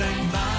Zijn waarheid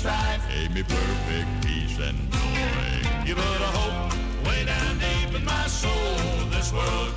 strife gave me perfect peace and joy. You put a hope way down deep in my soul. This world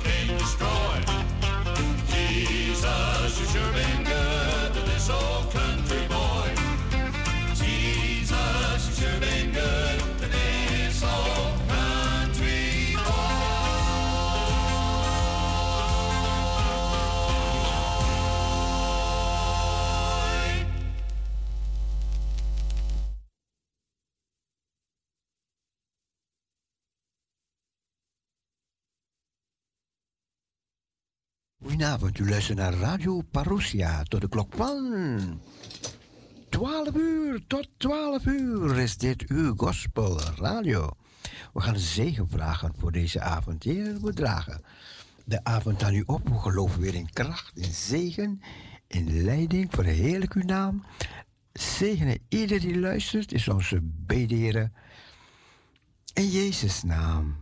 Want u luistert naar Radio Parousia tot de klok van 12 uur. Tot 12 uur is dit uw Gospel Radio. We gaan zegen vragen voor deze avond. Heer, we dragen de avond aan u op. We geloven weer in kracht, in zegen, in leiding. Verheerlijk uw naam. Zegenen ieder die luistert, is onze bederen. In Jezus' naam.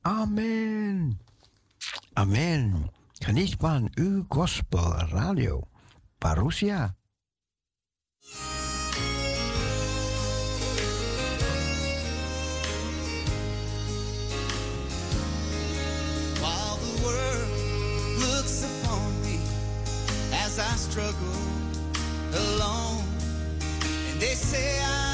Amen. Amen. Geniet van uw gospel radio, Parousia. While the world looks upon me as I struggle alone, and they say I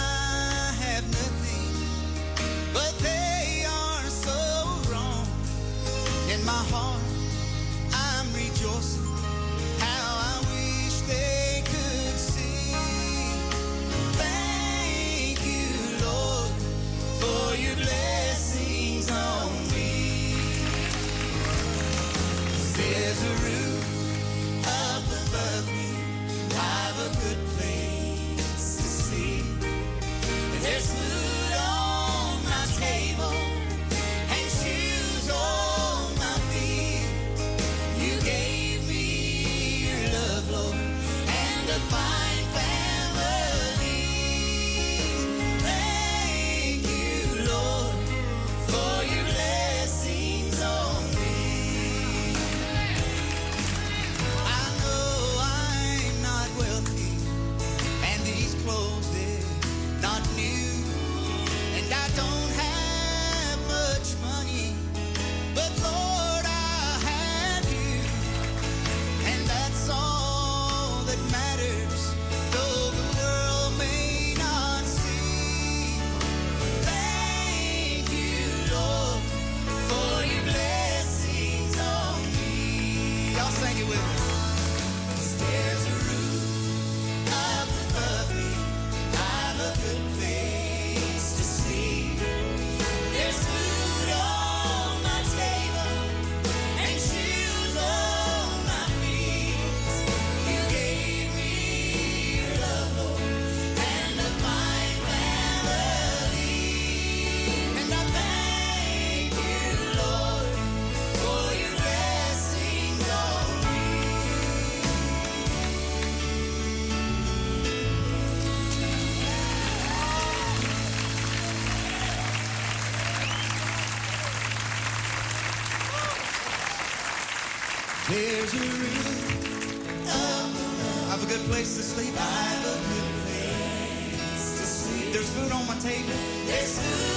Jesus.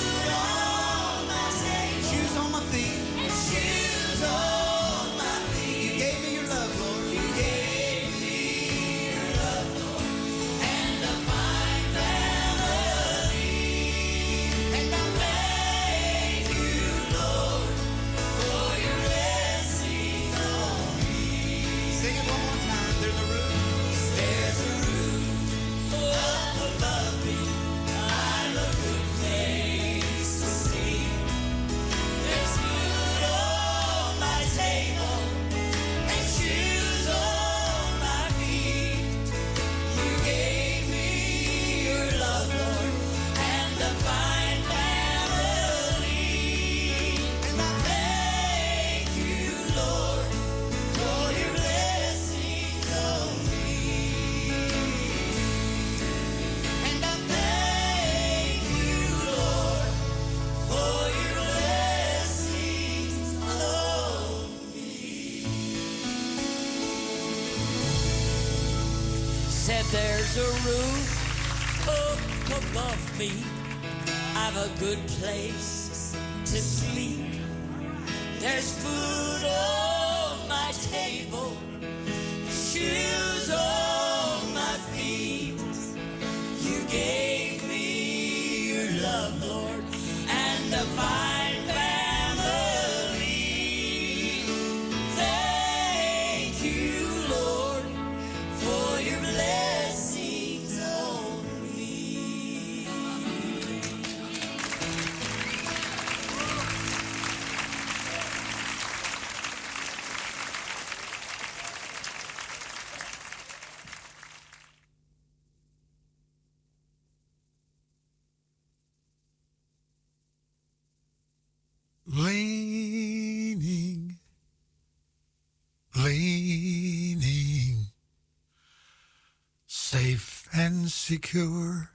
and secure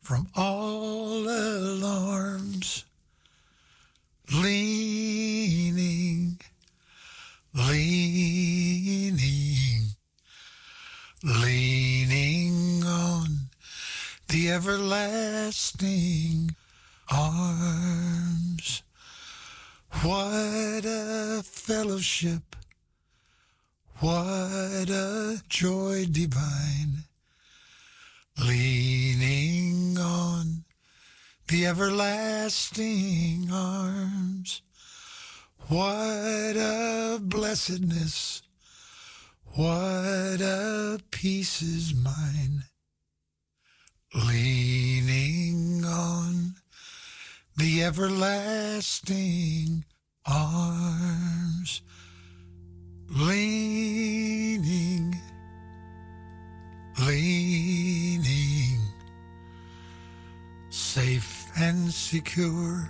from all alarms, leaning, leaning, leaning on the everlasting arms. What a fellowship! What a joy divine! leaning on the everlasting arms. What a blessedness, what a peace is mine. Leaning on the everlasting arms. Leaning, leaning. secure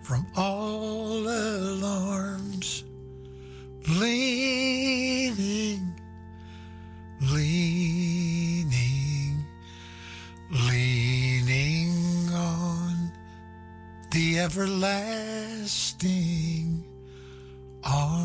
from all alarms. Leaning, leaning, leaning on the everlasting arms.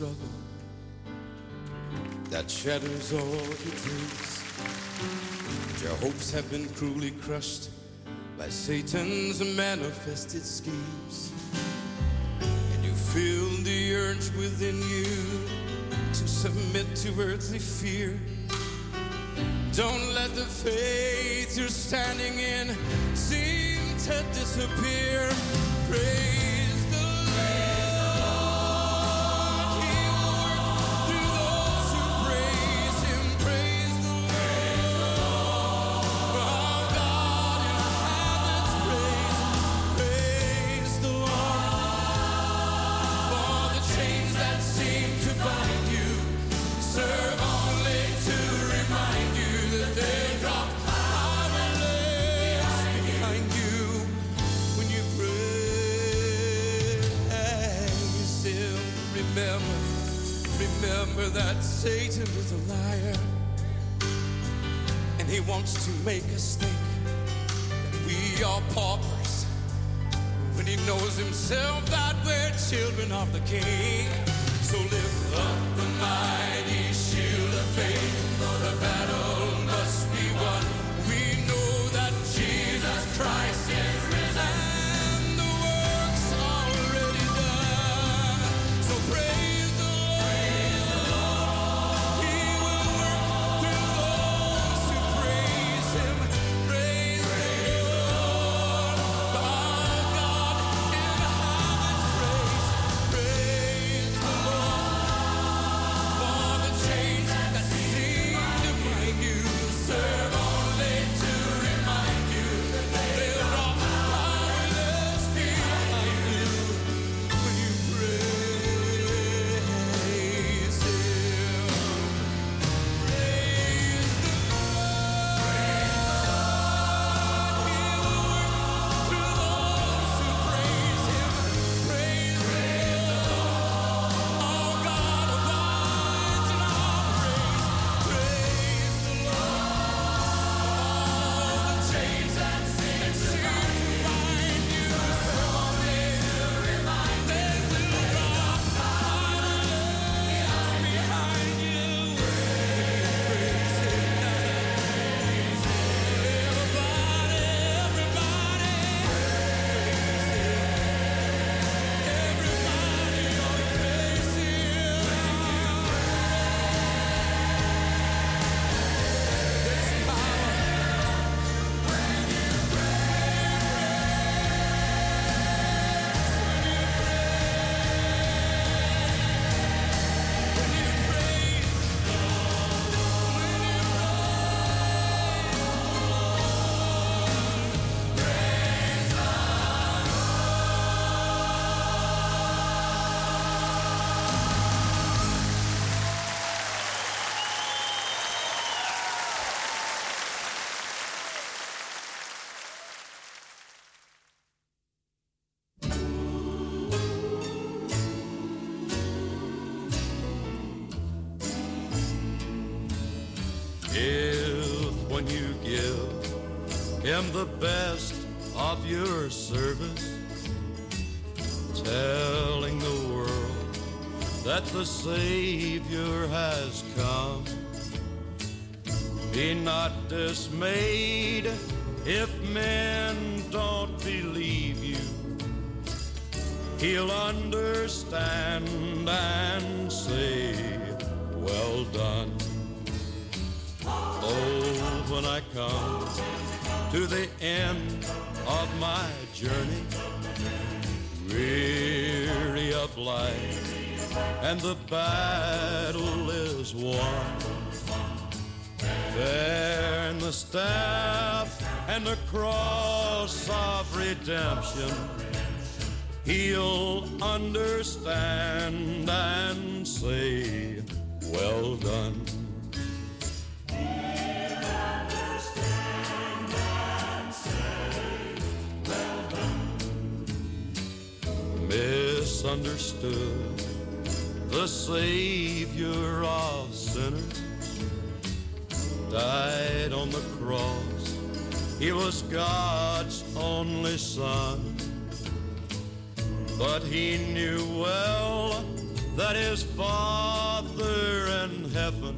struggle that shatters all your dreams. Your hopes have been cruelly crushed by Satan's manifested schemes. And you feel the urge within you to submit to earthly fear. Don't let the faith you're standing in seem to disappear. He wants to make us think that we are paupers when he knows himself that we're children of the king. So lift up the mighty. that the Savior has come. Be not dismayed and the battle is won. There in the staff and the cross of redemption, he'll understand and say, Well done. He was God's only son. But he knew well that his Father in heaven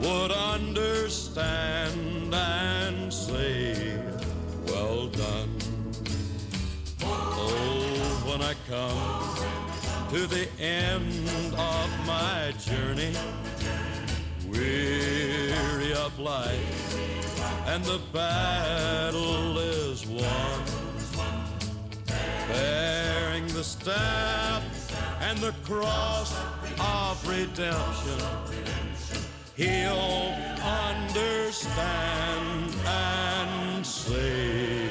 would understand and say, Well done. Oh, when I come to the end of my journey, weary of life and the battle is won. Bearing the staff and the cross of redemption, he'll understand and say,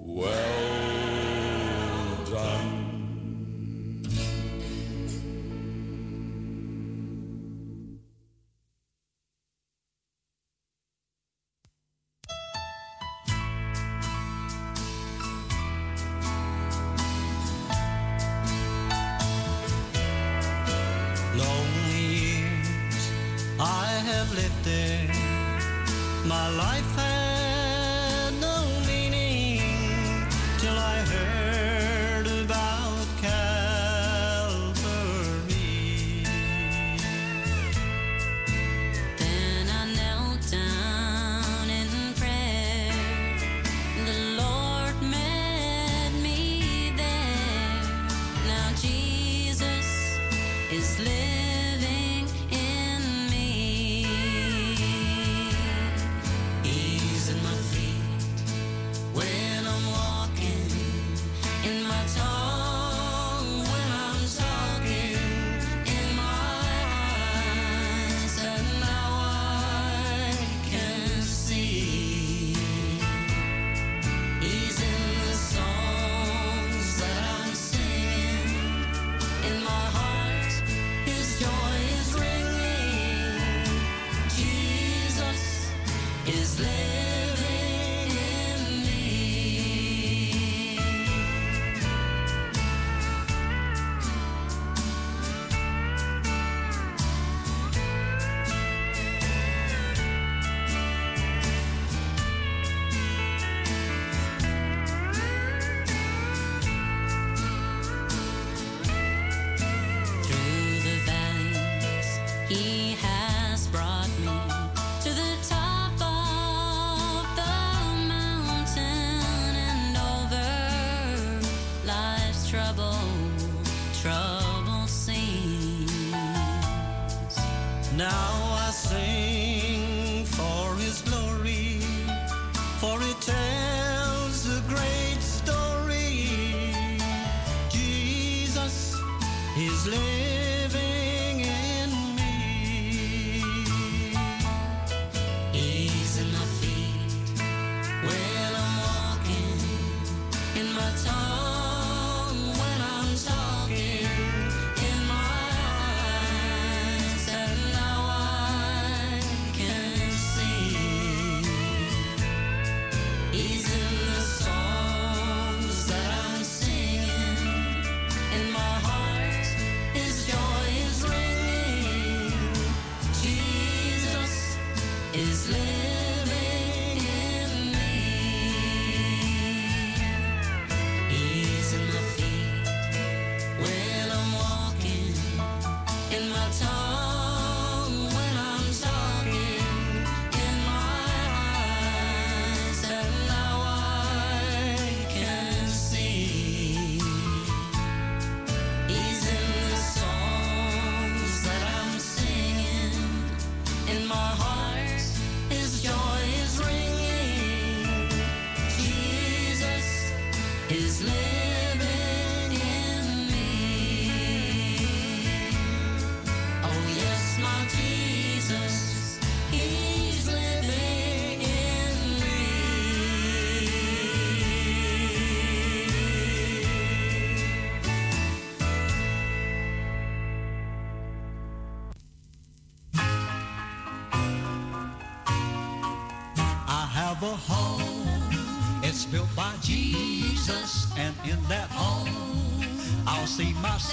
Well.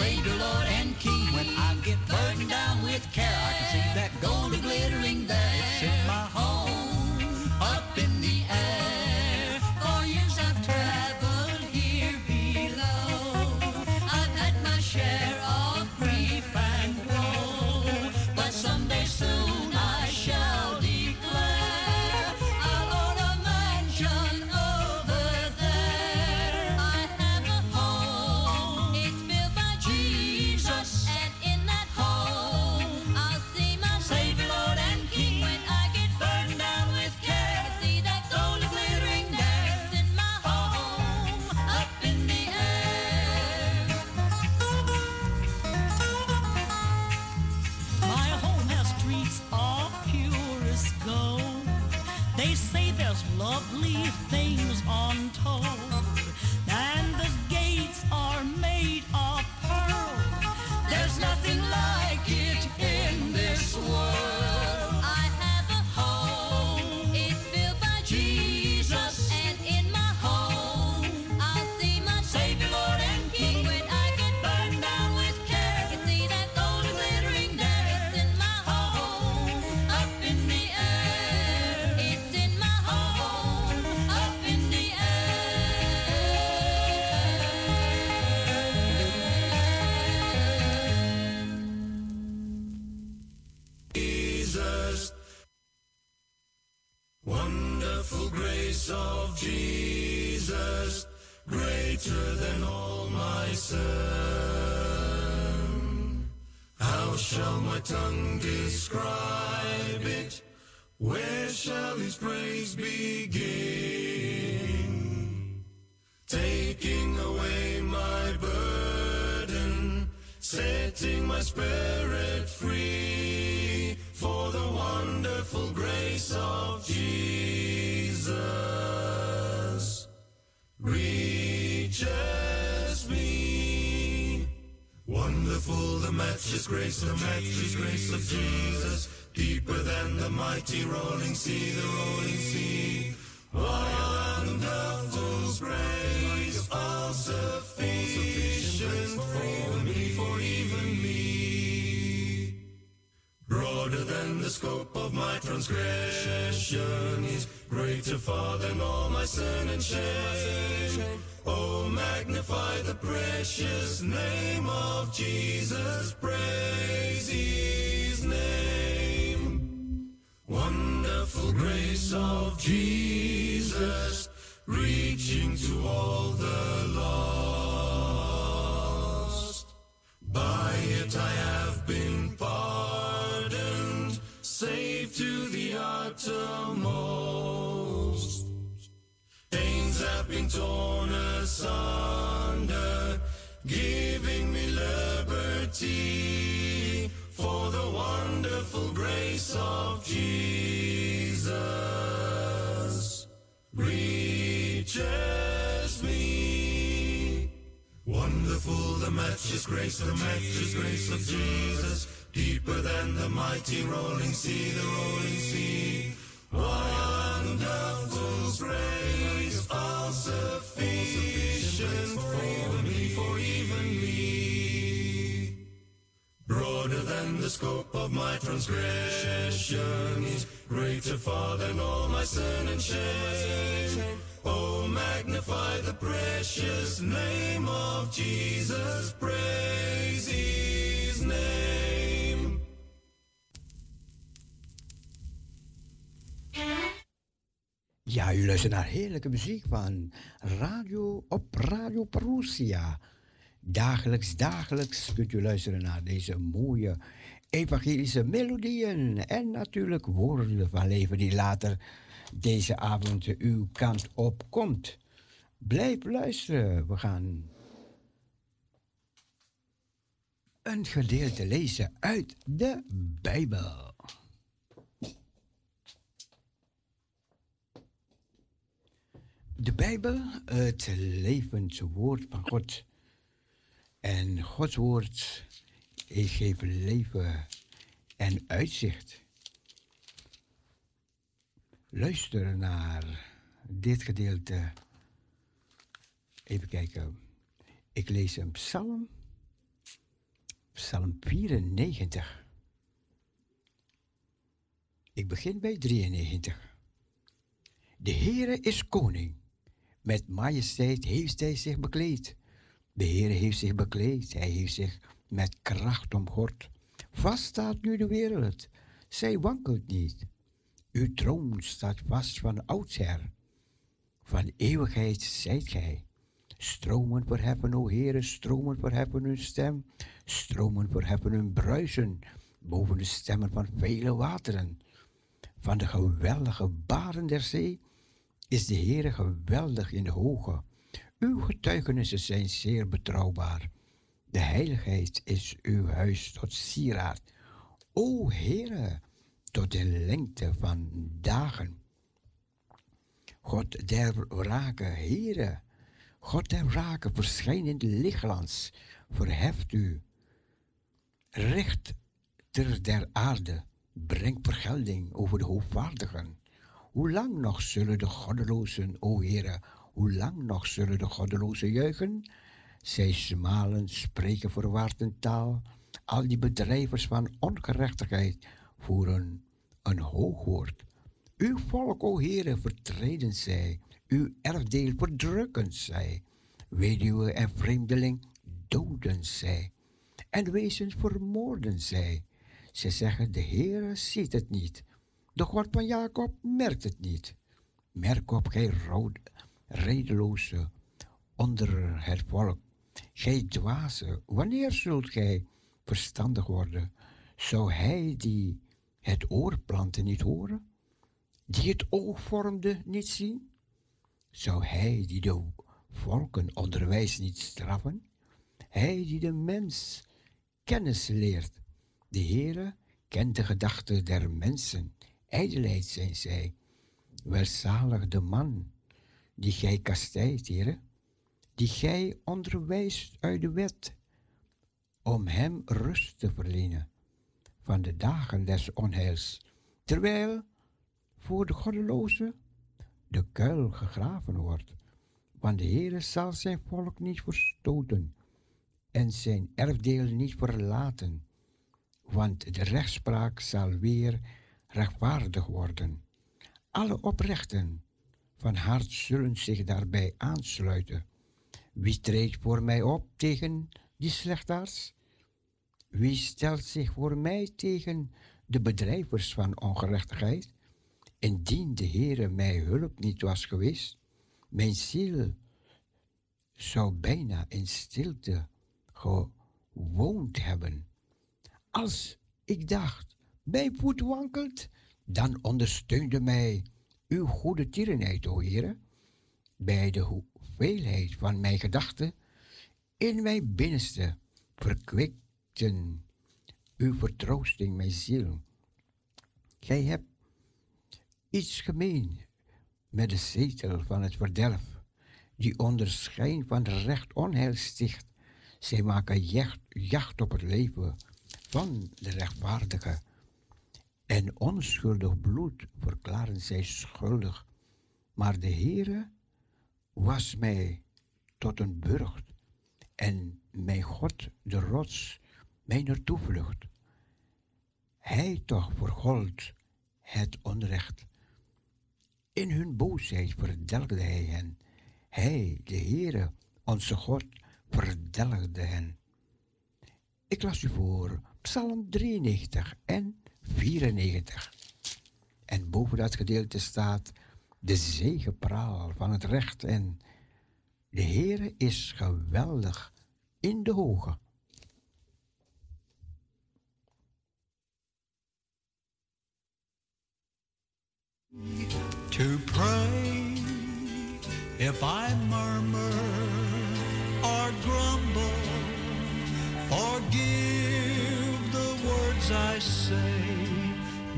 afraid of shame. Oh, magnify the precious name of Jesus. of Jesus, deeper than the mighty rolling sea, the rolling sea. Wonderful grace, all sufficient for me, for even me. Broader than the scope of my transgressions, greater far than all my sin and shame. Oh, magnify the precious name of Jesus Ja, u luistert naar heerlijke muziek van Radio op Radio Parousia. Dagelijks, dagelijks kunt u luisteren naar deze mooie evangelische melodieën. En natuurlijk woorden van leven die later deze avond uw kant op komt. Blijf luisteren. We gaan een gedeelte lezen uit de Bijbel. De Bijbel, het levend woord van God. En Gods woord geeft leven en uitzicht. Luister naar dit gedeelte. Even kijken. Ik lees een psalm. Psalm 94. Ik begin bij 93. De Heere is koning. Met majesteit heeft hij zich bekleed. De Heere heeft zich bekleed. Hij heeft zich met kracht omgord. Vast staat nu de wereld. Zij wankelt niet. Uw troon staat vast van oudsher. Van eeuwigheid zijt gij. Stromen verheffen, o Heere, stromen verheffen hun stem. Stromen verheffen hun bruisen boven de stemmen van vele wateren. Van de geweldige baren der zee is de Heere geweldig in de hoge. Uw getuigenissen zijn zeer betrouwbaar. De heiligheid is uw huis tot sieraad. O Heere, tot de lengte van dagen. God der wrake, Heere, God der wrake, verschijn in de lichtglans, verheft u. Rechter der aarde, breng vergelding over de hoogvaardigen. Hoe lang nog zullen de goddelozen, o Heere, hoe lang nog zullen de goddelozen juichen? Zij smalen, spreken verwaard een taal. Al die bedrijvers van ongerechtigheid voeren een hoog woord. Uw volk, o Heere, vertreden zij. Uw erfdeel verdrukken zij. Weduwe en vreemdeling doden zij. En wezens vermoorden zij. Zij zeggen, de Heere ziet het niet. God van Jacob merkt het niet. Merk op, gij rood, redeloze onder het volk. Gij dwaze, wanneer zult gij verstandig worden? Zou hij die het oor planten niet horen? Die het oog vormde niet zien? Zou hij die de volken onderwijs niet straffen? Hij die de mens kennis leert. De Heere kent de gedachten der mensen. Ijdelheid zijn zij. Welzalig de man die gij kastijdt, Heere, die gij onderwijst uit de wet, om hem rust te verlenen van de dagen des onheils, terwijl voor de goddeloze de kuil gegraven wordt. Want de Heere zal zijn volk niet verstoten en zijn erfdeel niet verlaten, want de rechtspraak zal weer rechtvaardig worden. Alle oprechten van hart zullen zich daarbij aansluiten. Wie treedt voor mij op tegen die slechtaars? Wie stelt zich voor mij tegen de bedrijvers van ongerechtigheid? Indien de Heere mij hulp niet was geweest, mijn ziel zou bijna in stilte gewoond hebben. Als ik dacht, mijn voet wankelt, dan ondersteunde mij uw goede tierenheid, o Heere, bij de hoeveelheid van mijn gedachten in mijn binnenste verkwikten uw vertroosting mijn ziel. Gij hebt iets gemeen met de zetel van het verdelf, die onder schijn van recht onheil sticht. Zij maken jacht, jacht op het leven van de rechtvaardige. En onschuldig bloed verklaren zij schuldig. Maar de Heere was mij tot een burcht en mijn God de rots, mijn toevlucht. Hij toch vergold het onrecht. In hun boosheid verdelgde hij hen. Hij, de Heere, onze God, verdelgde hen. Ik las u voor Psalm 93 en 94. En boven dat gedeelte staat de zegepraal van het recht en de Heere is geweldig in de hoge. to pray if I murmur or grumble. Forgive I say.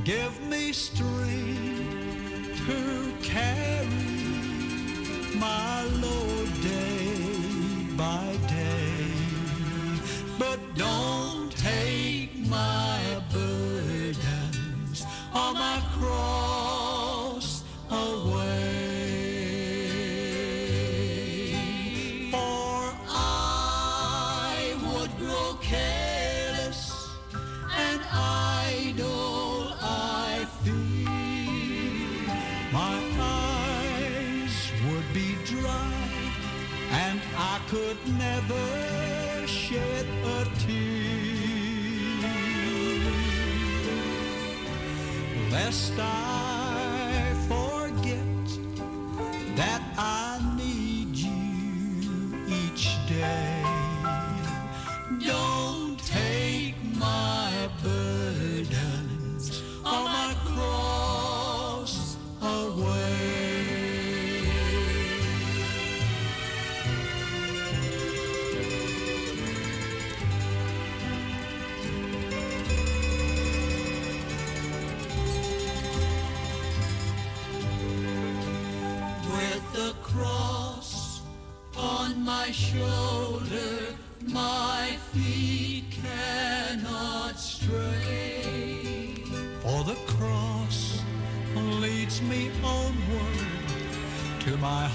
Give me strength to carry my load day by day. But don't never shed a tear lest I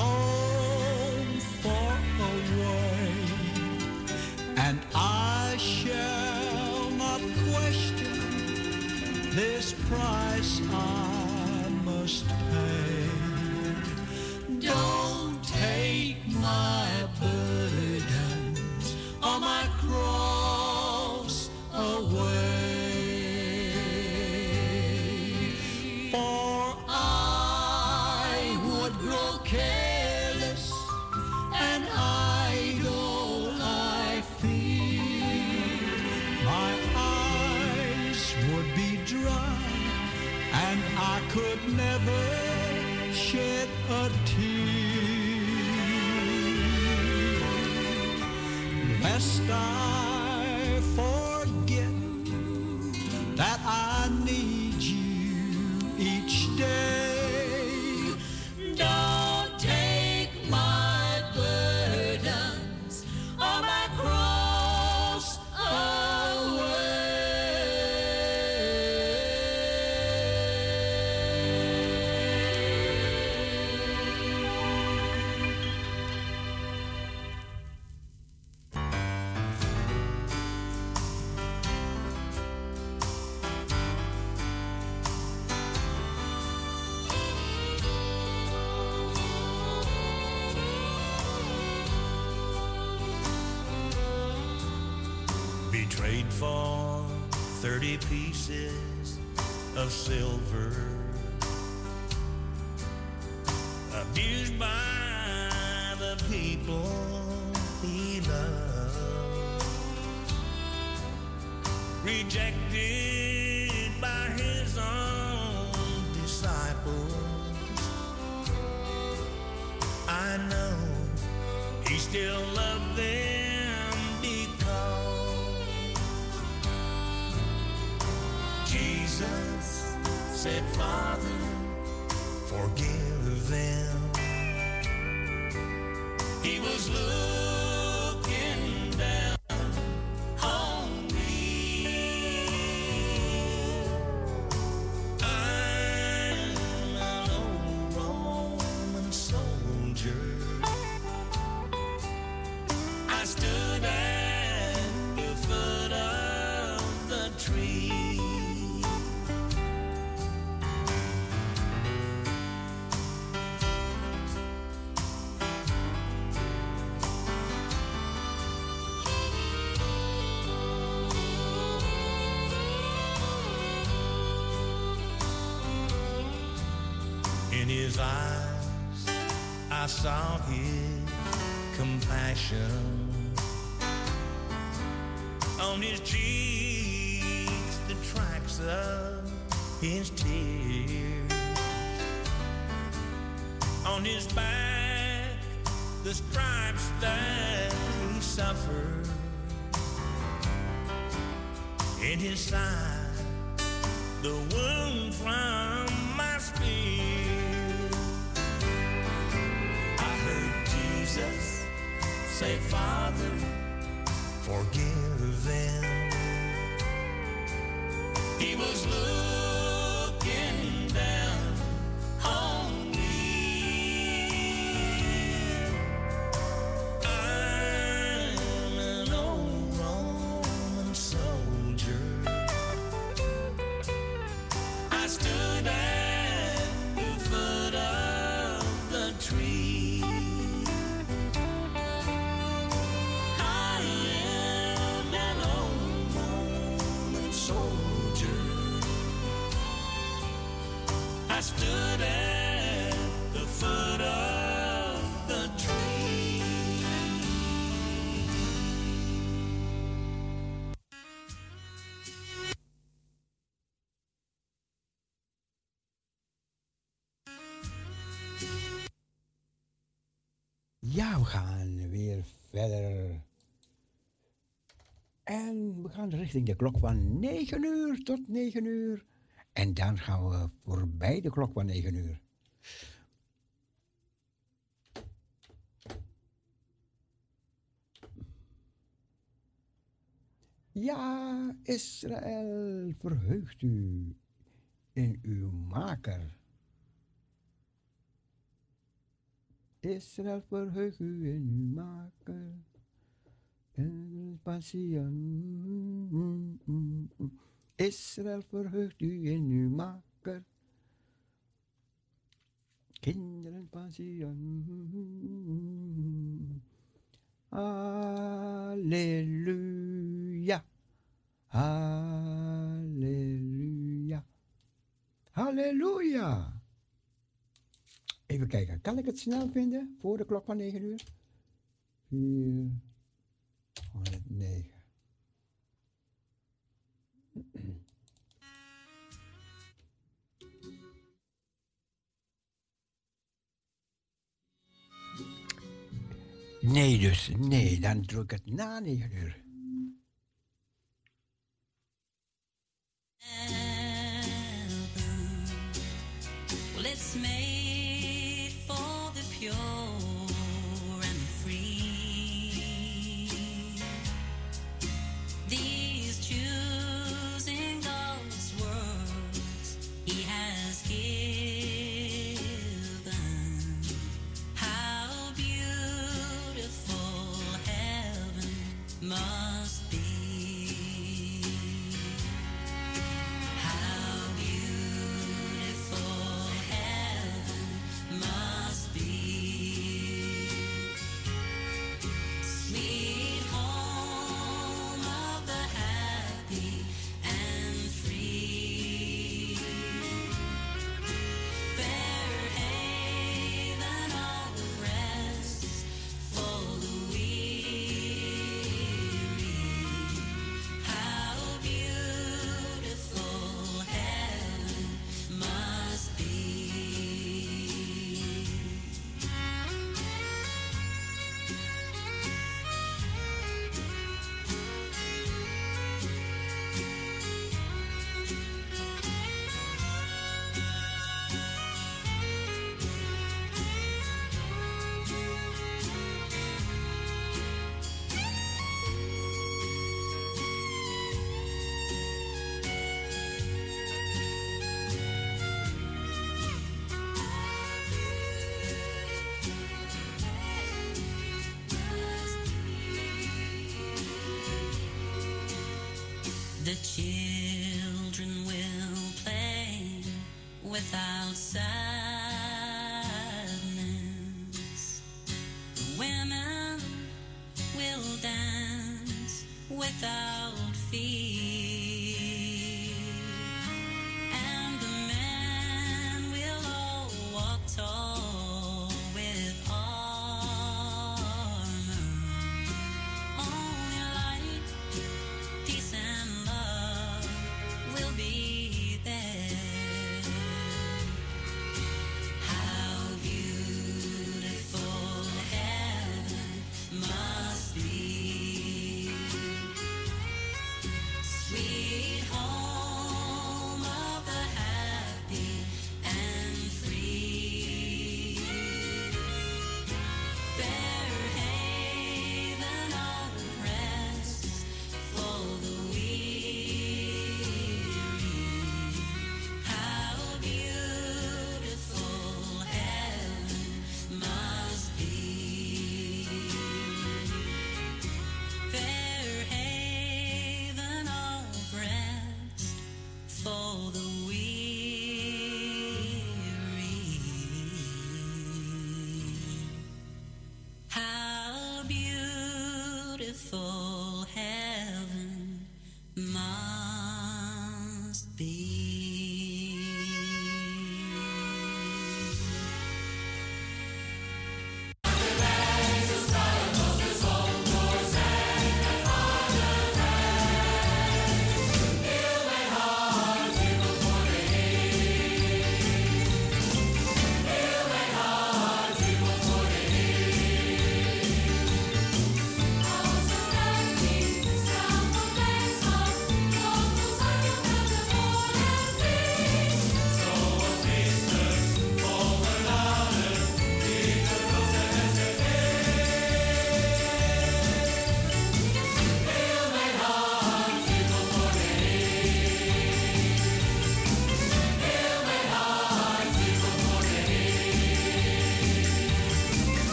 home his eyes, I saw his compassion. On his cheeks, the tracks of his tears. On his back, the stripes that he suffered. In his side, the wound from say, Father, forgive them. He was looking we gaan weer verder. En we gaan richting de klok van 9 uur tot 9 uur. En dan gaan we voorbij de klok van 9 uur. Ja, Israël, verheugt u in uw maker. Israël, verheug u in uw maker. En passie Israël, verheugt u in uw maker. Kinderen van Sion. Halleluja. Halleluja. Halleluja. Even kijken, kan ik het snel vinden voor de klok van 9 uur? 4, 109. Nee, dus nee, dan druk ik het na 9 uur. Well, it's made your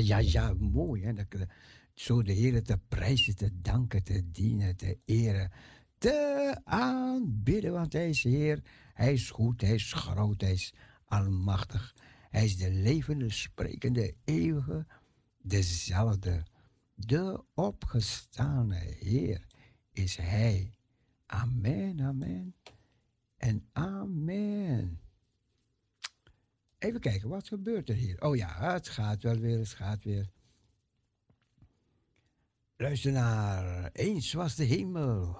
ja, ja, mooi hè. Dat, eh, zo de Heer te prijzen, te danken, te dienen, te eren. te aanbidden, want Hij is Heer. Hij is goed, Hij is groot, Hij is almachtig. Hij is de levende, sprekende, eeuwige, dezelfde. De opgestane Heer is Hij. Amen, amen en amen. Even kijken, wat gebeurt er hier? Oh ja, het gaat wel weer, het gaat weer. Luister naar Eens was de hemel.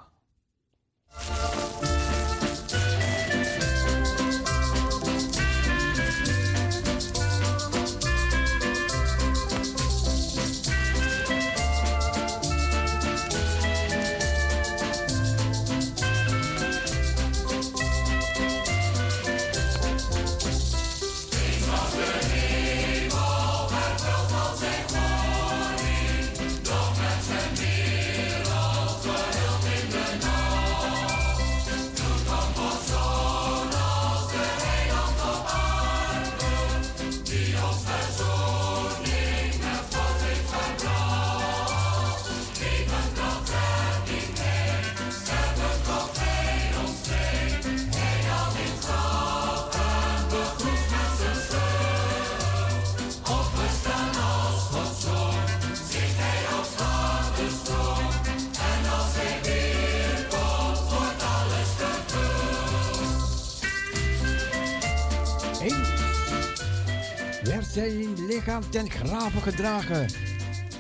Zijn lichaam ten graven gedragen.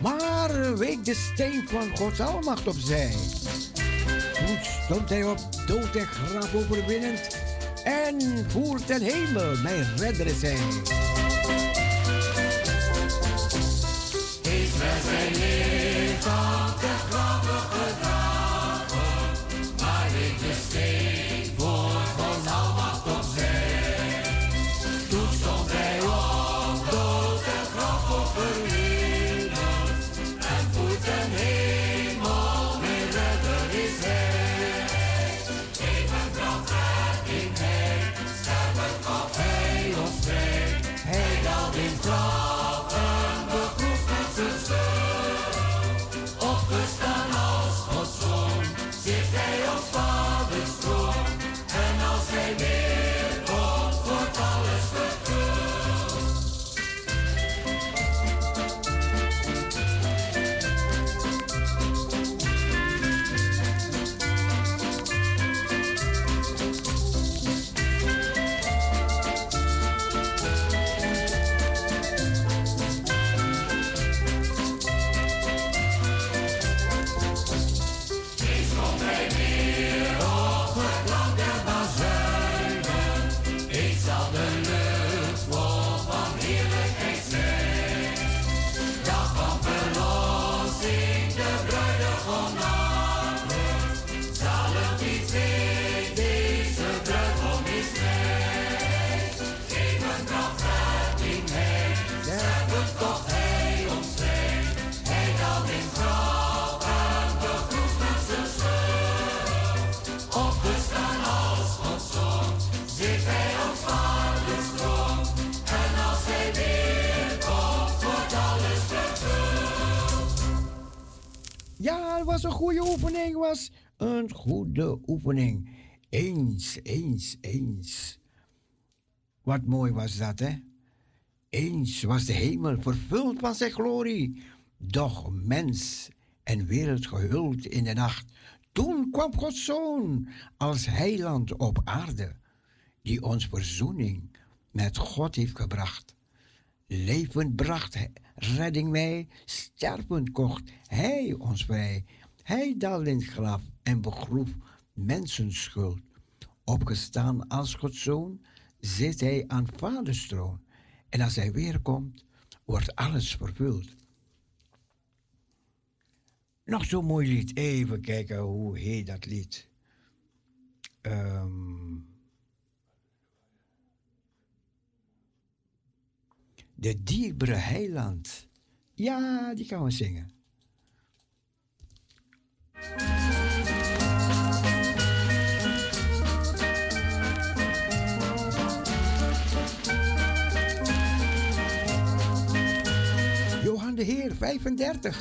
Maar week de steen van Gods almacht opzij. Toen stond hij op, dood en graf overwinnend. En voert ten hemel, mijn redder is. Was een goede oefening, was een goede oefening. Eens, eens, eens. Wat mooi was dat, hè? Eens was de hemel vervuld van zijn glorie, doch mens en wereld gehuld in de nacht. Toen kwam Gods Zoon als heiland op aarde, die ons verzoening met God heeft gebracht. Levend bracht redding mij, stervend kocht hij ons vrij. Hij daalde in het graf en begroef mensens schuld. Opgestaan als Gods zoon, zit hij aan vaders troon. En als hij weer komt, wordt alles vervuld. Nog zo'n mooi lied. Even kijken hoe heet dat lied. Ehm, de dierbare heiland. Ja, die gaan we zingen. Johan de Heer, 35.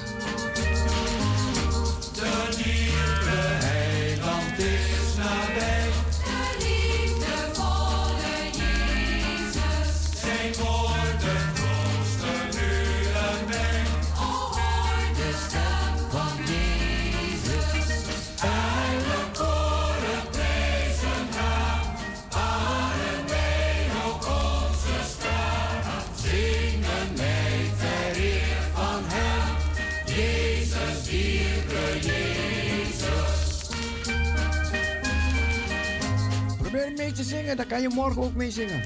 te zingen, dan kan je morgen ook mee zingen.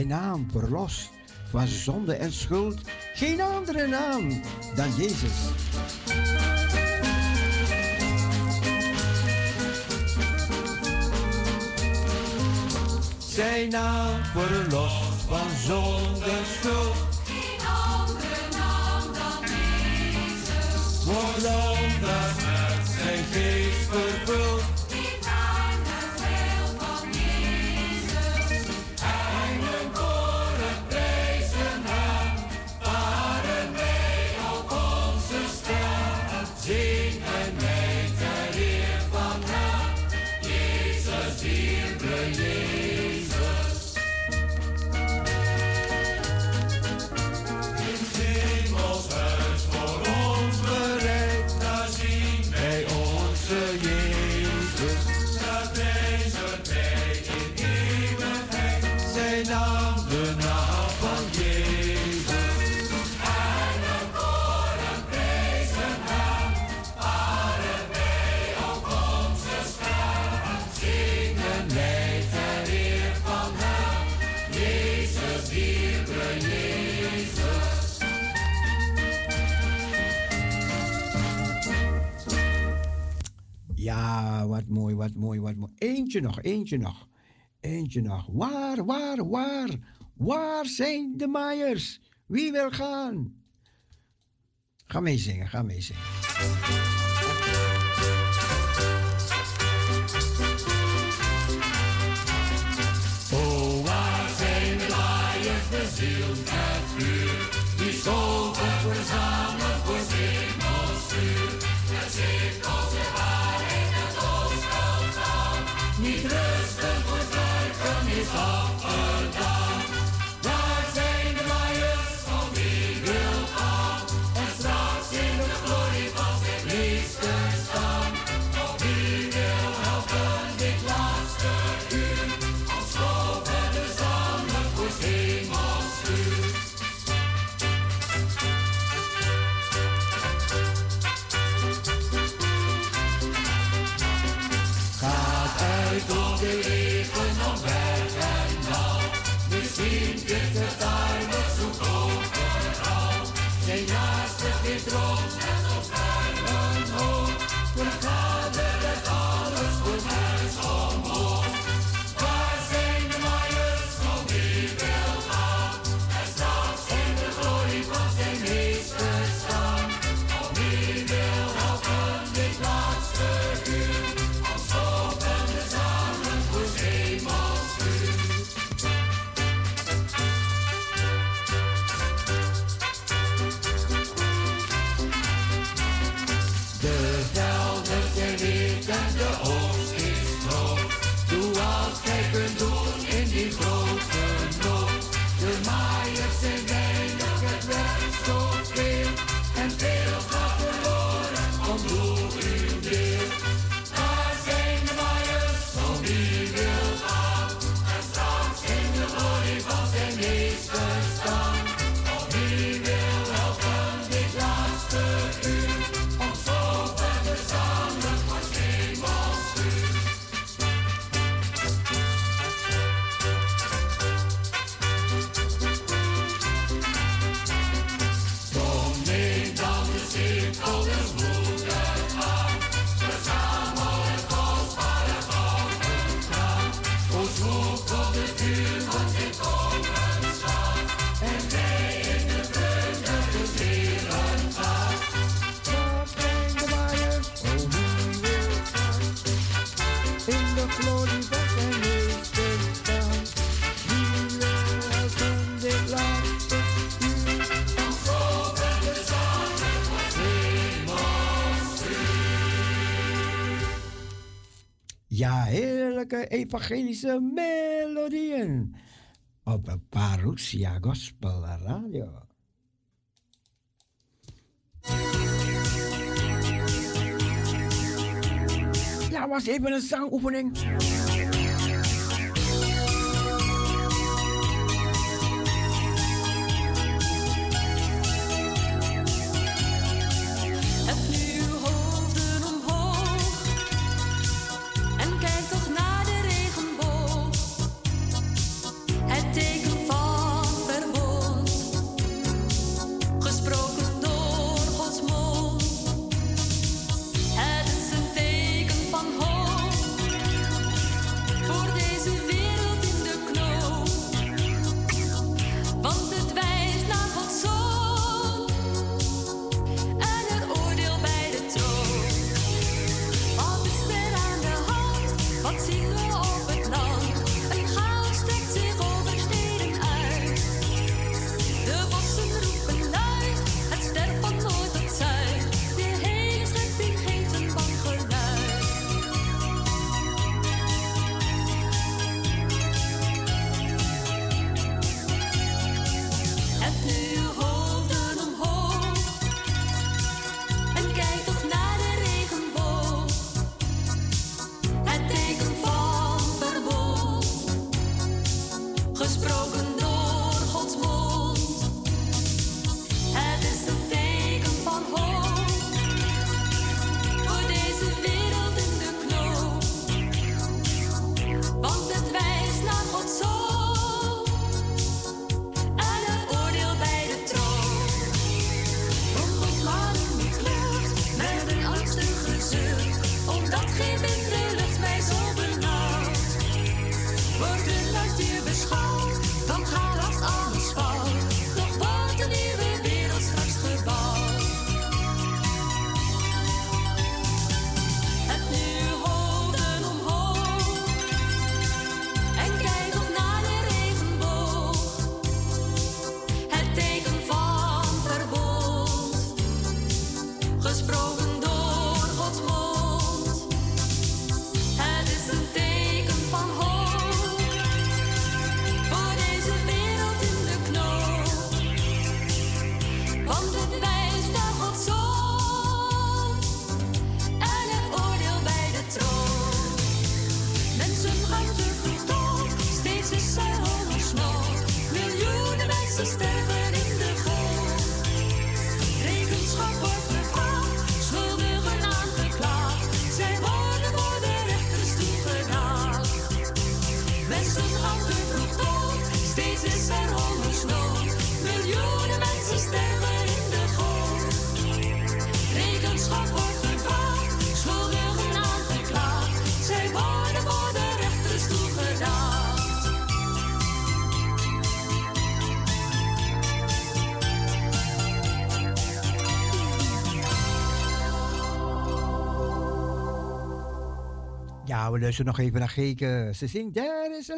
zijn naam verlost van zonde en schuld. Geen andere naam dan Jezus. Zijn naam verlost van zonde en schuld. Geen andere naam dan Jezus. Wordt met zijn geest vervuld. wat mooi, wat mooi. Eentje nog, eentje nog. Eentje nog. Waar, waar, waar? Waar zijn de maaiers? Wie wil gaan? Ga mee zingen, ga mee zingen. heerlijke evangelische melodieën op Parousia Gospel Radio. Ja, was even een zangoefening. gaan we dus nog even naar Geke. Ze zingt There is a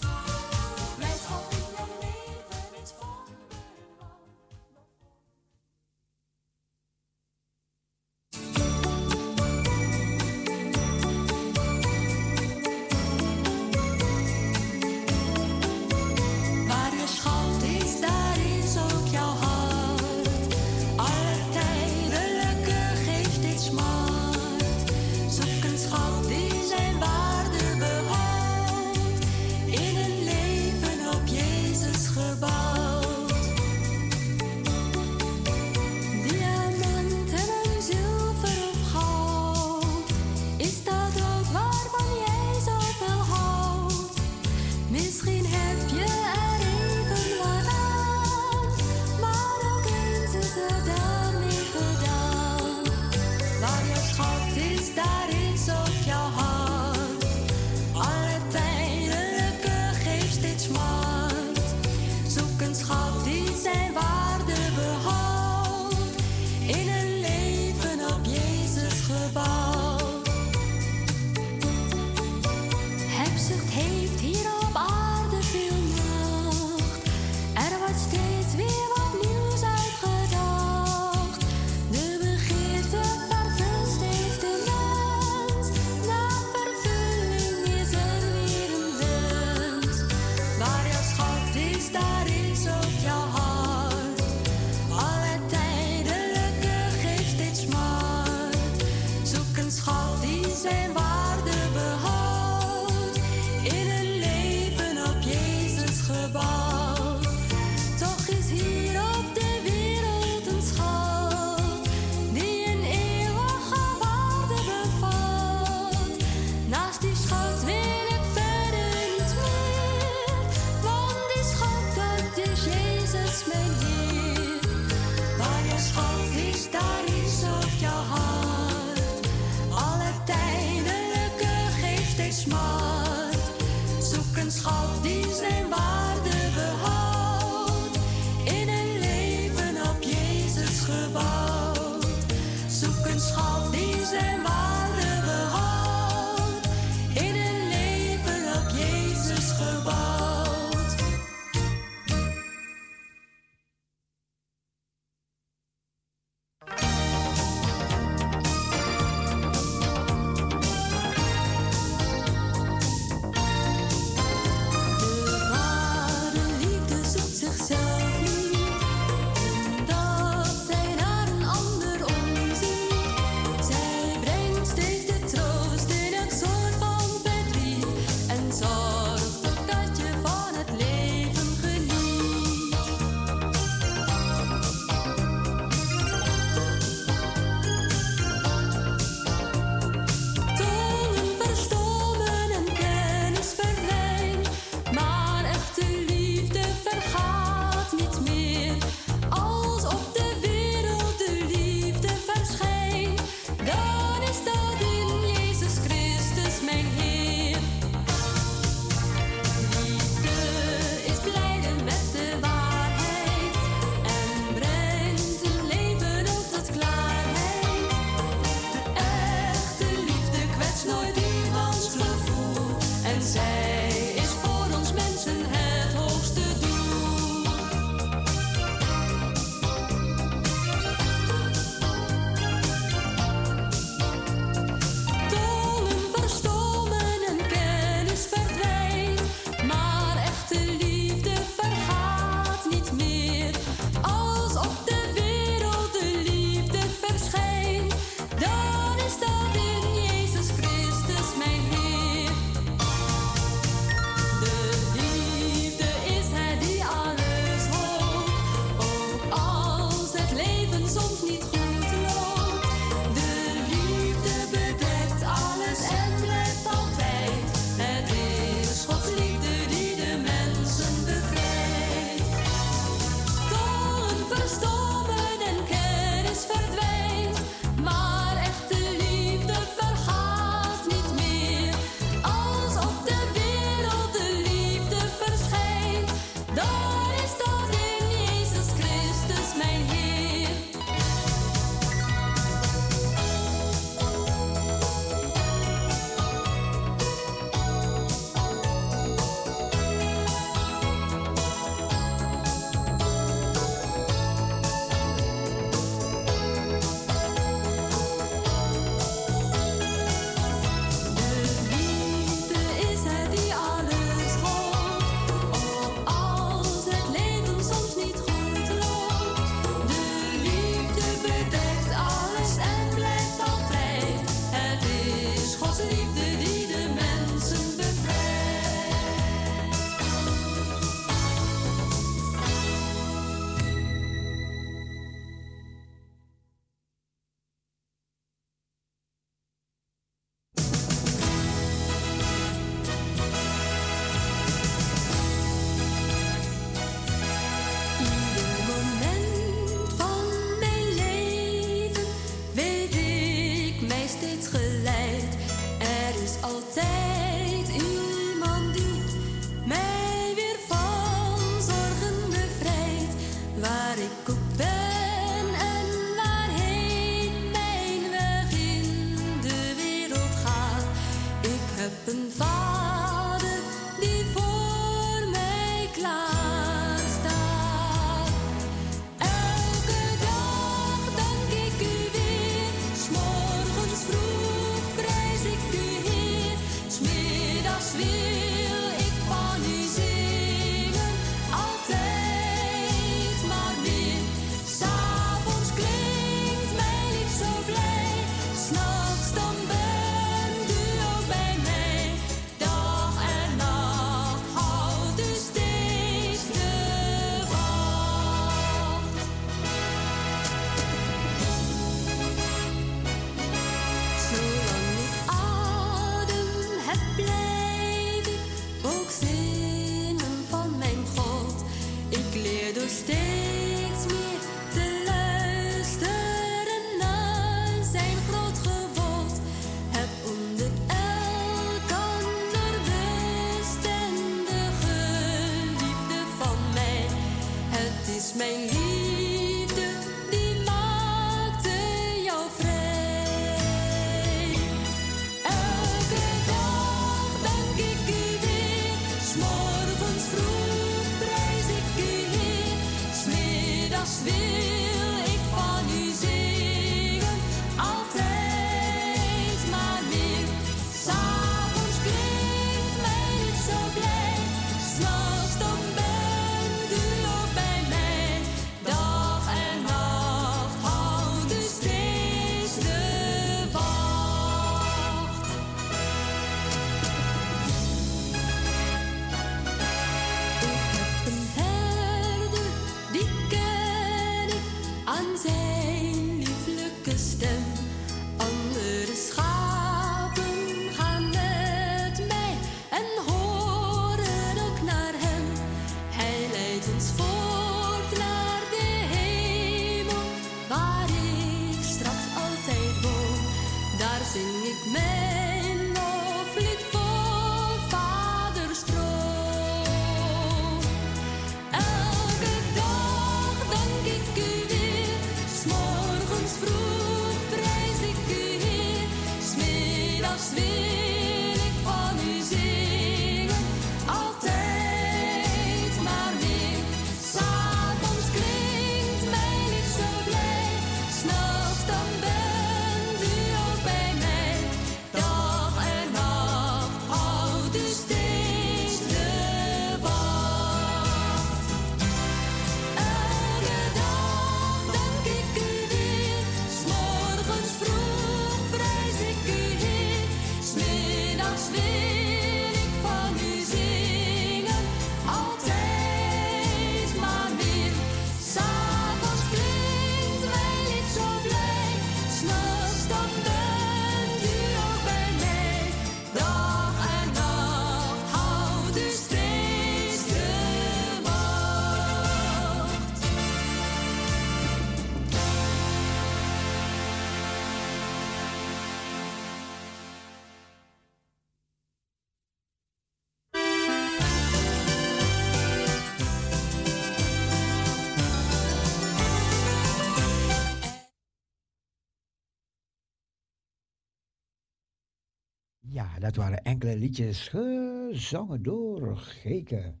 Dat waren enkele liedjes gezongen door Geken.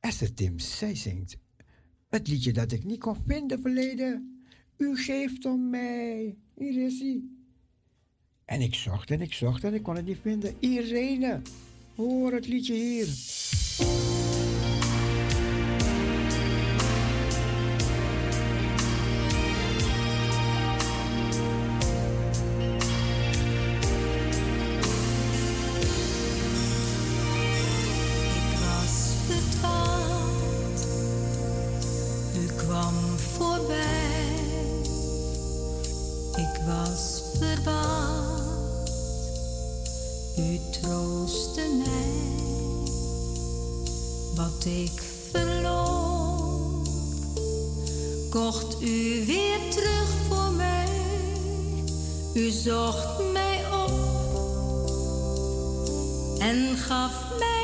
Esther Tim, zij zingt het liedje dat ik niet kon vinden verleden. U geeft om mij, hier is hij. En ik zocht en ik zocht en ik kon het niet vinden. Irene, hoor het liedje hier. wat ik verloor, kocht u weer terug voor mij. U zocht mij op en gaf mij.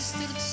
wasted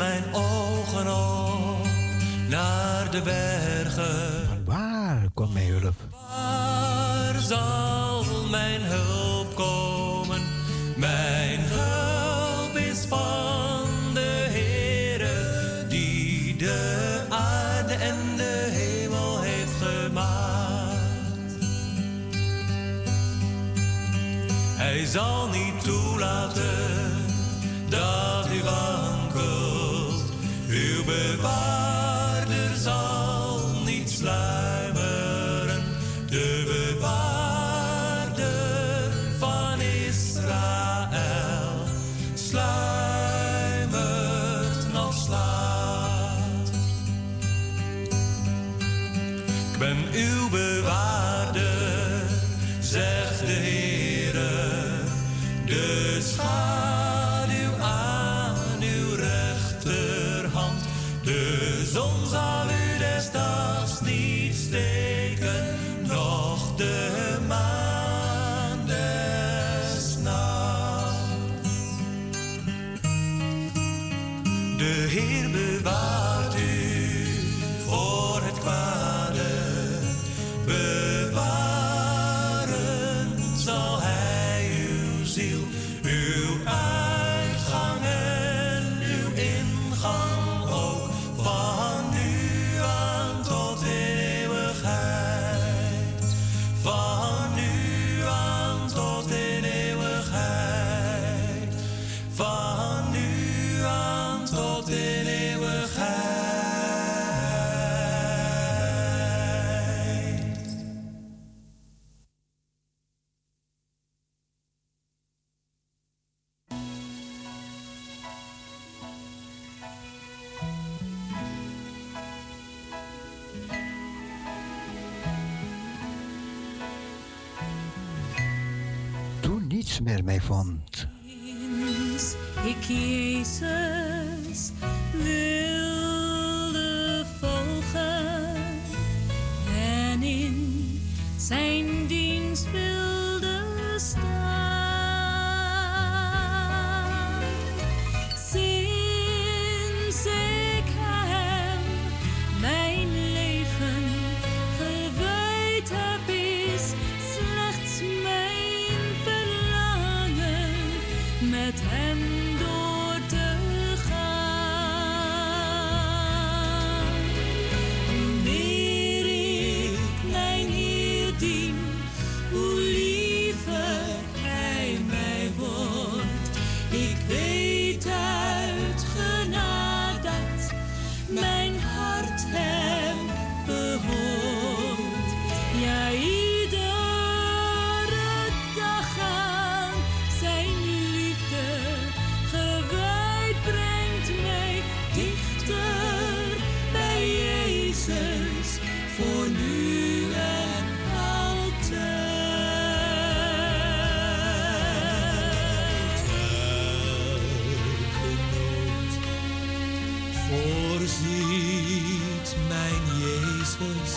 mijn ogen op naar de bergen. Smeermeefoon. Voorziet mijn Jezus,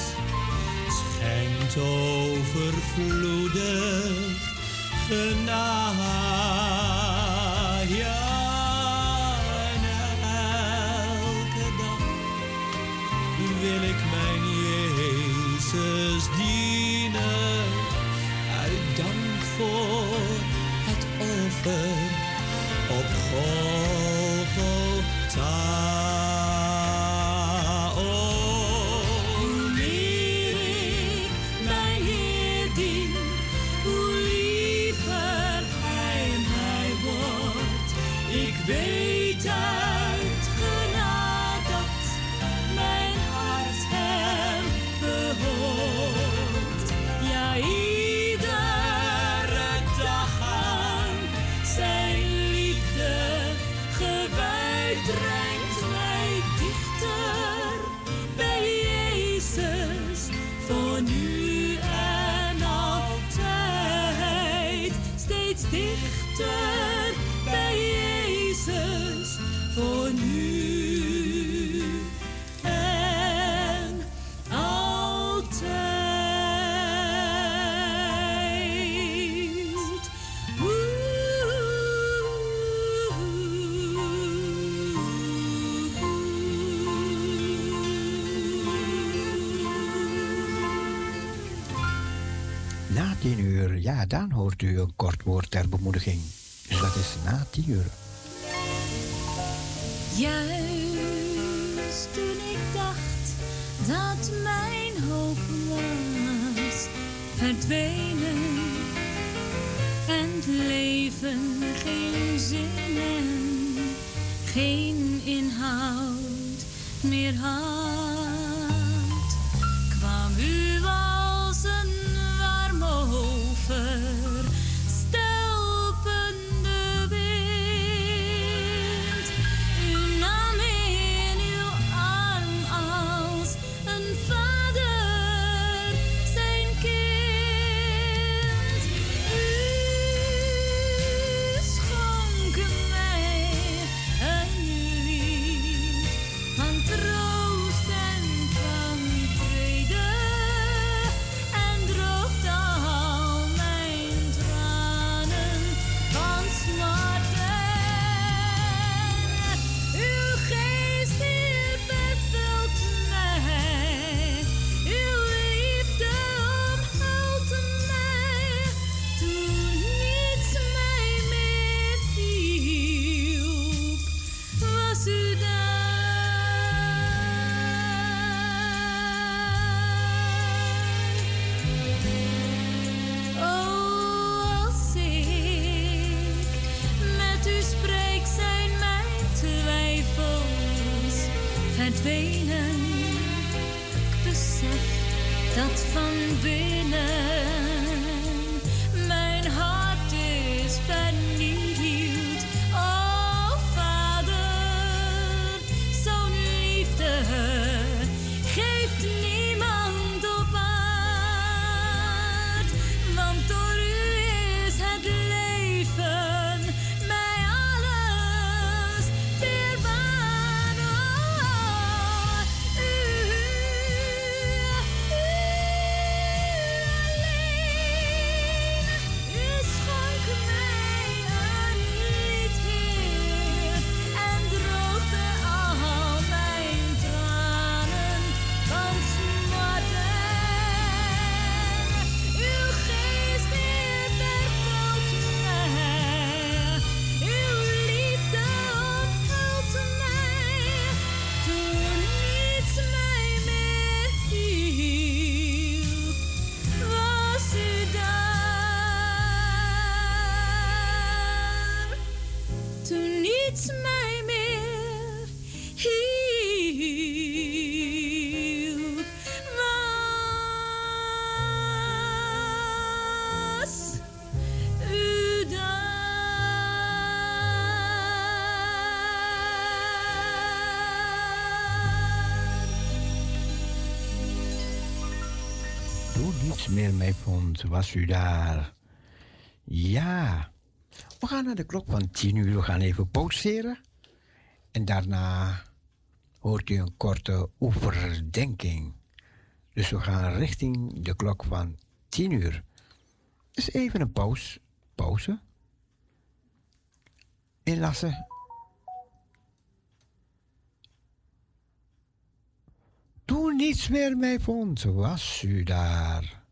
schenkt overvloedig genade. Elke dag wil ik mijn Jezus dienen, uit dank voor het over. op God. Juist toen ik dacht dat mijn hoop was verdwenen en het leven geen zin en geen inhoud meer had. was u daar. Ja, we gaan naar de klok van 10 uur. We gaan even pauzeren. En daarna hoort u een korte overdenking. Dus we gaan richting de klok van 10 uur. Dus even een pauze. Pauze. Inlassen. Toen niets meer mij vond, was u daar.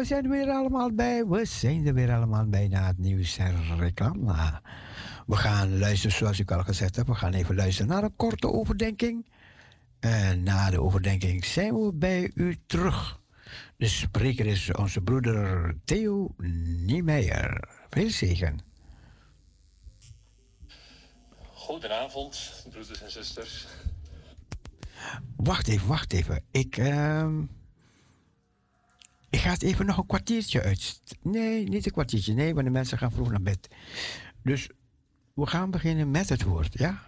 We zijn er weer allemaal bij. We zijn er weer allemaal bij na het nieuws en reclame. We gaan luisteren, zoals ik al gezegd heb, we gaan even luisteren naar een korte overdenking. En na de overdenking zijn we bij u terug. De spreker is onze broeder Theo Niemeyer. Veel zegen. Goedenavond, broeders en zusters. Wacht even, wacht even. Ik, ehm, ik ga het even nog een kwartiertje uit. Nee, niet een kwartiertje. Nee, want de mensen gaan vroeg naar bed. Dus we gaan beginnen met het woord, ja?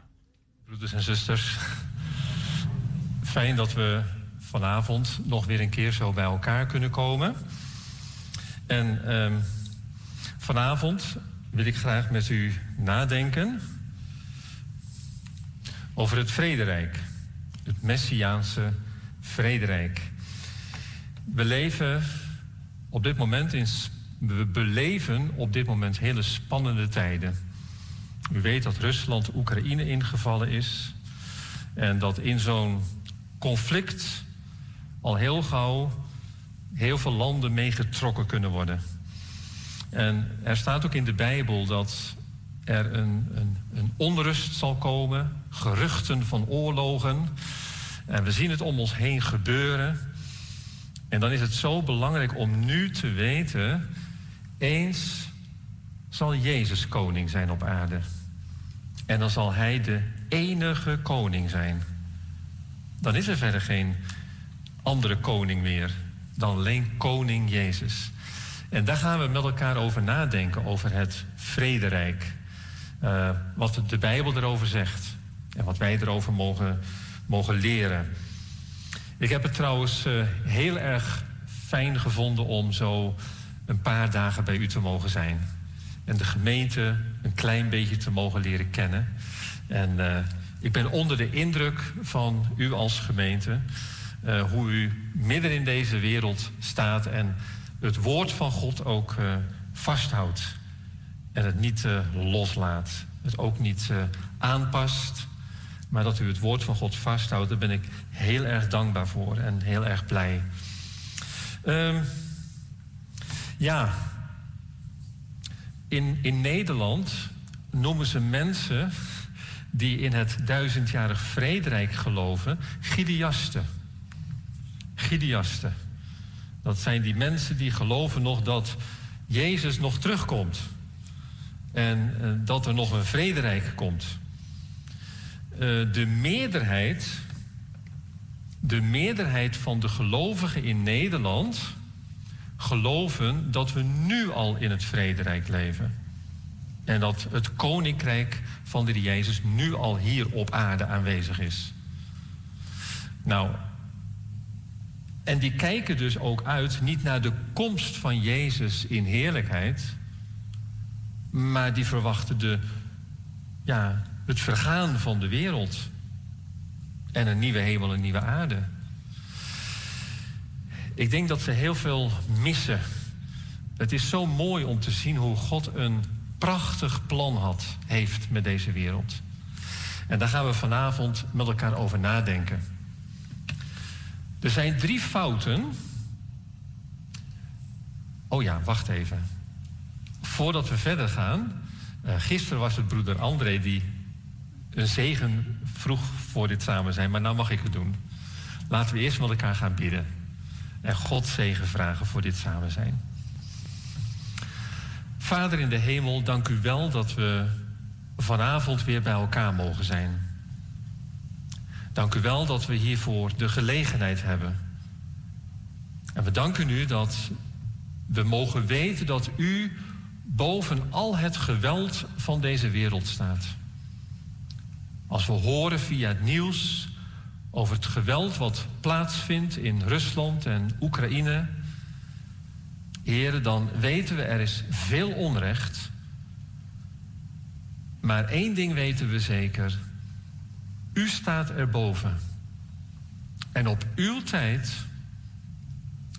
Broeders en zusters, fijn dat we vanavond nog weer een keer zo bij elkaar kunnen komen. En ehm, vanavond wil ik graag met u nadenken over het vrederijk. Het Messiaanse vrederijk. We leven op dit moment in. We beleven op dit moment hele spannende tijden. U weet dat Rusland Oekraïne ingevallen is. En dat in zo'n conflict al heel gauw heel veel landen meegetrokken kunnen worden. En er staat ook in de Bijbel dat er een, een, een onrust zal komen, geruchten van oorlogen. En we zien het om ons heen gebeuren. En dan is het zo belangrijk om nu te weten, eens zal Jezus koning zijn op aarde. En dan zal hij de enige koning zijn. Dan is er verder geen andere koning meer dan alleen koning Jezus. En daar gaan we met elkaar over nadenken, over het vrederijk. Eh, wat de Bijbel erover zegt en wat wij erover mogen, mogen leren. Ik heb het trouwens eh, heel erg fijn gevonden om zo een paar dagen bij u te mogen zijn. En de gemeente een klein beetje te mogen leren kennen. En eh, ik ben onder de indruk van u als gemeente. eh, hoe u midden in deze wereld staat en het woord van God ook vasthoudt. En het niet loslaat. Het ook niet aanpast. Maar dat u het woord van God vasthoudt, daar ben ik heel erg dankbaar voor en heel erg blij. Ehm, ja, in, in Nederland noemen ze mensen die in het duizendjarig vrederijk geloven, Gideasten. Gideasten. Dat zijn die mensen die geloven nog dat Jezus nog terugkomt. En eh, dat er nog een vrederijk komt. Eh, de meerderheid, de meerderheid van de gelovigen in Nederland geloven dat we nu al in het vrederijk leven. En dat het koninkrijk van de Jezus nu al hier op aarde aanwezig is. Nou, en die kijken dus ook uit niet naar de komst van Jezus in heerlijkheid, maar die verwachten de, ja, het vergaan van de wereld en een nieuwe hemel en nieuwe aarde. Ik denk dat ze heel veel missen. Het is zo mooi om te zien hoe God een prachtig plan had, heeft met deze wereld. En daar gaan we vanavond met elkaar over nadenken. Er zijn drie fouten. Oh ja, wacht even. Voordat we verder gaan. eh, gisteren was het broeder André die een zegen vroeg voor dit samen zijn, maar nou mag ik het doen. Laten we eerst met elkaar gaan bidden. En God zegen vragen voor dit samen zijn. Vader in de hemel, dank u wel dat we vanavond weer bij elkaar mogen zijn. Dank u wel dat we hiervoor de gelegenheid hebben. En we danken u dat we mogen weten dat u boven al het geweld van deze wereld staat. Als we horen via het nieuws over het geweld wat plaatsvindt in Rusland en Oekraïne, heren, dan weten we er is veel onrecht. Maar één ding weten we zeker. U staat erboven. En op uw tijd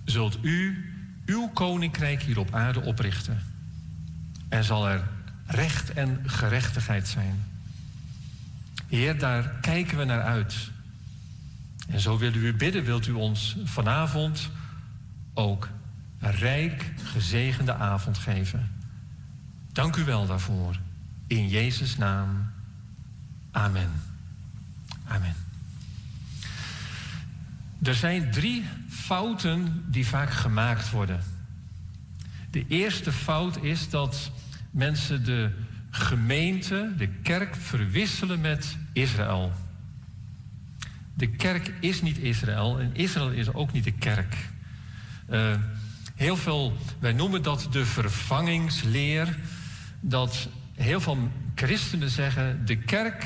zult u uw koninkrijk hier op aarde oprichten. En zal er recht en gerechtigheid zijn. Heer, daar kijken we naar uit. En zo willen we u bidden, wilt u ons vanavond ook een rijk gezegende avond geven. Dank u wel daarvoor. In Jezus' naam. Amen. Amen. Er zijn drie fouten die vaak gemaakt worden. De eerste fout is dat mensen de gemeente, de kerk, verwisselen met Israël. De kerk is niet Israël en Israël is ook niet de kerk. Uh, heel veel, wij noemen dat de vervangingsleer. Dat heel veel christenen zeggen: de kerk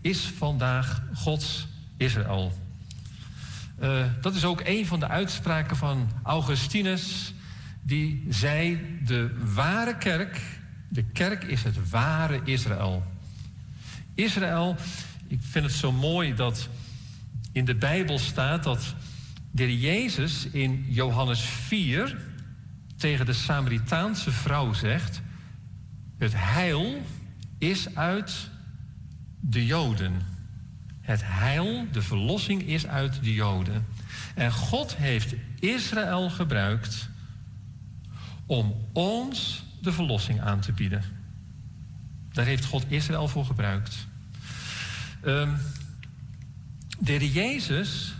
is vandaag Gods Israël. Uh, dat is ook een van de uitspraken van Augustinus, die zei: de ware kerk, de kerk is het ware Israël. Israël, ik vind het zo mooi dat in de Bijbel staat dat de Jezus in Johannes 4 tegen de Samaritaanse vrouw zegt: Het heil is uit de Joden. Het heil, de verlossing is uit de Joden. En God heeft Israël gebruikt om ons de verlossing aan te bieden. Daar heeft God Israël voor gebruikt. Um, de Jezus,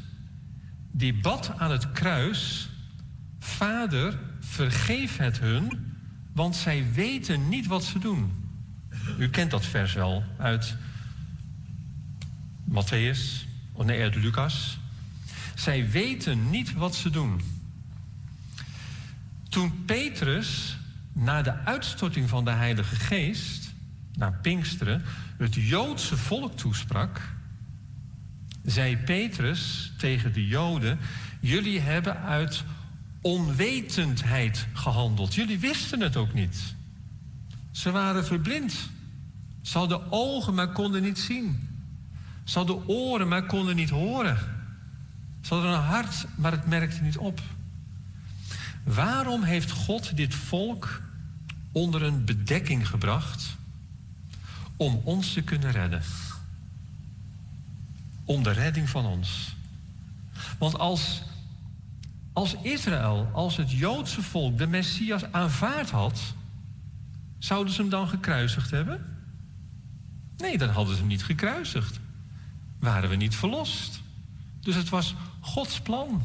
die bad aan het kruis: Vader, vergeef het hun, want zij weten niet wat ze doen. U kent dat vers wel uit Matthäus, of nee, uit Lucas. Zij weten niet wat ze doen. Toen Petrus na de uitstorting van de Heilige Geest, naar Pinksteren, het Joodse volk toesprak, zei Petrus tegen de Joden: Jullie hebben uit onwetendheid gehandeld. Jullie wisten het ook niet. Ze waren verblind. Ze hadden ogen, maar konden niet zien. Ze hadden oren, maar konden niet horen. Ze hadden een hart, maar het merkte niet op. Waarom heeft God dit volk onder een bedekking gebracht? Om ons te kunnen redden. Om de redding van ons. Want als, als Israël, als het Joodse volk de Messias aanvaard had, zouden ze hem dan gekruisigd hebben? Nee, dan hadden ze hem niet gekruisigd. Waren we niet verlost. Dus het was Gods plan.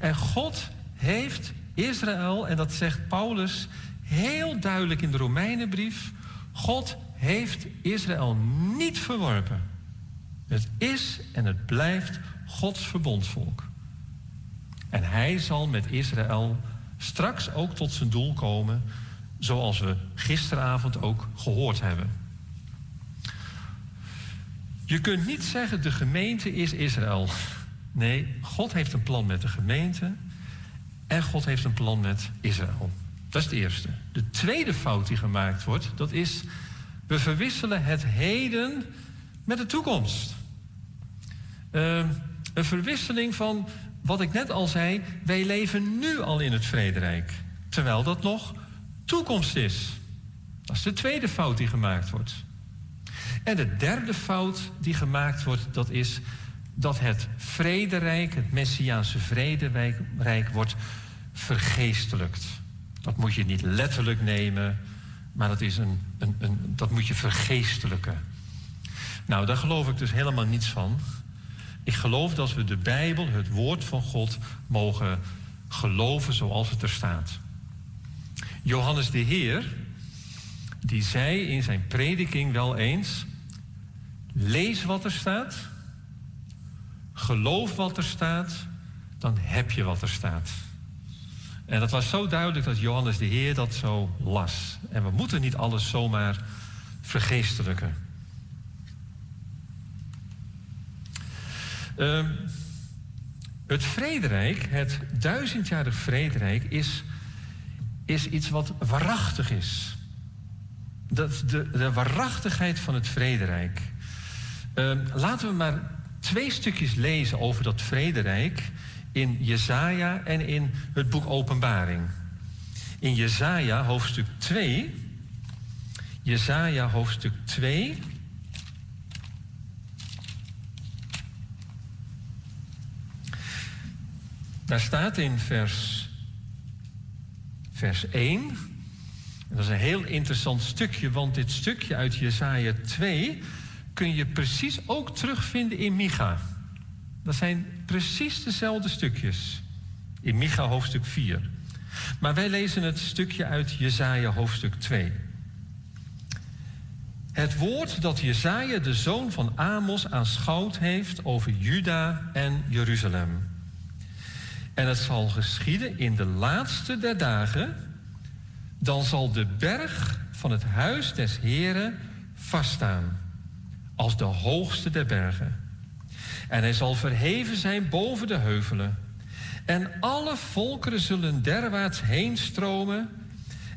En God heeft Israël, en dat zegt Paulus heel duidelijk in de Romeinenbrief, God heeft Israël niet verworpen. Het is en het blijft Gods verbondsvolk. En hij zal met Israël straks ook tot zijn doel komen, zoals we gisteravond ook gehoord hebben. Je kunt niet zeggen de gemeente is Israël. Nee, God heeft een plan met de gemeente en God heeft een plan met Israël. Dat is het eerste. De tweede fout die gemaakt wordt, dat is we verwisselen het heden met de toekomst. Uh, een verwisseling van wat ik net al zei, wij leven nu al in het vrederijk, terwijl dat nog toekomst is. Dat is de tweede fout die gemaakt wordt. En de derde fout die gemaakt wordt, dat is dat het vrederijk, het Messiaanse vrederijk, wordt vergeestelijkt. Dat moet je niet letterlijk nemen, maar dat, is een, een, een, dat moet je vergeestelijken. Nou, daar geloof ik dus helemaal niets van. Ik geloof dat we de Bijbel, het woord van God, mogen geloven zoals het er staat. Johannes de Heer, die zei in zijn prediking wel eens: lees wat er staat, geloof wat er staat, dan heb je wat er staat. En dat was zo duidelijk dat Johannes de Heer dat zo las. En we moeten niet alles zomaar vergeestelijken. Uh, het vrederijk, het duizendjarig vrederijk, is, is iets wat waarachtig is. Dat de, de waarachtigheid van het vrederijk. Uh, laten we maar twee stukjes lezen over dat vrederijk in Jesaja en in het boek Openbaring. In Jesaja hoofdstuk 2. Jesaja hoofdstuk 2. Daar staat in vers vers 1. En dat is een heel interessant stukje, want dit stukje uit Jesaja 2 kun je precies ook terugvinden in Micha. Dat zijn precies dezelfde stukjes. In Micha hoofdstuk 4. Maar wij lezen het stukje uit Jesaja hoofdstuk 2. Het woord dat Jesaja, de zoon van Amos, aanschouwd heeft over Juda en Jeruzalem. En het zal geschieden in de laatste der dagen, dan zal de berg van het huis des Heren vaststaan, als de hoogste der bergen. En hij zal verheven zijn boven de heuvelen. En alle volkeren zullen derwaarts heen stromen.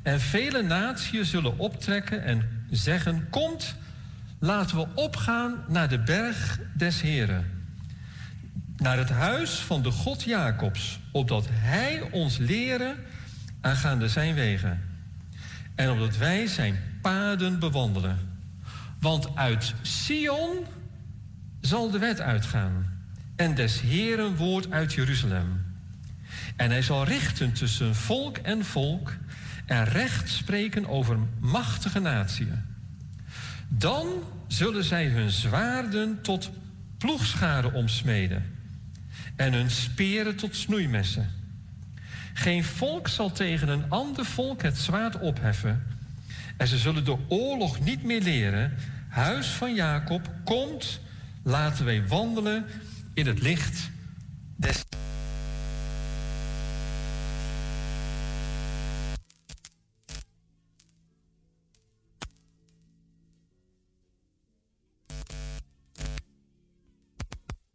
En vele naties zullen optrekken en zeggen: Komt, laten we opgaan naar de berg des Heren. Naar het huis van de God Jacobs, opdat hij ons leren aangaande zijn wegen. En opdat wij zijn paden bewandelen. Want uit Sion zal de wet uitgaan. En des Heren woord uit Jeruzalem. En hij zal richten tussen volk en volk en recht spreken over machtige natieën. Dan zullen zij hun zwaarden tot ploegscharen omsmeden en hun speren tot snoeimessen. Geen volk zal tegen een ander volk het zwaard opheffen. En ze zullen de oorlog niet meer leren. Huis van Jacob, komt, laten wij wandelen in het licht des.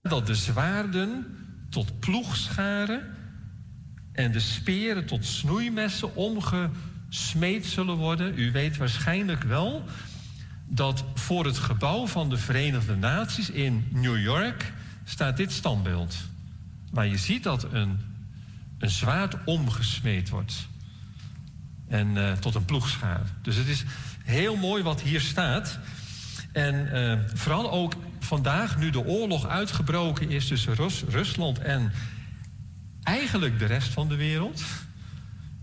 Dat de zwaarden tot ploegscharen en de speren tot snoeimessen omgesmeed zullen worden. U weet waarschijnlijk wel dat voor het gebouw van de Verenigde Naties in New York staat dit standbeeld. Waar je ziet dat een, een zwaard omgesmeed wordt. En uh, tot een ploegschaar. Dus het is heel mooi wat hier staat. En uh, vooral ook vandaag, nu de oorlog uitgebroken is tussen Rus Rusland en eigenlijk de rest van de wereld,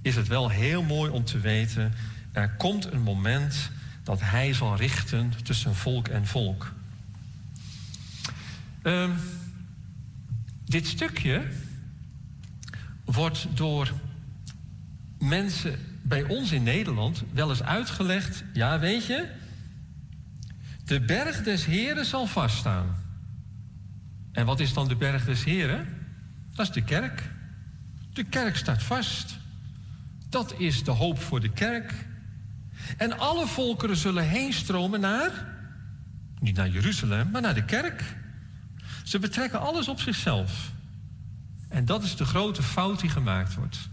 is het wel heel mooi om te weten, er komt een moment dat hij zal richten tussen volk en volk. Um, dit stukje wordt door mensen bij ons in Nederland wel eens uitgelegd. Ja, weet je, de berg des Heren zal vaststaan. En wat is dan de berg des Heren? Dat is de kerk. De kerk staat vast. Dat is de hoop voor de kerk. En alle volkeren zullen heen stromen naar, niet naar Jeruzalem, maar naar de kerk. Ze betrekken alles op zichzelf. En dat is de grote fout die gemaakt wordt.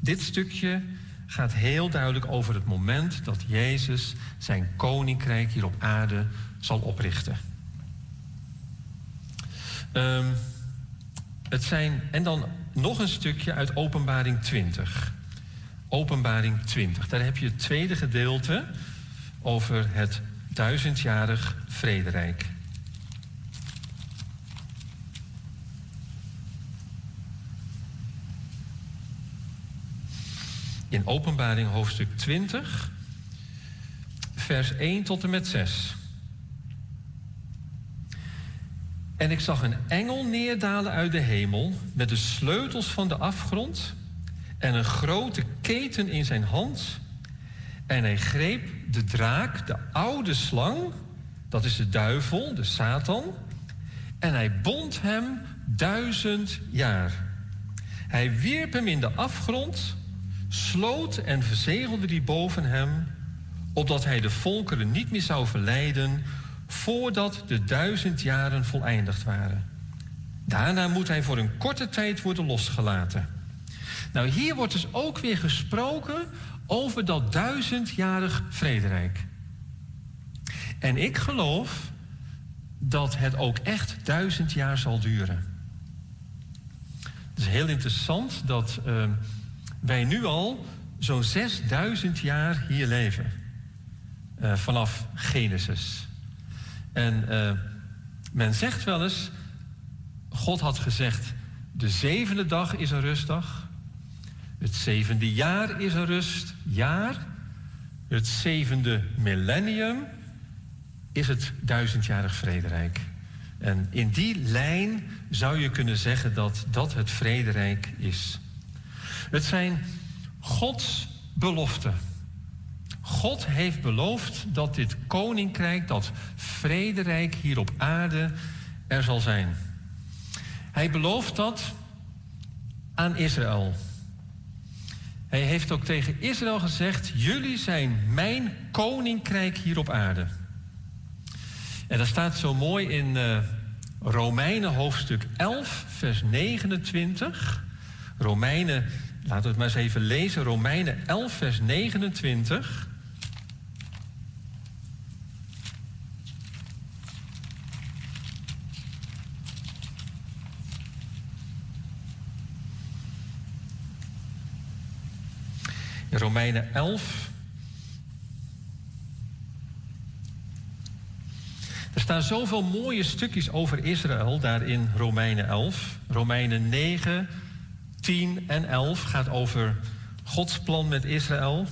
Dit stukje gaat heel duidelijk over het moment dat Jezus zijn koninkrijk hier op aarde zal oprichten. Um, het zijn, en dan nog een stukje uit Openbaring 20. Openbaring 20. Daar heb je het tweede gedeelte over het duizendjarig vrederijk. In Openbaring hoofdstuk 20, vers 1 tot en met 6. En ik zag een engel neerdalen uit de hemel met de sleutels van de afgrond en een grote keten in zijn hand. En hij greep de draak, de oude slang, dat is de duivel, de Satan, en hij bond hem duizend jaar. Hij wierp hem in de afgrond, sloot en verzegelde die boven hem, opdat hij de volkeren niet meer zou verleiden voordat de duizend jaren voleindigd waren. Daarna moet hij voor een korte tijd worden losgelaten. Nou, hier wordt dus ook weer gesproken over dat duizendjarig vrederijk. En ik geloof dat het ook echt duizend jaar zal duren. Het is heel interessant dat uh, wij nu al zo'n 6000 jaar hier leven. Uh, vanaf Genesis. En uh, men zegt wel eens, God had gezegd, de zevende dag is een rustdag. Het zevende jaar is een rustjaar. Het zevende millennium is het duizendjarig vrederijk. En in die lijn zou je kunnen zeggen dat dat het vrederijk is. Het zijn Gods beloften. God heeft beloofd dat dit koninkrijk, dat vrederijk hier op aarde er zal zijn. Hij belooft dat aan Israël. Hij heeft ook tegen Israël gezegd: Jullie zijn mijn koninkrijk hier op aarde. En dat staat zo mooi in uh, Romeinen hoofdstuk 11, vers 29. Romeinen, laten we het maar eens even lezen. Romeinen 11, vers 29. Romeinen 11. Er staan zoveel mooie stukjes over Israël daar in Romeinen 11. Romeinen 9, 10 en 11 gaat over Gods plan met Israël.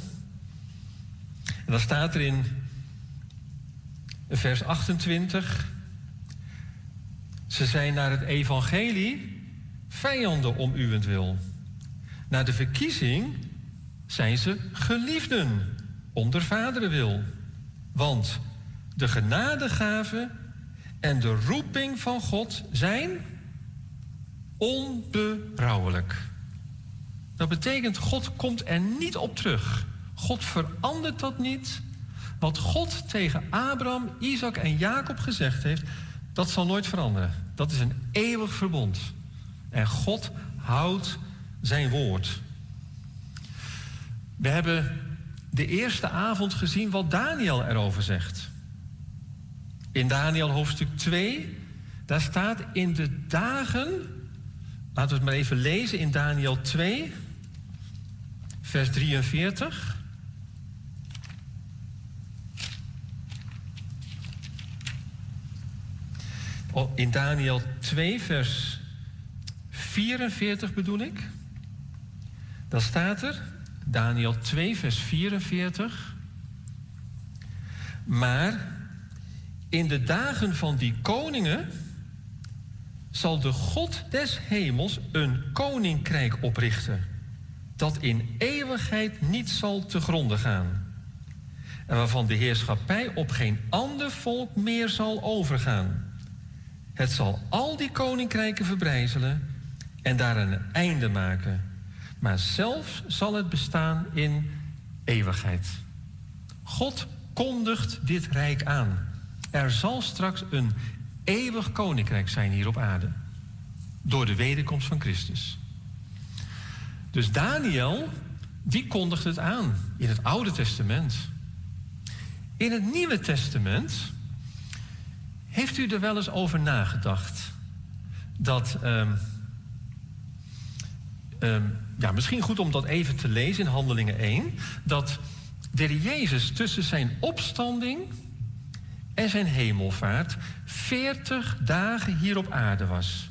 En dan staat er in vers 28. Ze zijn naar het evangelie vijanden om uwentwil. Naar de verkiezing zijn ze geliefden onder vaderen wil. Want de genadegave en de roeping van God zijn onberouwelijk. Dat betekent, God komt er niet op terug. God verandert dat niet. Wat God tegen Abraham, Isaac en Jacob gezegd heeft, dat zal nooit veranderen. Dat is een eeuwig verbond. En God houdt zijn woord. We hebben de eerste avond gezien wat Daniel erover zegt. In Daniel hoofdstuk 2, daar staat in de dagen, laten we het maar even lezen in Daniel 2, vers 43. Oh, in Daniel 2, vers 44 bedoel ik. Dan staat er, Daniel 2, vers 44. Maar in de dagen van die koningen zal de God des hemels een koninkrijk oprichten, dat in eeuwigheid niet zal te gronden gaan. En waarvan de heerschappij op geen ander volk meer zal overgaan. Het zal al die koninkrijken verbrijzelen en daar een einde maken maar zelf zal het bestaan in eeuwigheid. God kondigt dit rijk aan. Er zal straks een eeuwig koninkrijk zijn hier op aarde. Door de wederkomst van Christus. Dus Daniel, die kondigt het aan in het Oude Testament. In het Nieuwe Testament heeft u er wel eens over nagedacht dat. Um, um, ja, misschien goed om dat even te lezen in Handelingen 1. Dat de Jezus tussen zijn opstanding en zijn hemelvaart 40 dagen hier op aarde was.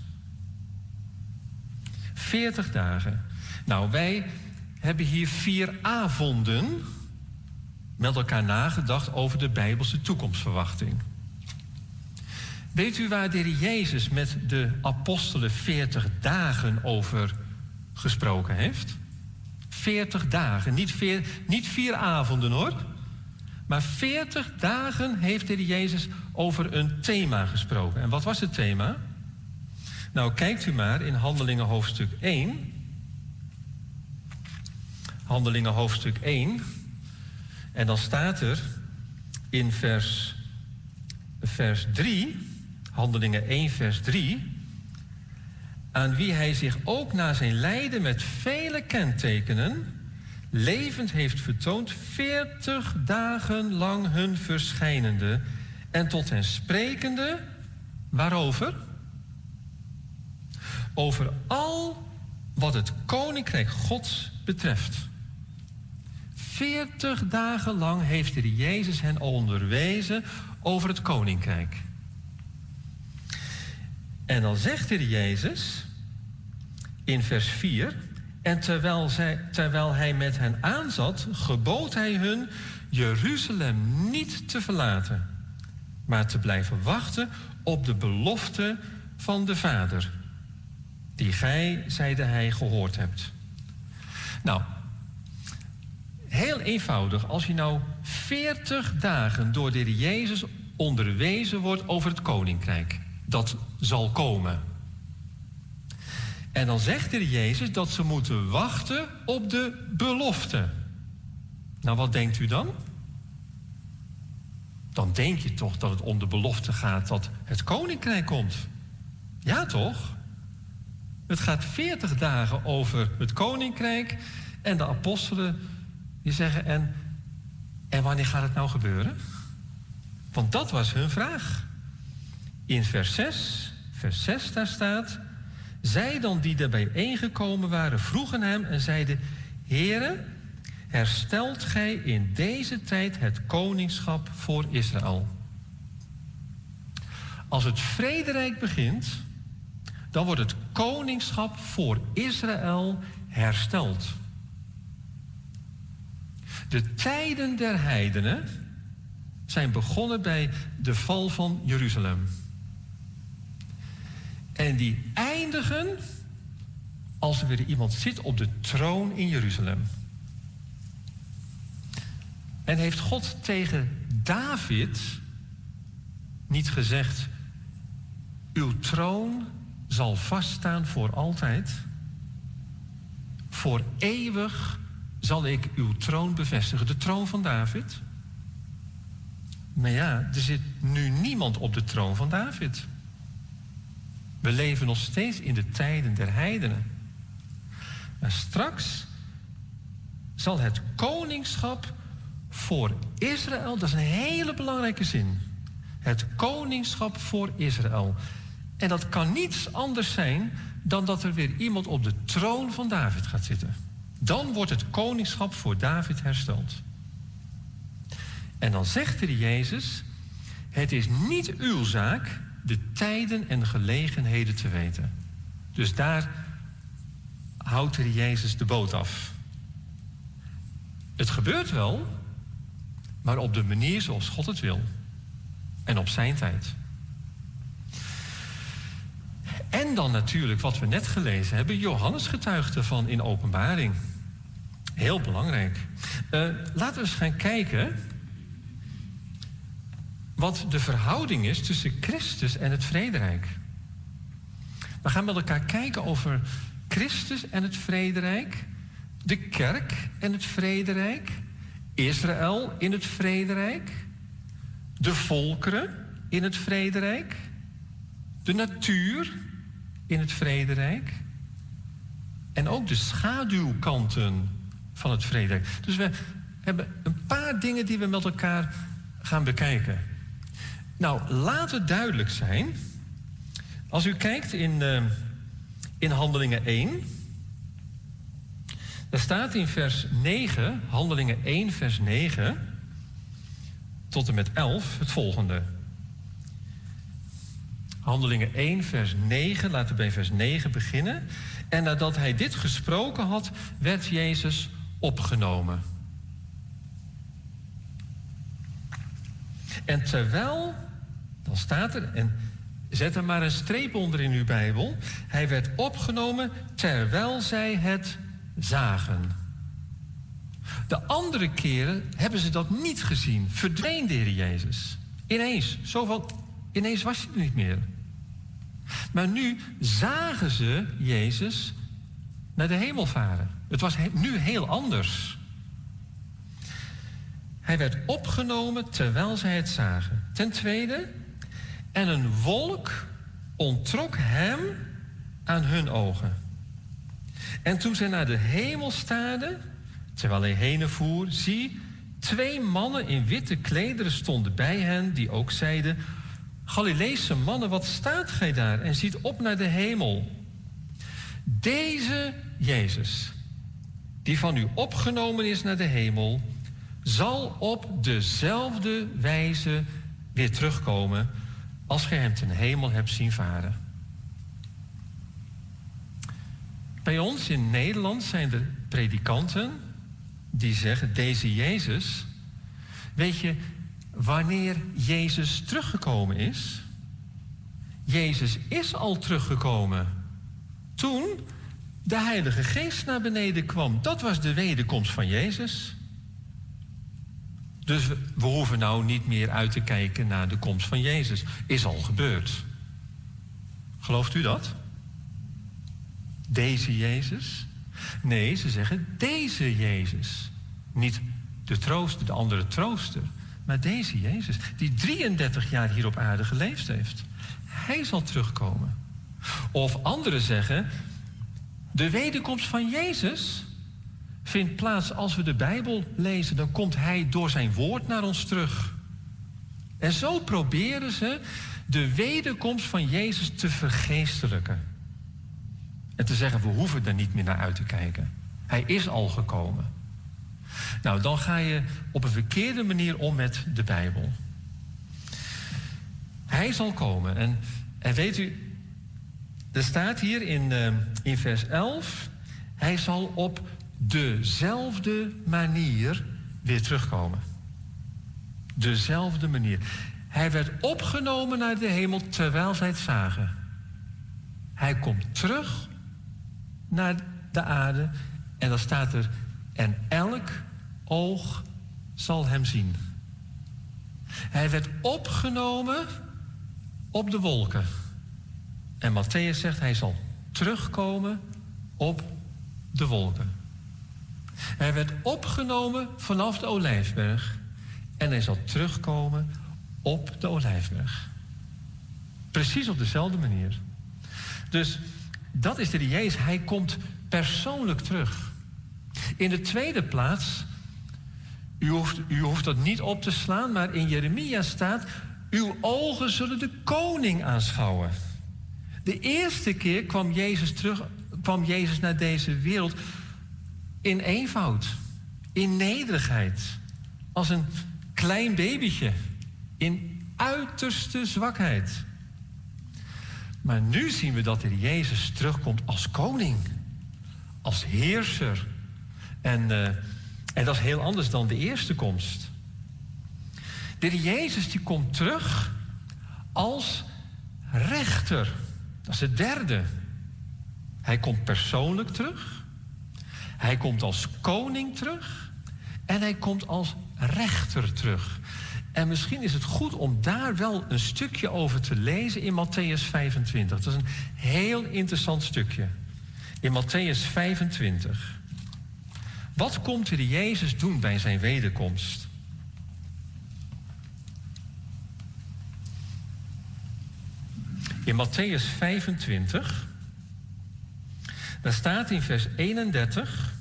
40 dagen. Nou, wij hebben hier vier avonden met elkaar nagedacht over de Bijbelse toekomstverwachting. Weet u waar de Jezus met de apostelen 40 dagen over gesproken heeft. 40 dagen, niet vier, niet vier avonden hoor. Maar 40 dagen heeft de Jezus over een thema gesproken. En wat was het thema? Nou, kijkt u maar in Handelingen hoofdstuk 1. Handelingen hoofdstuk 1. En dan staat er in vers, vers 3, Handelingen 1, vers 3 aan wie hij zich ook na zijn lijden met vele kentekenen levend heeft vertoond, veertig dagen lang hun verschijnende en tot hen sprekende, waarover? Over al wat het koninkrijk Gods betreft. Veertig dagen lang heeft de Jezus hen onderwezen over het koninkrijk. En dan zegt de Jezus, in vers 4. En terwijl, zij, terwijl hij met hen aanzat, gebood hij hun Jeruzalem niet te verlaten, maar te blijven wachten op de belofte van de Vader, die gij, zeide hij, gehoord hebt. Nou, heel eenvoudig, als je nou 40 dagen door de Jezus onderwezen wordt over het koninkrijk, dat zal komen. En dan zegt Heer Jezus dat ze moeten wachten op de belofte. Nou, wat denkt u dan? Dan denk je toch dat het om de belofte gaat dat het koninkrijk komt. Ja, toch? Het gaat 40 dagen over het koninkrijk en de apostelen die zeggen en, en wanneer gaat het nou gebeuren? Want dat was hun vraag. In vers 6, vers 6 daar staat, zij dan die er bijeengekomen waren vroegen hem en zeiden, Heere, herstelt gij in deze tijd het koningschap voor Israël? Als het vrederijk begint, dan wordt het koningschap voor Israël hersteld. De tijden der heidenen zijn begonnen bij de val van Jeruzalem. En die eindigen als er weer iemand zit op de troon in Jeruzalem. En heeft God tegen David niet gezegd: Uw troon zal vaststaan voor altijd? Voor eeuwig zal ik uw troon bevestigen, de troon van David. Maar ja, er zit nu niemand op de troon van David. We leven nog steeds in de tijden der heidenen. Maar straks zal het koningschap voor Israël, dat is een hele belangrijke zin. Het koningschap voor Israël. En dat kan niets anders zijn dan dat er weer iemand op de troon van David gaat zitten. Dan wordt het koningschap voor David hersteld. En dan zegt er Jezus: Het is niet uw zaak de tijden en gelegenheden te weten. Dus daar houdt er Jezus de boot af. Het gebeurt wel, maar op de manier zoals God het wil. En op zijn tijd. En dan natuurlijk wat we net gelezen hebben. Johannes getuigt ervan in openbaring. Heel belangrijk. Uh, laten we eens gaan kijken wat de verhouding is tussen Christus en het vrederijk. We gaan met elkaar kijken over Christus en het vrederijk, de kerk en het vrederijk, Israël in het vrederijk, de volkeren in het vrederijk, de natuur in het vrederijk en ook de schaduwkanten van het vrederijk. Dus we hebben een paar dingen die we met elkaar gaan bekijken. Nou, laat het duidelijk zijn. Als u kijkt in, uh, in Handelingen 1. Daar staat in vers 9, Handelingen 1, vers 9. Tot en met 11 het volgende. Handelingen 1, vers 9. Laten we bij vers 9 beginnen. En nadat hij dit gesproken had, werd Jezus opgenomen. En terwijl dan staat er, en zet er maar een streep onder in uw Bijbel. Hij werd opgenomen terwijl zij het zagen. De andere keren hebben ze dat niet gezien. Verdween de Heer Jezus. Ineens. Zo van, ineens was hij er niet meer. Maar nu zagen ze Jezus naar de hemel varen. Het was nu heel anders. Hij werd opgenomen terwijl zij het zagen. Ten tweede, en een wolk ontrok hem aan hun ogen. En toen zij naar de hemel staarden, terwijl hij heen voer, zie, twee mannen in witte klederen stonden bij hen, die ook zeiden: Galileese mannen, wat staat gij daar en ziet op naar de hemel? Deze Jezus, die van u opgenomen is naar de hemel, zal op dezelfde wijze weer terugkomen als gij hem ten hemel hebt zien varen. Bij ons in Nederland zijn er predikanten die zeggen: Deze Jezus, weet je, wanneer Jezus teruggekomen is? Jezus is al teruggekomen. Toen de Heilige Geest naar beneden kwam. Dat was de wederkomst van Jezus. Dus we, hoeven nou niet meer uit te kijken naar de komst van Jezus. Is al gebeurd. Gelooft u dat? Deze Jezus? Nee, ze zeggen deze Jezus. Niet de trooster, de andere trooster. Maar deze Jezus, die 33 jaar hier op aarde geleefd heeft. Hij zal terugkomen. Of anderen zeggen, de wederkomst van Jezus vindt plaats als we de Bijbel lezen. Dan komt Hij door zijn woord naar ons terug. En zo proberen ze de wederkomst van Jezus te vergeestelijken. En te zeggen, we hoeven er niet meer naar uit te kijken. Hij is al gekomen. Nou, dan ga je op een verkeerde manier om met de Bijbel. Hij zal komen. En, en weet u, er staat hier in, uh, in vers 11... hij zal op dezelfde manier weer terugkomen. Dezelfde manier. Hij werd opgenomen naar de hemel terwijl zij het zagen. Hij komt terug naar de aarde en dan staat er... en elk oog zal hem zien. Hij werd opgenomen op de wolken. En Matthäus zegt hij zal terugkomen op de wolken. Hij werd opgenomen vanaf de Olijfberg en hij zal terugkomen op de Olijfberg. Precies op dezelfde manier. Dus dat is de Jezus. Hij komt persoonlijk terug. In de tweede plaats, u hoeft, u hoeft dat niet op te slaan, maar in Jeremia staat: Uw ogen zullen de koning aanschouwen. De eerste keer kwam Jezus terug, kwam Jezus naar deze wereld in eenvoud, in nederigheid, als een klein babytje, in uiterste zwakheid. Maar nu zien we dat er Jezus terugkomt als koning, als heerser. En, uh, en dat is heel anders dan de eerste komst. De Jezus die komt terug als rechter. Dat is het derde. Hij komt persoonlijk terug. Hij komt als koning terug. En hij komt als rechter terug. En misschien is het goed om daar wel een stukje over te lezen in Matthäus 25. Dat is een heel interessant stukje. In Matthäus 25. Wat komt er Jezus doen bij zijn wederkomst? In Matthäus 25, daar staat in vers 31,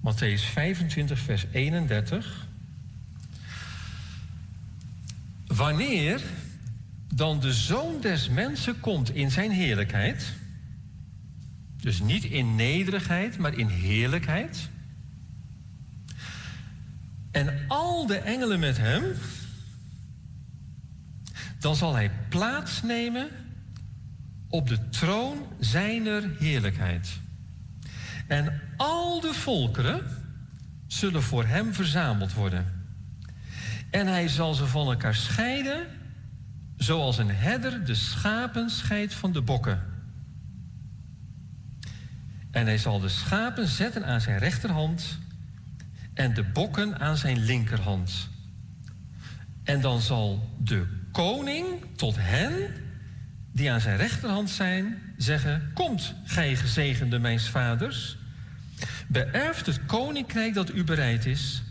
Matthäus 25, vers 31. Wanneer dan de zoon des mensen komt in zijn heerlijkheid, dus niet in nederigheid, maar in heerlijkheid, en al de engelen met hem, dan zal hij plaatsnemen op de troon zijner heerlijkheid. En al de volkeren zullen voor hem verzameld worden. En hij zal ze van elkaar scheiden, zoals een herder de schapen scheidt van de bokken. En hij zal de schapen zetten aan zijn rechterhand en de bokken aan zijn linkerhand. En dan zal de koning tot hen die aan zijn rechterhand zijn zeggen: Komt, gij gezegende mijns vaders, beërft het koninkrijk dat u bereid is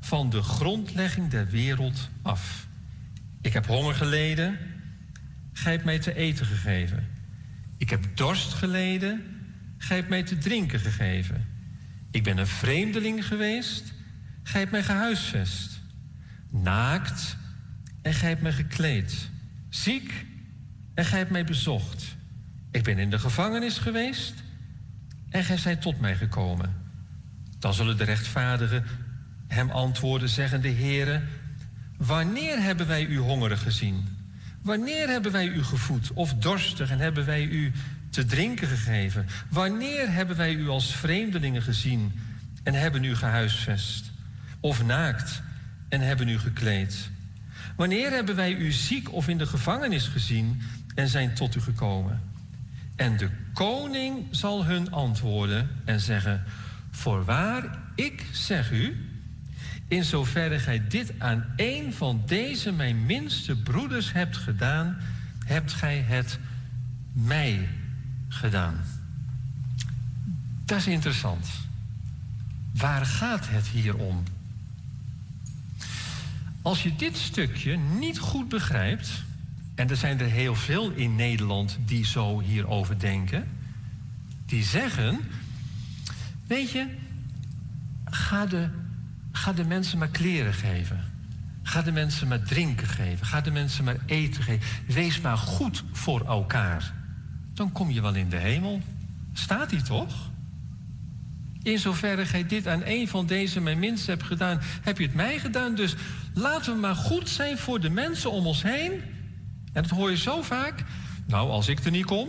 van de grondlegging der wereld af. Ik heb honger geleden, gij hebt mij te eten gegeven. Ik heb dorst geleden, gij hebt mij te drinken gegeven. Ik ben een vreemdeling geweest, gij hebt mij gehuisvest. Naakt en gij hebt mij gekleed. Ziek en gij hebt mij bezocht. Ik ben in de gevangenis geweest en gij zijt tot mij gekomen. Dan zullen de rechtvaardigen hem antwoorden, zeggende: Heere, wanneer hebben wij u hongerig gezien? Wanneer hebben wij u gevoed of dorstig en hebben wij u te drinken gegeven? Wanneer hebben wij u als vreemdelingen gezien en hebben u gehuisvest? Of naakt en hebben u gekleed? Wanneer hebben wij u ziek of in de gevangenis gezien en zijn tot u gekomen? En de koning zal hun antwoorden en zeggen: Voorwaar, ik zeg u, in zoverre gij dit aan een van deze mijn minste broeders hebt gedaan, hebt gij het mij gedaan. Dat is interessant. Waar gaat het hier om? Als je dit stukje niet goed begrijpt, en er zijn er heel veel in Nederland die zo hierover denken, die zeggen: Weet je, ga de, ga de mensen maar kleren geven. Ga de mensen maar drinken geven. Ga de mensen maar eten geven. Wees maar goed voor elkaar. Dan kom je wel in de hemel. Staat hij toch? In zoverre gij dit aan een van deze mijn minst hebt gedaan, heb je het mij gedaan. Dus laten we maar goed zijn voor de mensen om ons heen. En dat hoor je zo vaak. Nou, als ik er niet kom,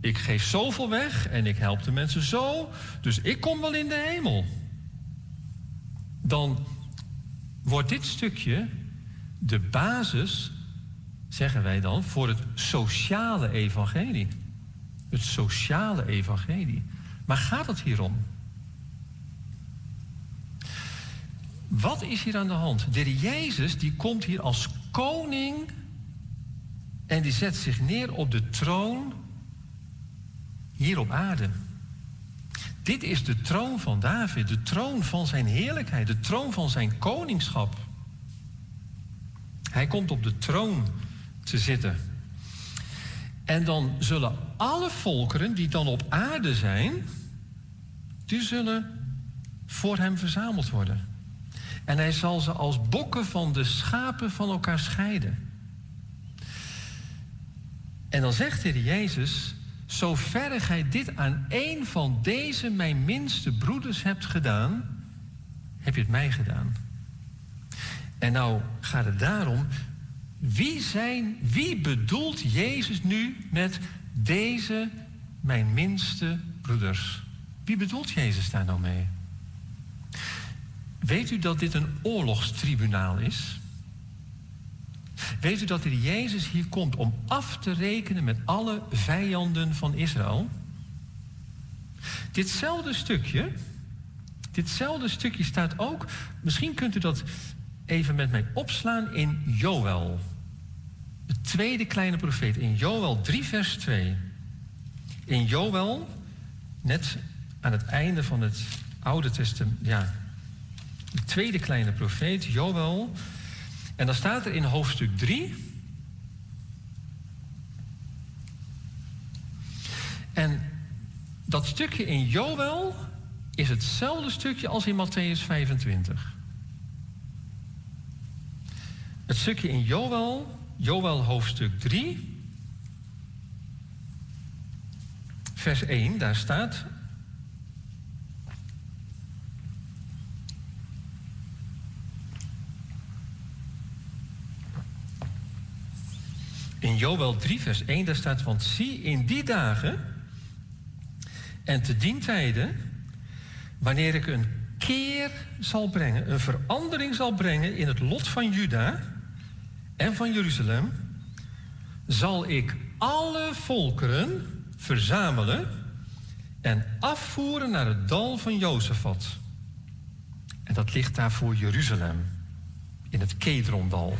ik geef zoveel weg en ik help de mensen zo, dus ik kom wel in de hemel. Dan wordt dit stukje de basis, zeggen wij dan, voor het sociale evangelie. Het sociale evangelie. Maar gaat het hierom? Wat is hier aan de hand? De Jezus die komt hier als koning en die zet zich neer op de troon hier op aarde. Dit is de troon van David, de troon van zijn heerlijkheid, de troon van zijn koningschap. Hij komt op de troon te zitten. En dan zullen alle volkeren die dan op aarde zijn, die zullen voor hem verzameld worden. En hij zal ze als bokken van de schapen van elkaar scheiden. En dan zegt de Jezus, zoverre gij dit aan een van deze mijn minste broeders hebt gedaan, heb je het mij gedaan. En nou gaat het daarom, wie, zijn, wie bedoelt Jezus nu met deze mijn minste broeders? Wie bedoelt Jezus daar nou mee? Weet u dat dit een oorlogstribunaal is? Weet u dat er Jezus hier komt om af te rekenen met alle vijanden van Israël? Ditzelfde stukje, ditzelfde stukje staat ook, misschien kunt u dat even met mij opslaan in Joël. De tweede kleine profeet, in Joël 3 vers 2. In Joël, net aan het einde van het Oude Testament, ja, de tweede kleine profeet, Joël. En dan staat er in hoofdstuk 3. En dat stukje in Joël is hetzelfde stukje als in Matthäus 25. Het stukje in Joël, Joël hoofdstuk 3, vers 1, daar staat: In Joel 3, vers 1, daar staat: Want zie in die dagen en te dien tijden, wanneer ik een keer zal brengen, een verandering zal brengen in het lot van Juda en van Jeruzalem, zal ik alle volkeren verzamelen en afvoeren naar het dal van Jozefat. En dat ligt daar voor Jeruzalem, in het Kedrondal.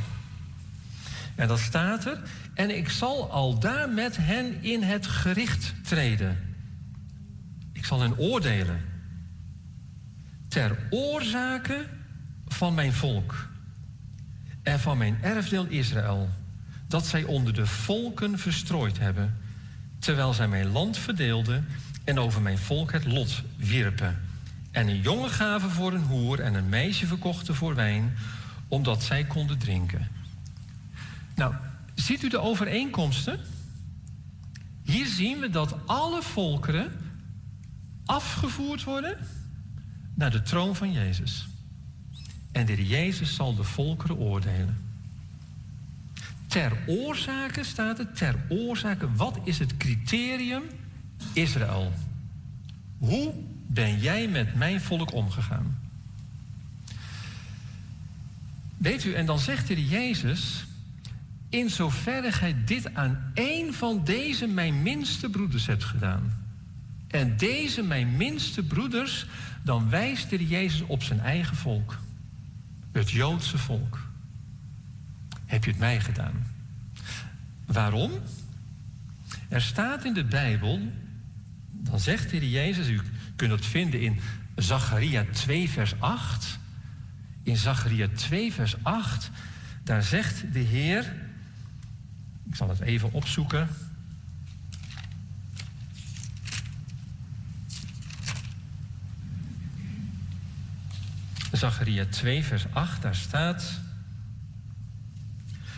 En dat staat er. En ik zal al daar met hen in het gericht treden. Ik zal hen oordelen. Ter oorzake van mijn volk. En van mijn erfdeel Israël. Dat zij onder de volken verstrooid hebben. Terwijl zij mijn land verdeelden en over mijn volk het lot wierpen. En een jongen gaven voor een hoer en een meisje verkochten voor wijn, omdat zij konden drinken. Nou, ziet u de overeenkomsten? Hier zien we dat alle volkeren afgevoerd worden naar de troon van Jezus. En de Jezus zal de volkeren oordelen. ter oorzake staat het, ter oorzake. Wat is het criterium Israël? Hoe ben jij met mijn volk omgegaan? Weet u, en dan zegt de Jezus, in zoverre gij dit aan één van deze mijn minste broeders hebt gedaan. En deze mijn minste broeders, dan wijst de Jezus op zijn eigen volk. Het Joodse volk. Heb je het mij gedaan? Waarom? Er staat in de Bijbel, dan zegt de Heer Jezus, u kunt het vinden in Zacharia 2, vers 8. In Zacharia 2, vers 8, daar zegt de Heer, ik zal het even opzoeken. Zacharia 2, vers 8, daar staat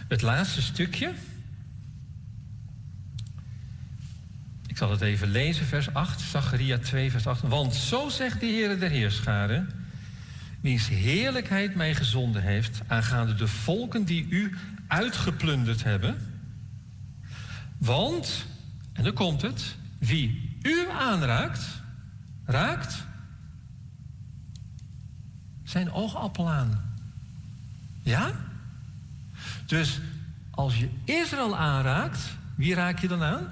het laatste stukje. Ik zal het even lezen, vers 8, Zacharia 2, vers 8. Want zo zegt de Heer der Heerscharen, wiens heerlijkheid mij gezonden heeft, aangaande de volken die u uitgeplunderd hebben. Want, en dan komt het, wie u aanraakt, raakt zijn oogappel aan. Ja? Dus als je Israël aanraakt, wie raak je dan aan?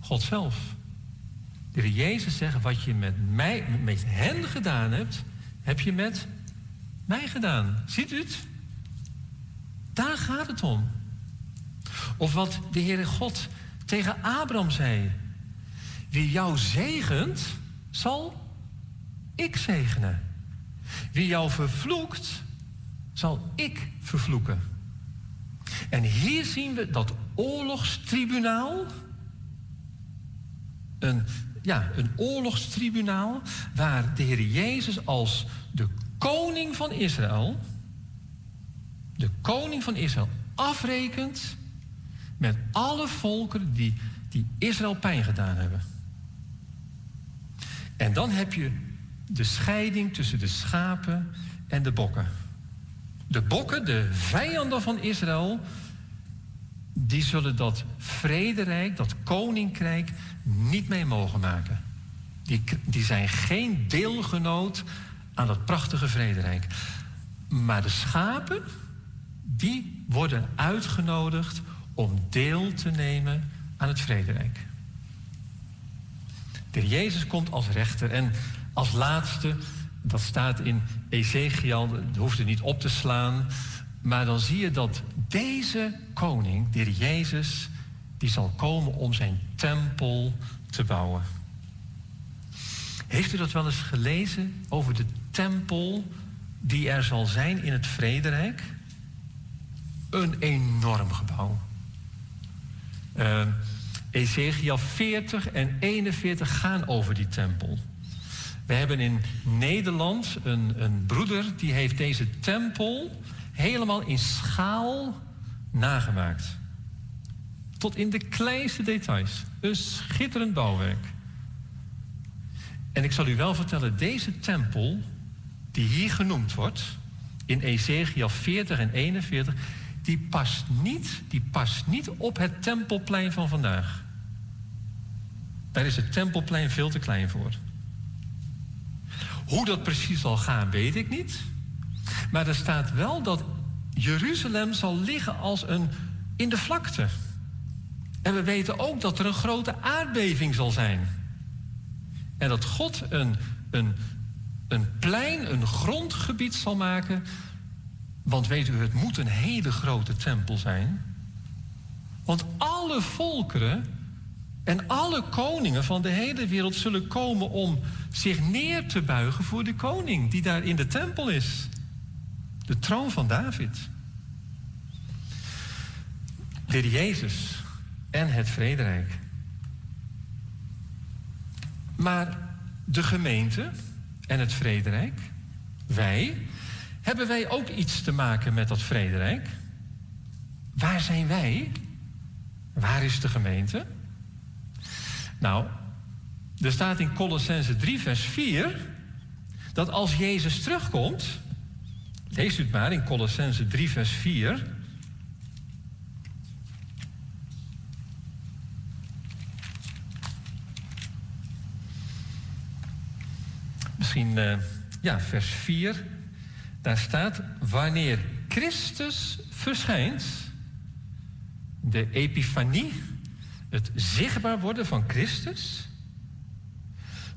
God zelf. De Jezus zegt, wat je met, mij, met hen gedaan hebt, heb je met mij gedaan. Ziet u het? Daar gaat het om. Of wat de Heere God tegen Abraham zei. Wie jou zegent, zal ik zegenen. Wie jou vervloekt, zal ik vervloeken. En hier zien we dat oorlogstribunaal. Een, ja, een oorlogstribunaal waar de Heer Jezus als de koning van Israël, de koning van Israël, afrekent met alle volkeren die, die Israël pijn gedaan hebben. En dan heb je de scheiding tussen de schapen en de bokken. De bokken, de vijanden van Israël, die zullen dat vrederijk, dat koninkrijk, niet mee mogen maken. Die, die zijn geen deelgenoot aan dat prachtige vrederijk. Maar de schapen, die worden uitgenodigd om deel te nemen aan het vrederijk. De Jezus komt als rechter en als laatste, dat staat in Ezekiel, dat hoeft er niet op te slaan, maar dan zie je dat deze koning, de Jezus, die zal komen om zijn tempel te bouwen. Heeft u dat wel eens gelezen over de tempel die er zal zijn in het Vrederijk? Een enorm gebouw. Uh, Ezekiel 40 en 41 gaan over die tempel. We hebben in Nederland een, een broeder die heeft deze tempel helemaal in schaal nagemaakt. Tot in de kleinste details. Een schitterend bouwwerk. En ik zal u wel vertellen, deze tempel, die hier genoemd wordt, in Ezekiel 40 en 41, die past niet, die past niet op het tempelplein van vandaag. Daar is het tempelplein veel te klein voor. Hoe dat precies zal gaan, weet ik niet. Maar er staat wel dat Jeruzalem zal liggen als een in de vlakte. En we weten ook dat er een grote aardbeving zal zijn. En dat God een, een, een plein, een grondgebied zal maken. Want weet u, het moet een hele grote tempel zijn. Want alle volkeren en alle koningen van de hele wereld zullen komen om zich neer te buigen voor de koning die daar in de tempel is. De troon van David. De Jezus en het vrederijk. Maar de gemeente en het vrederijk, wij, hebben wij ook iets te maken met dat vrederijk? Waar zijn wij? Waar is de gemeente? Nou, er staat in Colossense 3, vers 4 dat als Jezus terugkomt, lees u het maar in Colossense 3, vers 4. Misschien, eh, ja, vers 4 daar staat, wanneer Christus verschijnt, de epifanie, het zichtbaar worden van Christus,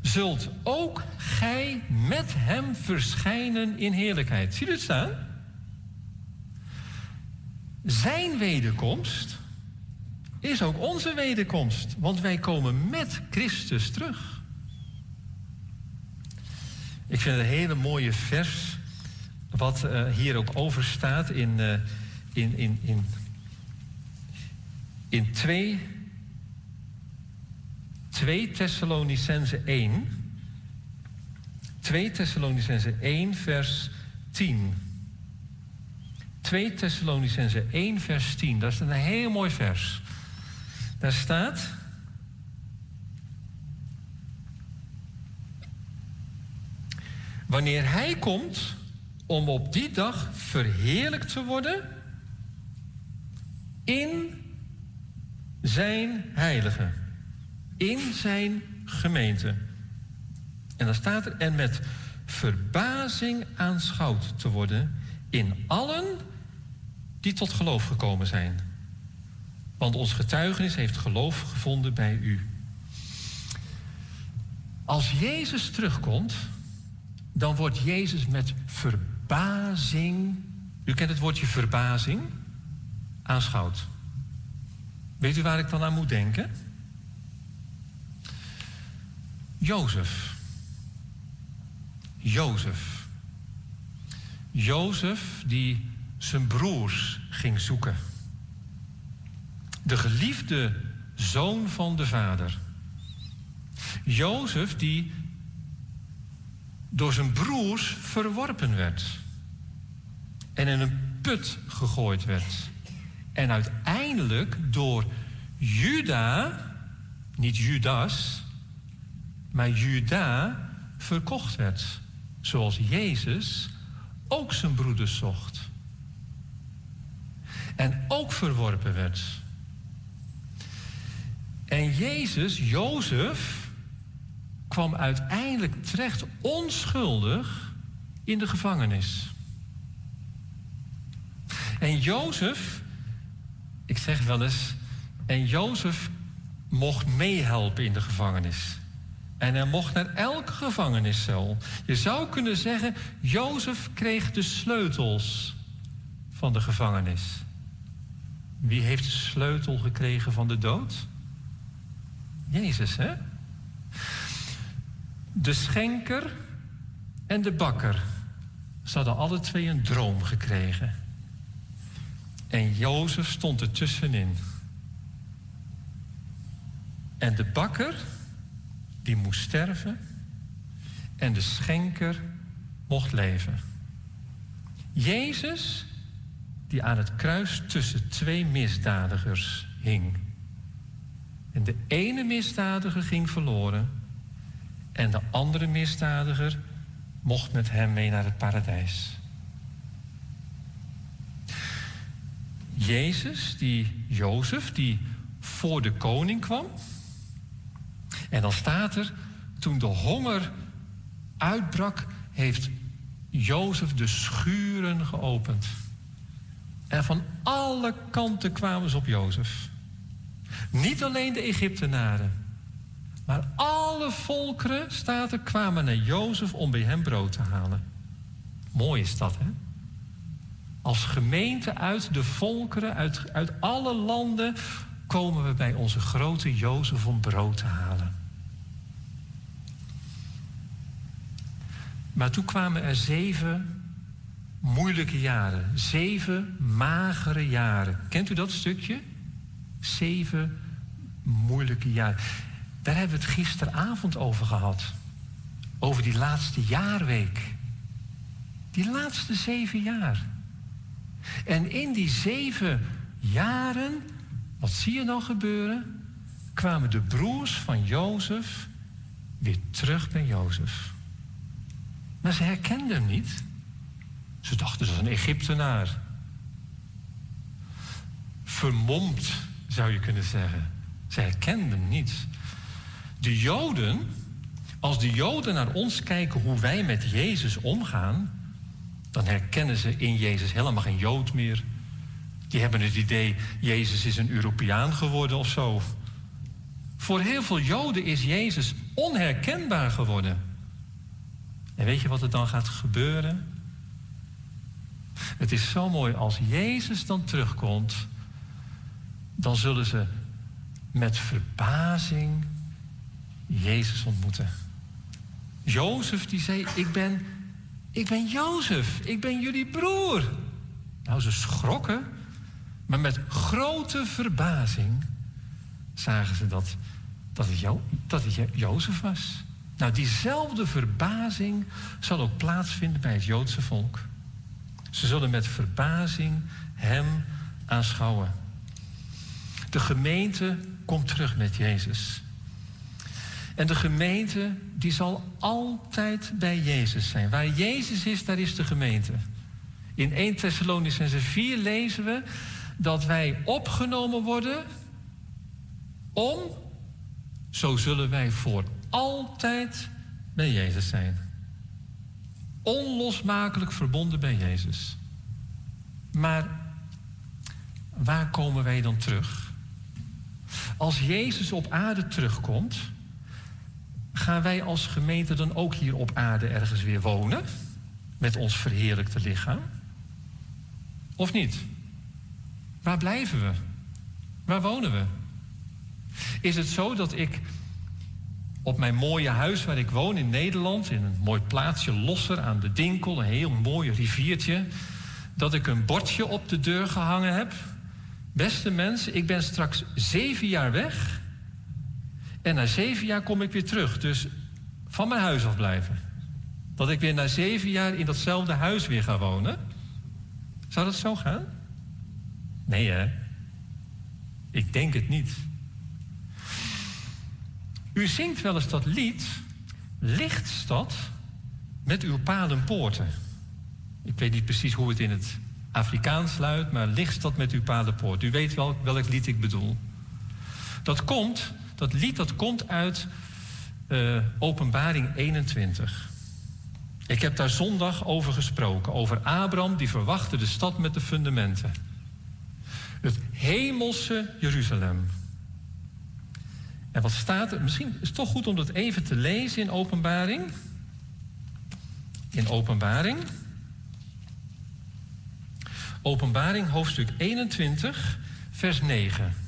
zult ook gij met hem verschijnen in heerlijkheid. Zie je het staan? Zijn wederkomst is ook onze wederkomst, want wij komen met Christus terug. Ik vind het een hele mooie vers, wat eh, hier ook over staat in, eh, in, in, in, in 2, 2 Thessalonicense 1. 2 Thessalonicense 1, vers 10. 2 Thessalonicense 1, vers 10. Dat is een heel mooi vers. Daar staat. Wanneer hij komt om op die dag verheerlijkt te worden in zijn heilige, in zijn gemeente. En dan staat er, en met verbazing aanschouwd te worden in allen die tot geloof gekomen zijn. Want ons getuigenis heeft geloof gevonden bij u. Als Jezus terugkomt, dan wordt Jezus met verbazing, u kent het woordje verbazing, aanschouwd. Weet u waar ik dan aan moet denken? Jozef. Jozef. Jozef die zijn broers ging zoeken. De geliefde zoon van de vader. Jozef die door zijn broers verworpen werd. En in een put gegooid werd. En uiteindelijk door Juda, niet Judas, maar Juda verkocht werd. Zoals Jezus ook zijn broeders zocht. En ook verworpen werd. En Jezus, Jozef, kwam uiteindelijk terecht onschuldig in de gevangenis. En Jozef, ik zeg wel eens, en Jozef mocht meehelpen in de gevangenis. En hij mocht naar elke gevangeniscel. Je zou kunnen zeggen, Jozef kreeg de sleutels van de gevangenis. Wie heeft de sleutel gekregen van de dood? Jezus, hè? De schenker en de bakker. Ze hadden alle twee een droom gekregen. En Jozef stond er tussenin. En de bakker, die moest sterven. En de schenker mocht leven. Jezus, die aan het kruis tussen twee misdadigers hing. En de ene misdadiger ging verloren. En de andere misdadiger mocht met hem mee naar het paradijs. Jezus, die Jozef, die voor de koning kwam. En dan staat er, toen de honger uitbrak, heeft Jozef de schuren geopend. En van alle kanten kwamen ze op Jozef. Niet alleen de Egyptenaren, maar alle volkeren, staat er, kwamen naar Jozef om bij hem brood te halen. Mooi is dat, hè? Als gemeente uit de volkeren, uit, uit alle landen, komen we bij onze grote Jozef om brood te halen. Maar toen kwamen er zeven moeilijke jaren, zeven magere jaren. Kent u dat stukje? Zeven moeilijke jaren. Daar hebben we het gisteravond over gehad. Over die laatste jaarweek. Die laatste zeven jaar. En in die zeven jaren, wat zie je dan gebeuren? Kwamen de broers van Jozef weer terug bij Jozef. Maar ze herkenden hem niet. Ze dachten dat was een Egyptenaar. Vermomd, zou je kunnen zeggen. Ze herkenden hem niet. De Joden Als de Joden naar ons kijken hoe wij met Jezus omgaan, dan herkennen ze in Jezus helemaal geen Jood meer. Die hebben het idee, Jezus is een Europeaan geworden of zo. Voor heel veel Joden is Jezus onherkenbaar geworden. En weet je wat er dan gaat gebeuren? Het is zo mooi als Jezus dan terugkomt, dan zullen ze met verbazing Jezus ontmoeten. Jozef die zei, ik ben, ik ben Jozef, ik ben jullie broer. Nou, ze schrokken, maar met grote verbazing zagen ze dat, dat, het, jo, dat het Jo- Jozef was. Nou, diezelfde verbazing zal ook plaatsvinden bij het Joodse volk. Ze zullen met verbazing hem aanschouwen. De gemeente komt terug met Jezus. En de gemeente die zal altijd bij Jezus zijn. Waar Jezus is, daar is de gemeente. In 1 Thessalonicense 4 lezen we dat wij opgenomen worden om, zo zullen wij voor altijd bij Jezus zijn. Onlosmakelijk verbonden bij Jezus. Maar waar komen wij dan terug? Als Jezus op aarde terugkomt, gaan wij als gemeente dan ook hier op aarde ergens weer wonen? Met ons verheerlijkte lichaam? Of niet? Waar blijven we? Waar wonen we? Is het zo dat ik op mijn mooie huis waar ik woon in Nederland, in een mooi plaatsje Losser aan de Dinkel, een heel mooi riviertje, dat ik een bordje op de deur gehangen heb? Beste mensen, ik ben straks zeven jaar weg en na zeven jaar kom ik weer terug. Dus van mijn huis af blijven. Dat ik weer na zeven jaar in datzelfde huis weer ga wonen. Zou dat zo gaan? Nee, hè? Ik denk het niet. U zingt wel eens dat lied, Lichtstad met uw palenpoorten. Ik weet niet precies hoe het in het Afrikaans luidt, maar Lichtstad met uw palenpoort. U weet wel welk lied ik bedoel. Dat komt, dat lied dat komt uit eh, Openbaring 21. Ik heb daar zondag over gesproken, over Abraham die verwachtte de stad met de fundamenten. Het hemelse Jeruzalem. En wat staat er? Misschien is het toch goed om dat even te lezen in Openbaring. In Openbaring. Openbaring, hoofdstuk 21, vers 9.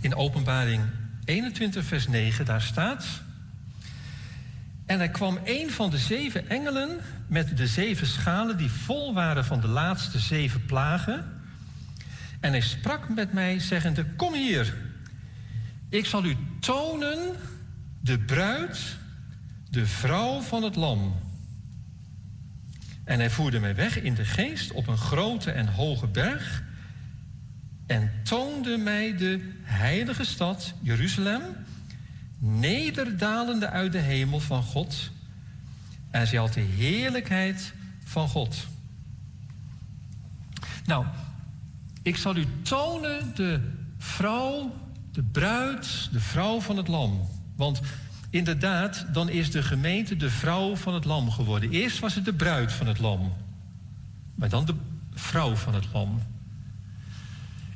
In Openbaring 21, vers 9, daar staat. En er kwam een van de zeven engelen met de zeven schalen die vol waren van de laatste zeven plagen. En hij sprak met mij, zeggende: Kom hier, ik zal u tonen de bruid, de vrouw van het Lam. En hij voerde mij weg in de geest op een grote en hoge berg en toonde mij de heilige stad, Jeruzalem, nederdalende uit de hemel van God. En zij had de heerlijkheid van God. Nou, ik zal u tonen de vrouw, de bruid, de vrouw van het lam. Want inderdaad, dan is de gemeente de vrouw van het lam geworden. Eerst was het de bruid van het lam. Maar dan de vrouw van het lam.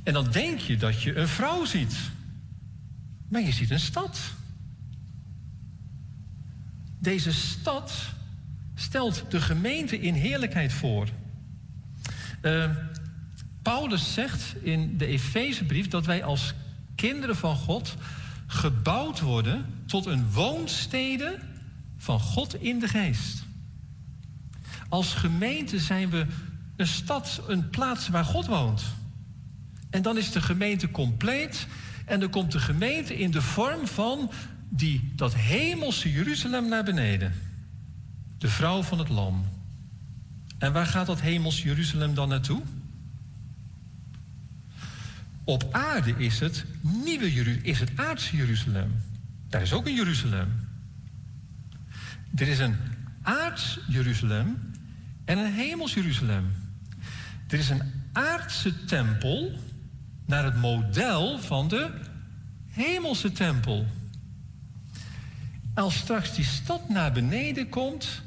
En dan denk je dat je een vrouw ziet. Maar je ziet een stad. Deze stad stelt de gemeente in heerlijkheid voor. Uh, Paulus zegt in de Efezebrief dat wij als kinderen van God gebouwd worden tot een woonstede van God in de geest. Als gemeente zijn we een stad, een plaats waar God woont. En dan is de gemeente compleet en dan komt de gemeente in de vorm van die, dat hemelse Jeruzalem naar beneden. De vrouw van het lam. En waar gaat dat hemels Jeruzalem dan naartoe? Op aarde is het nieuwe Jeruzalem, is het aardse Jeruzalem. Daar is ook een Jeruzalem. Er is een aards Jeruzalem en een hemels Jeruzalem. Er is een aardse tempel naar het model van de hemelse tempel. Als straks die stad naar beneden komt,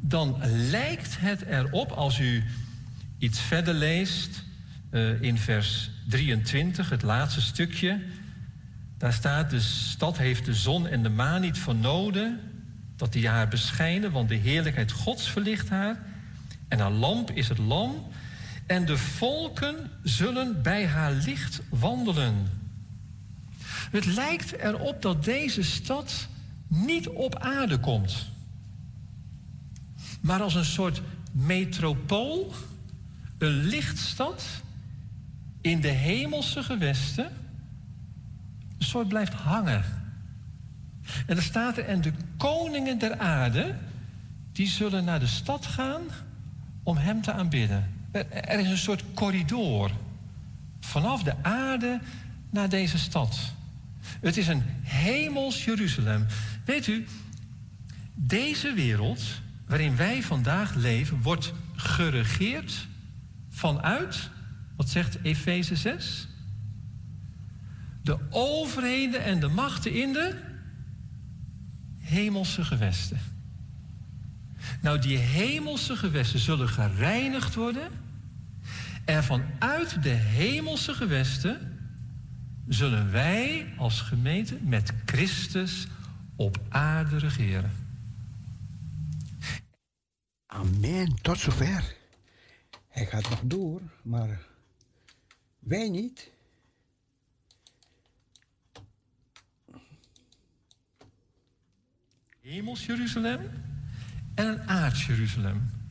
dan lijkt het erop, als u iets verder leest, eh, in vers 23, het laatste stukje, daar staat: De stad heeft de zon en de maan niet vernoden, dat die haar beschijnen, want de heerlijkheid Gods verlicht haar. En haar lamp is het lam. En de volken zullen bij haar licht wandelen. Het lijkt erop dat deze stad niet op aarde komt, maar als een soort metropool, een lichtstad in de hemelse gewesten, een soort blijft hangen. En er staat er, en de koningen der aarde, die zullen naar de stad gaan om hem te aanbidden. Er, is een soort corridor vanaf de aarde naar deze stad. Het is een hemels Jeruzalem. Weet u, deze wereld waarin wij vandaag leven, wordt geregeerd vanuit, wat zegt Efeze 6? De overheden en de machten in de hemelse gewesten. Nou, die hemelse gewesten zullen gereinigd worden. En vanuit de hemelse gewesten zullen wij als gemeente met Christus op aarde regeren. Amen, tot zover. Hij gaat nog door, maar wij niet. Hemels Jeruzalem en een aards Jeruzalem.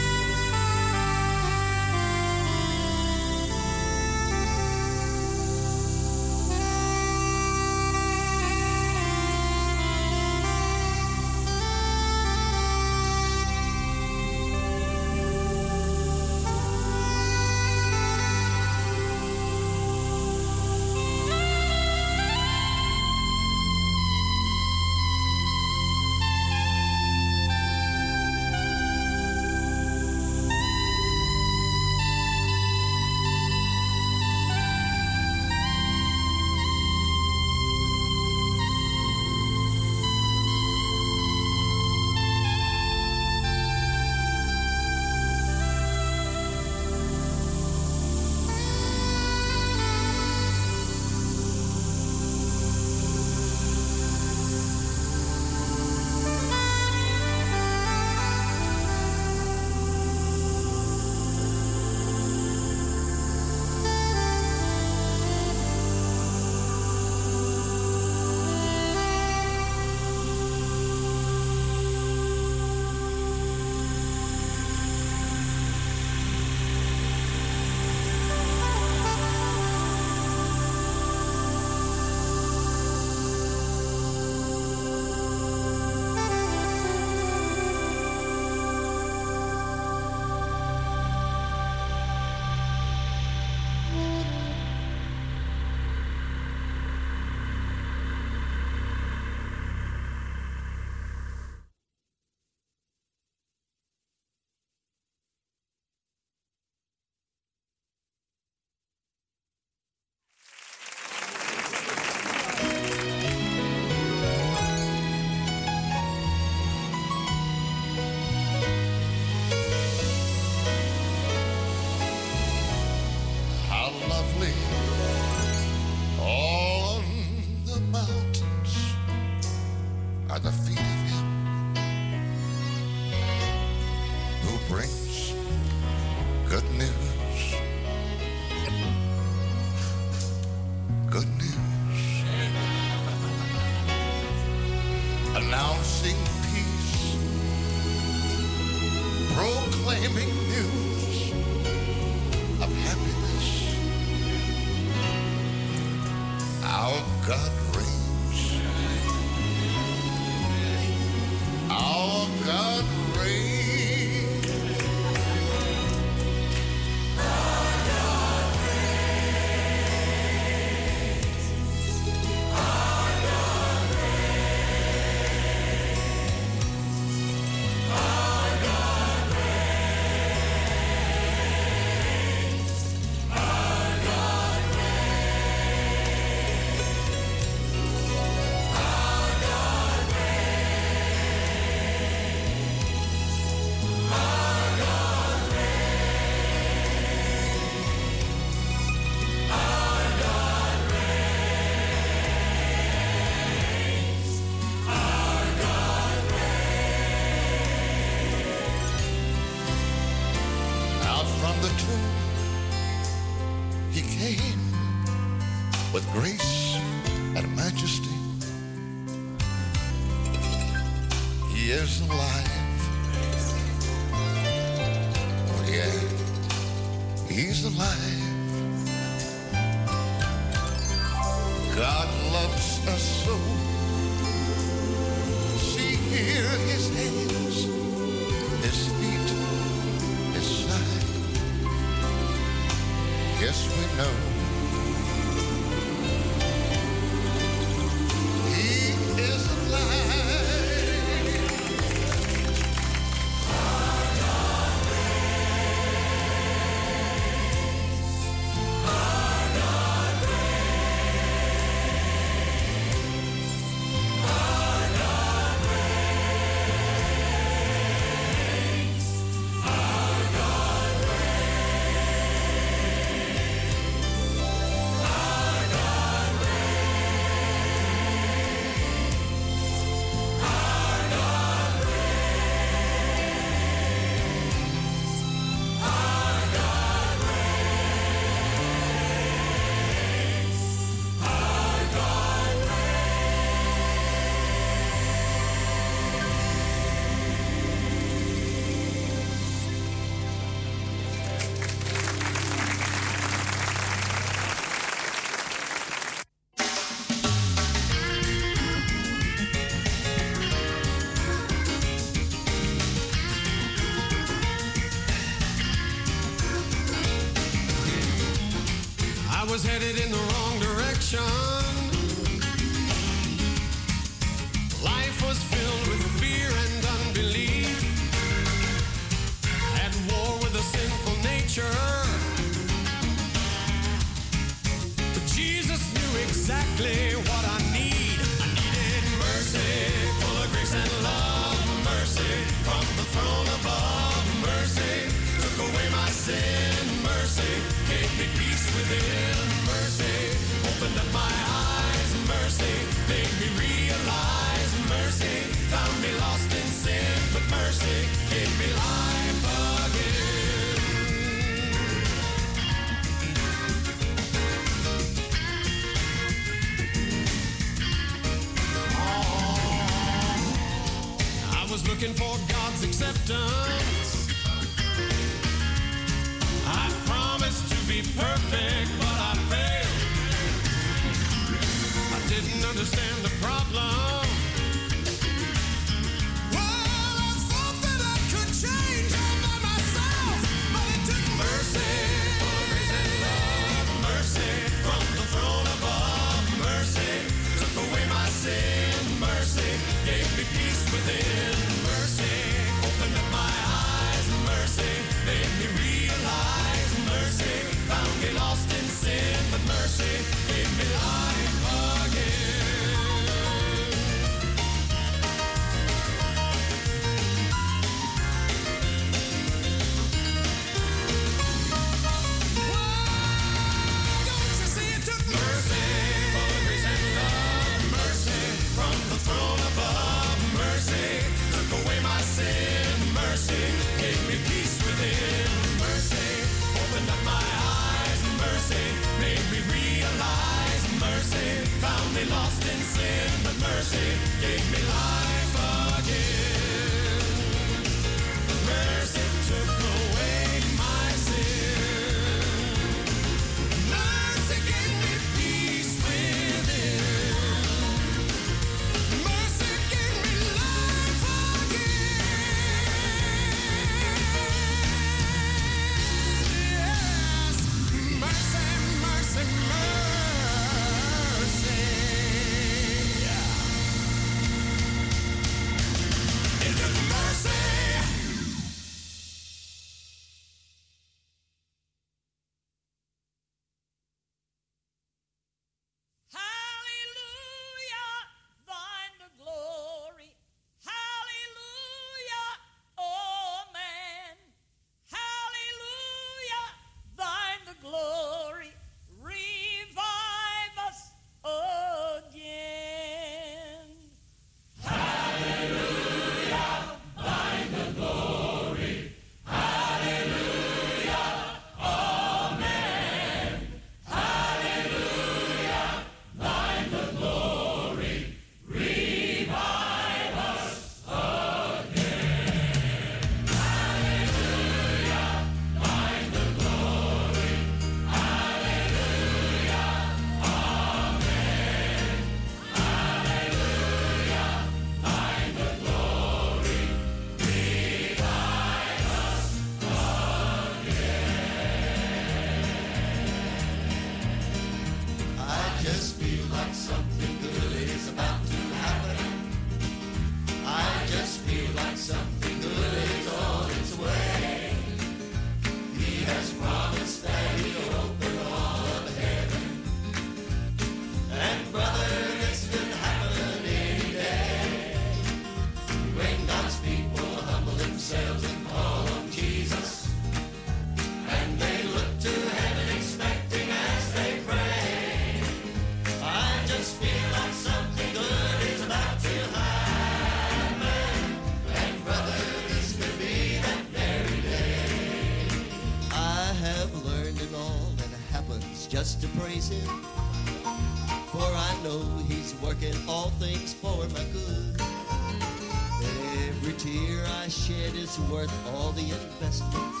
best days.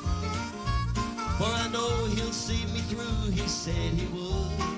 For I know he'll see me through, he said he would.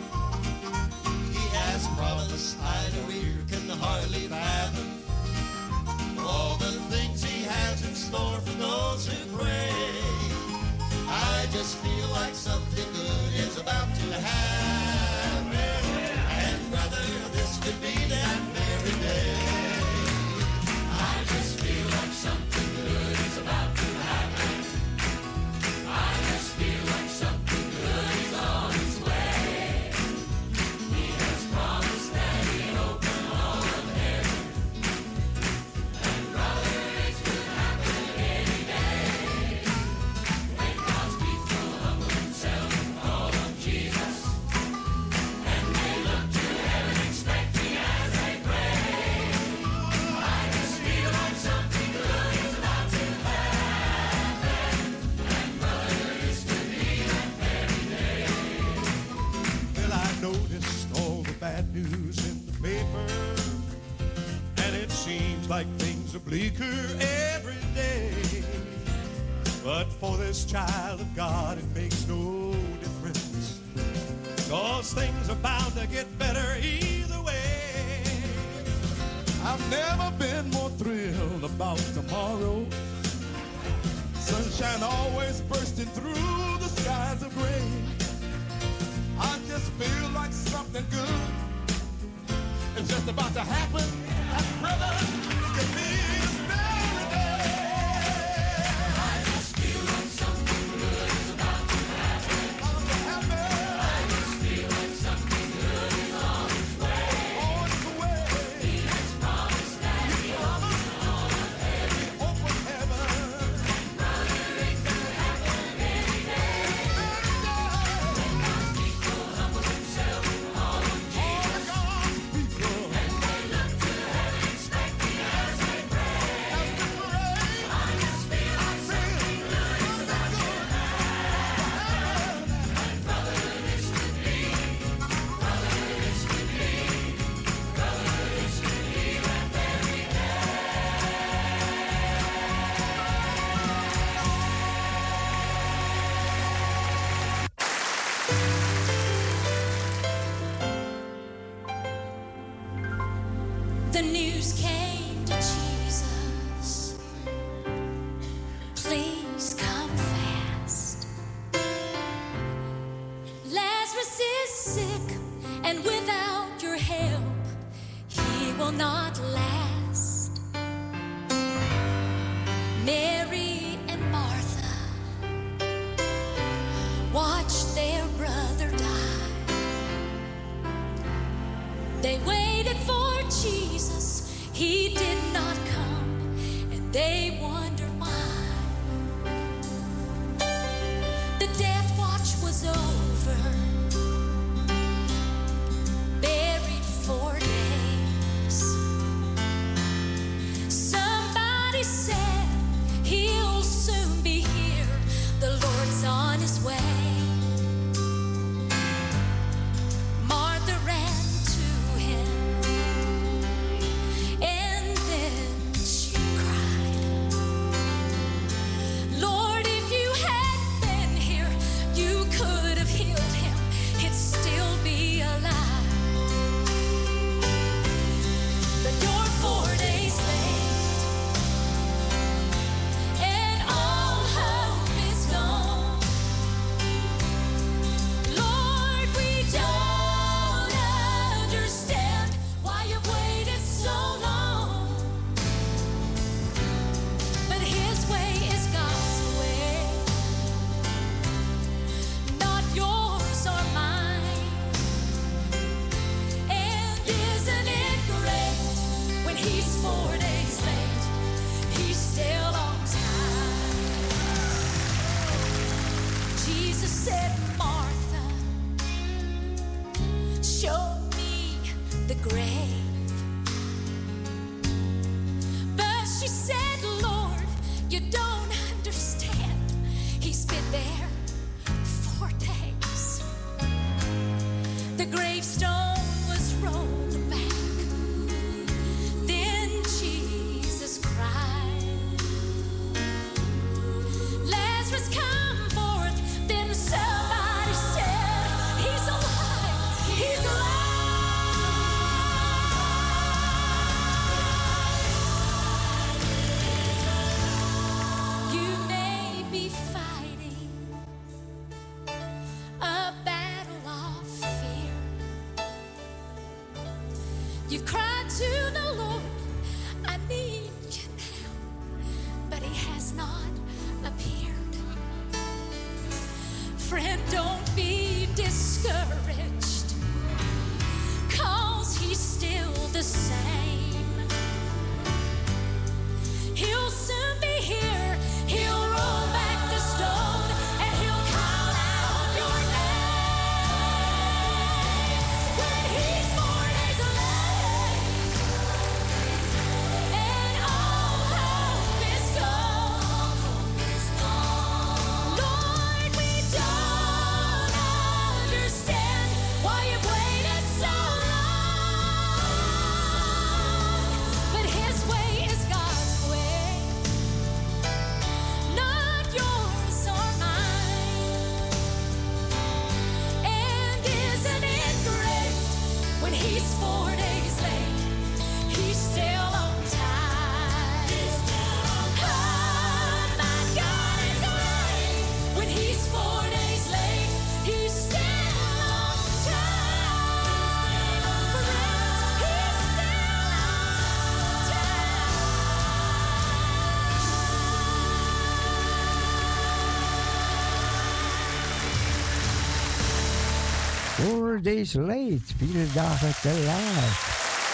Four days late. Vier dagen te laat.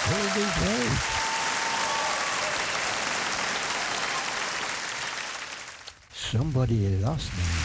Four days late. Somebody lost me.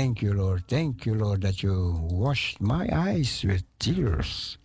Thank you, Lord. Thank you, Lord, that you washed my eyes with tears.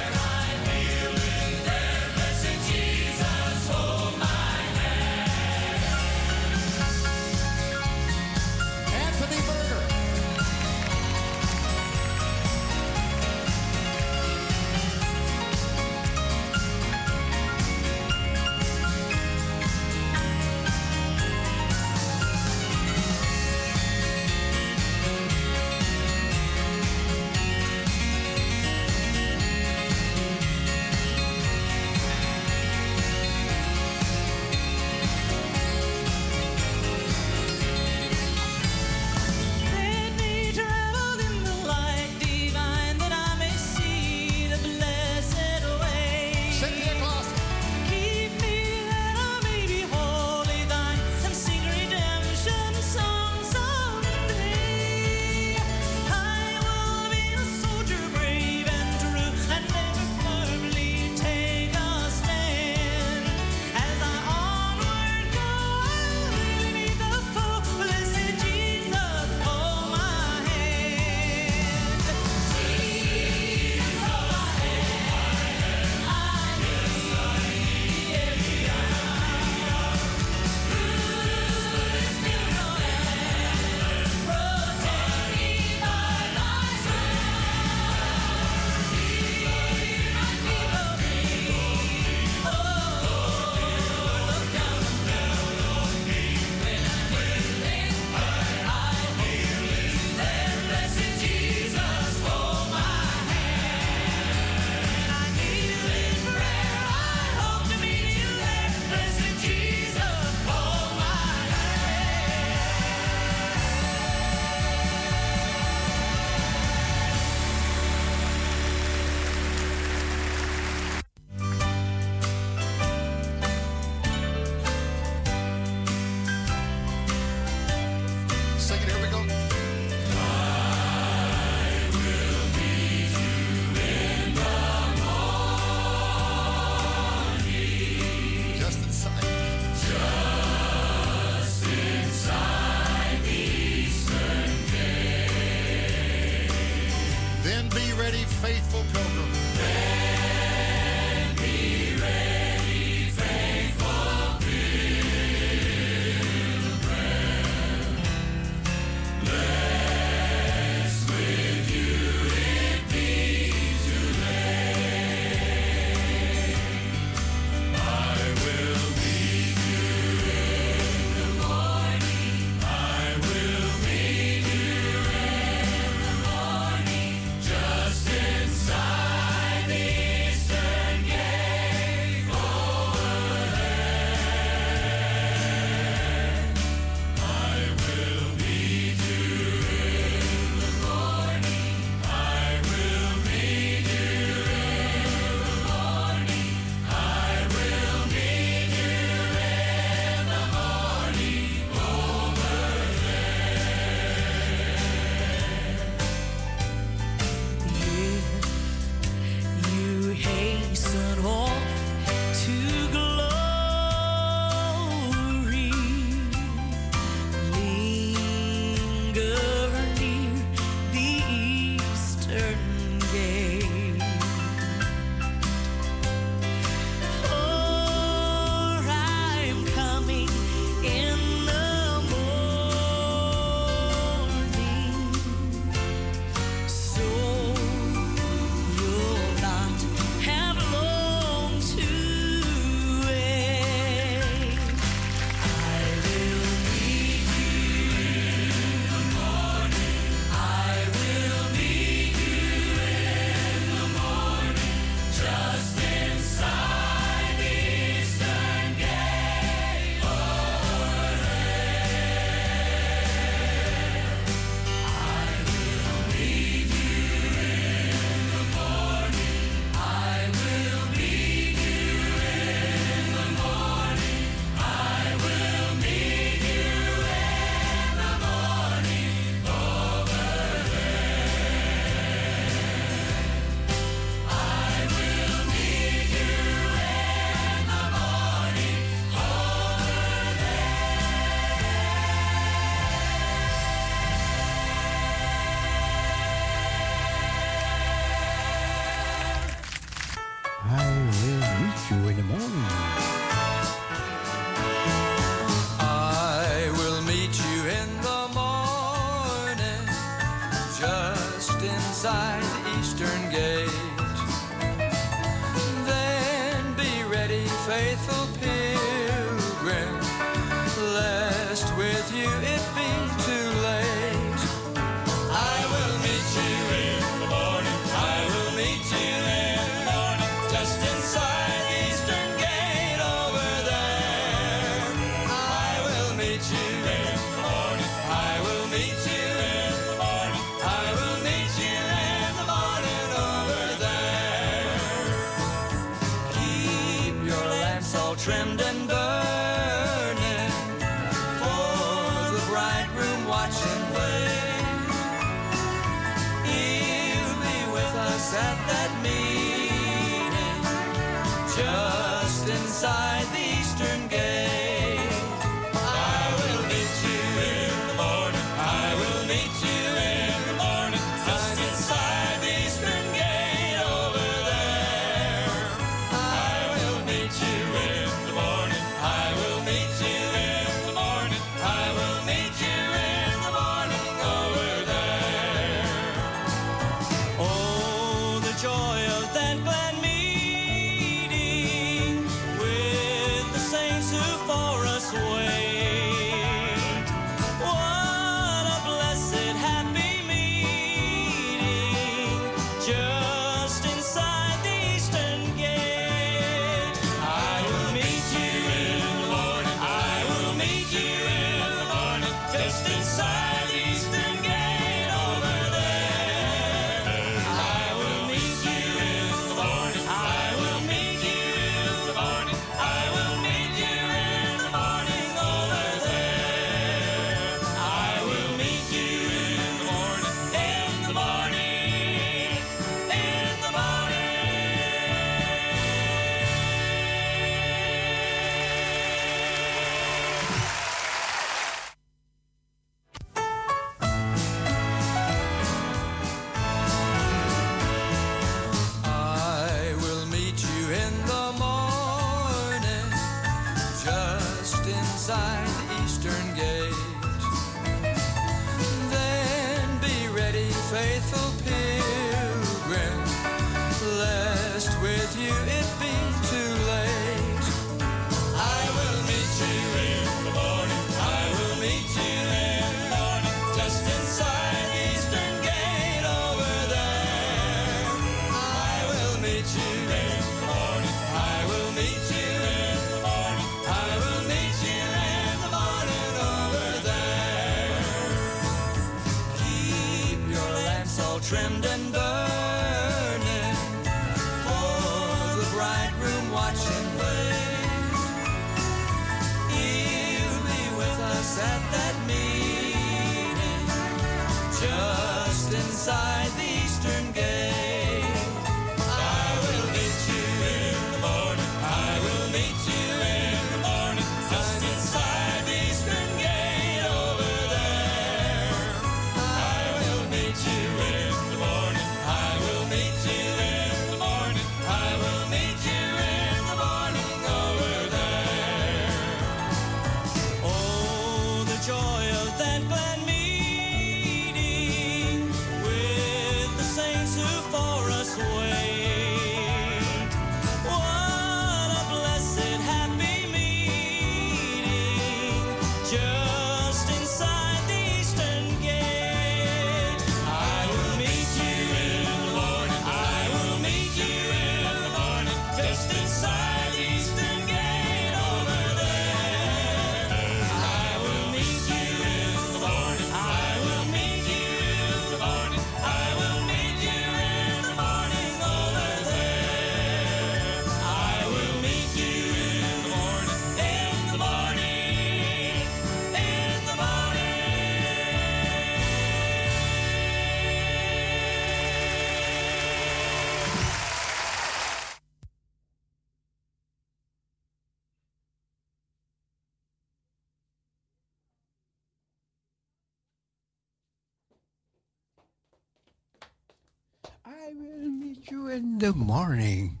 the morning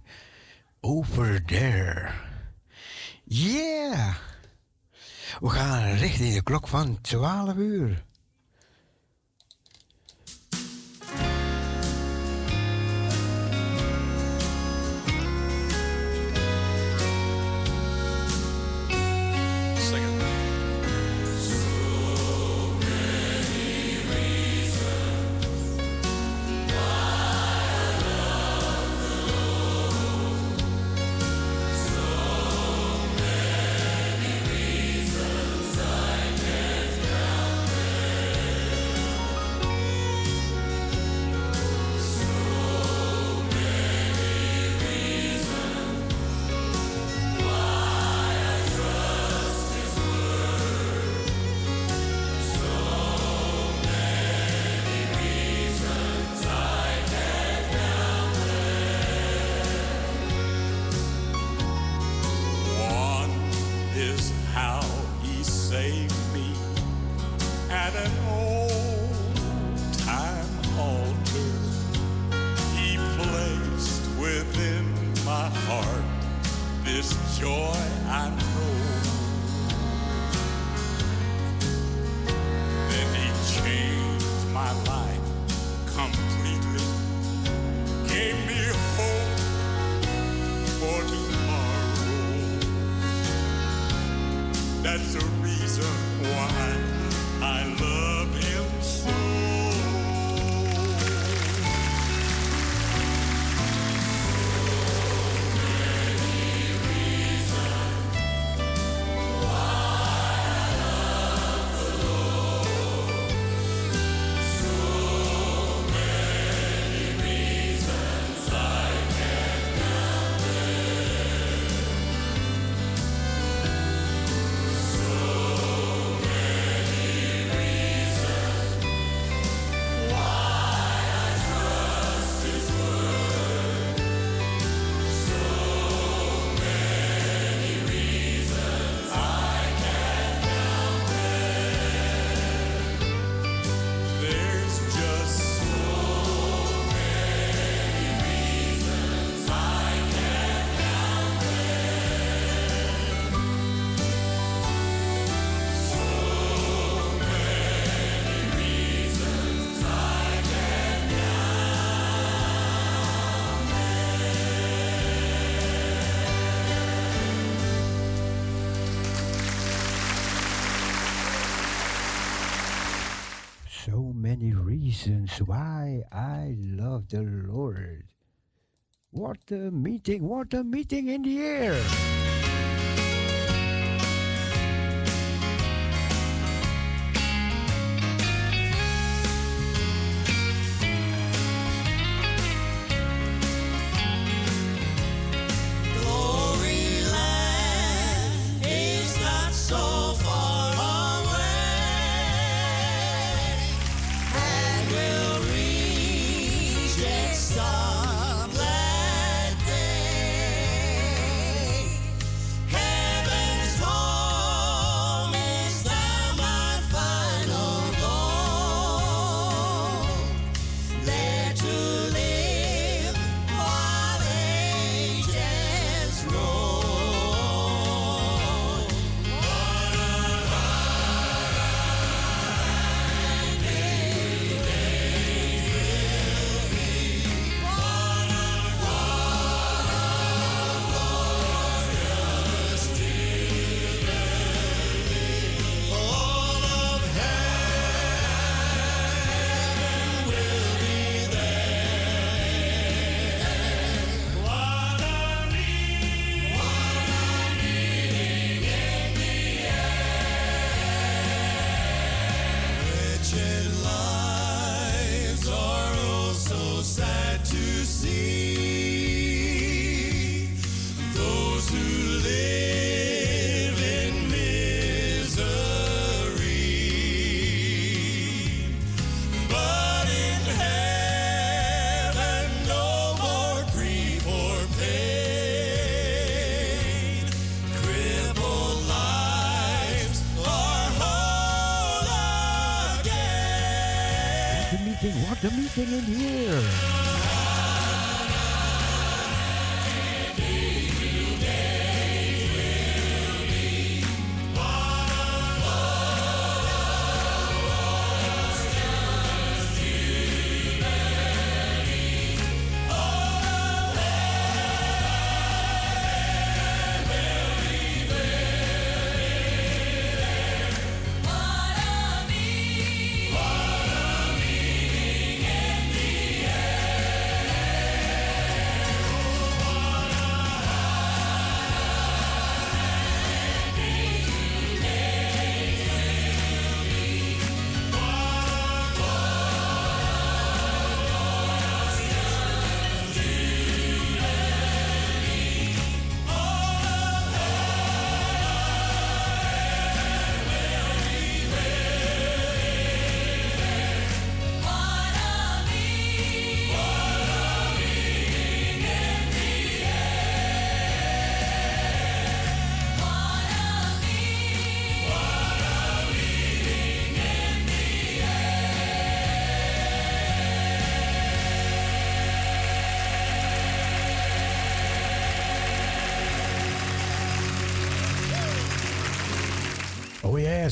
over there. Yeah! We gaan richting de klok van 12 uur. Reasons why I love the Lord. What a meeting, what a meeting in the air. Meeting, what a meeting in the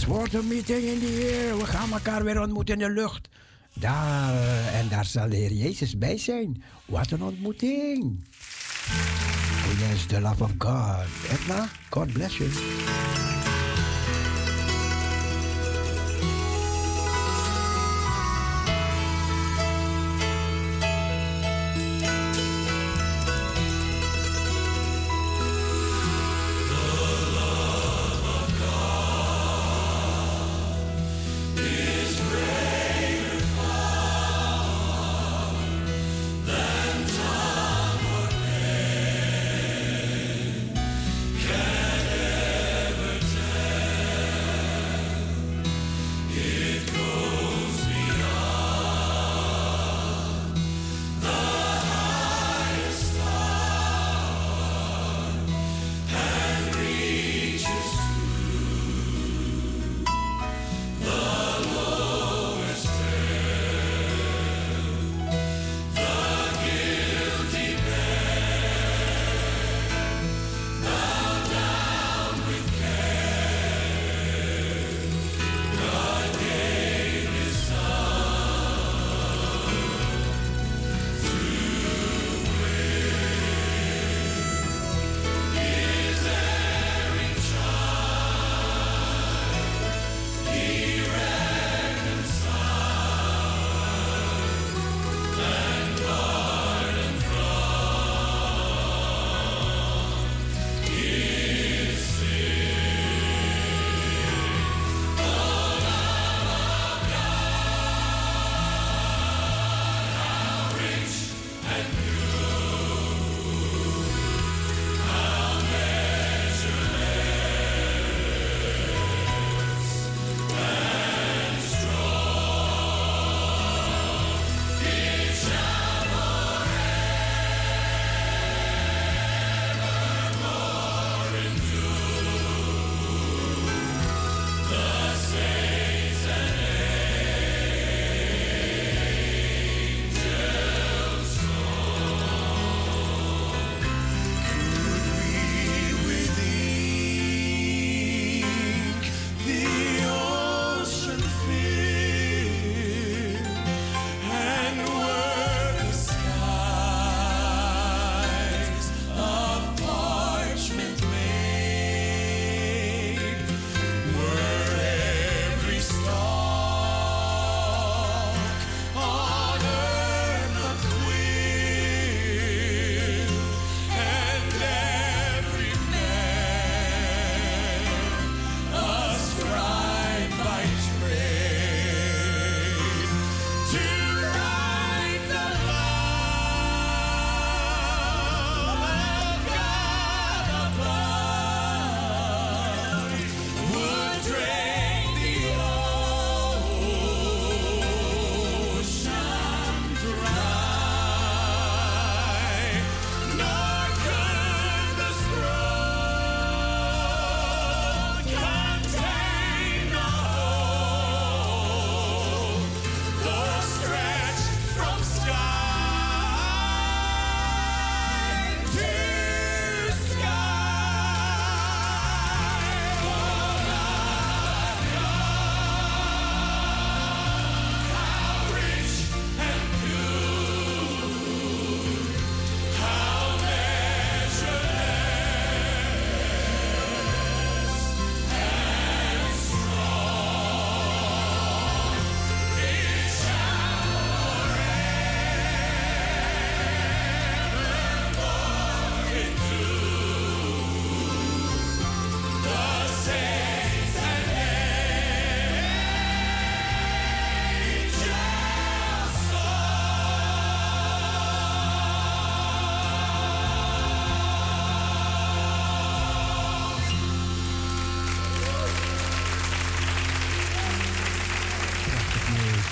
yes, meeting in the air. We gaan elkaar weer ontmoeten in de lucht. Daar, en daar zal de Heer Jezus bij zijn. Wat een ontmoeting. Oh yes, the love of God. Edna, God bless you.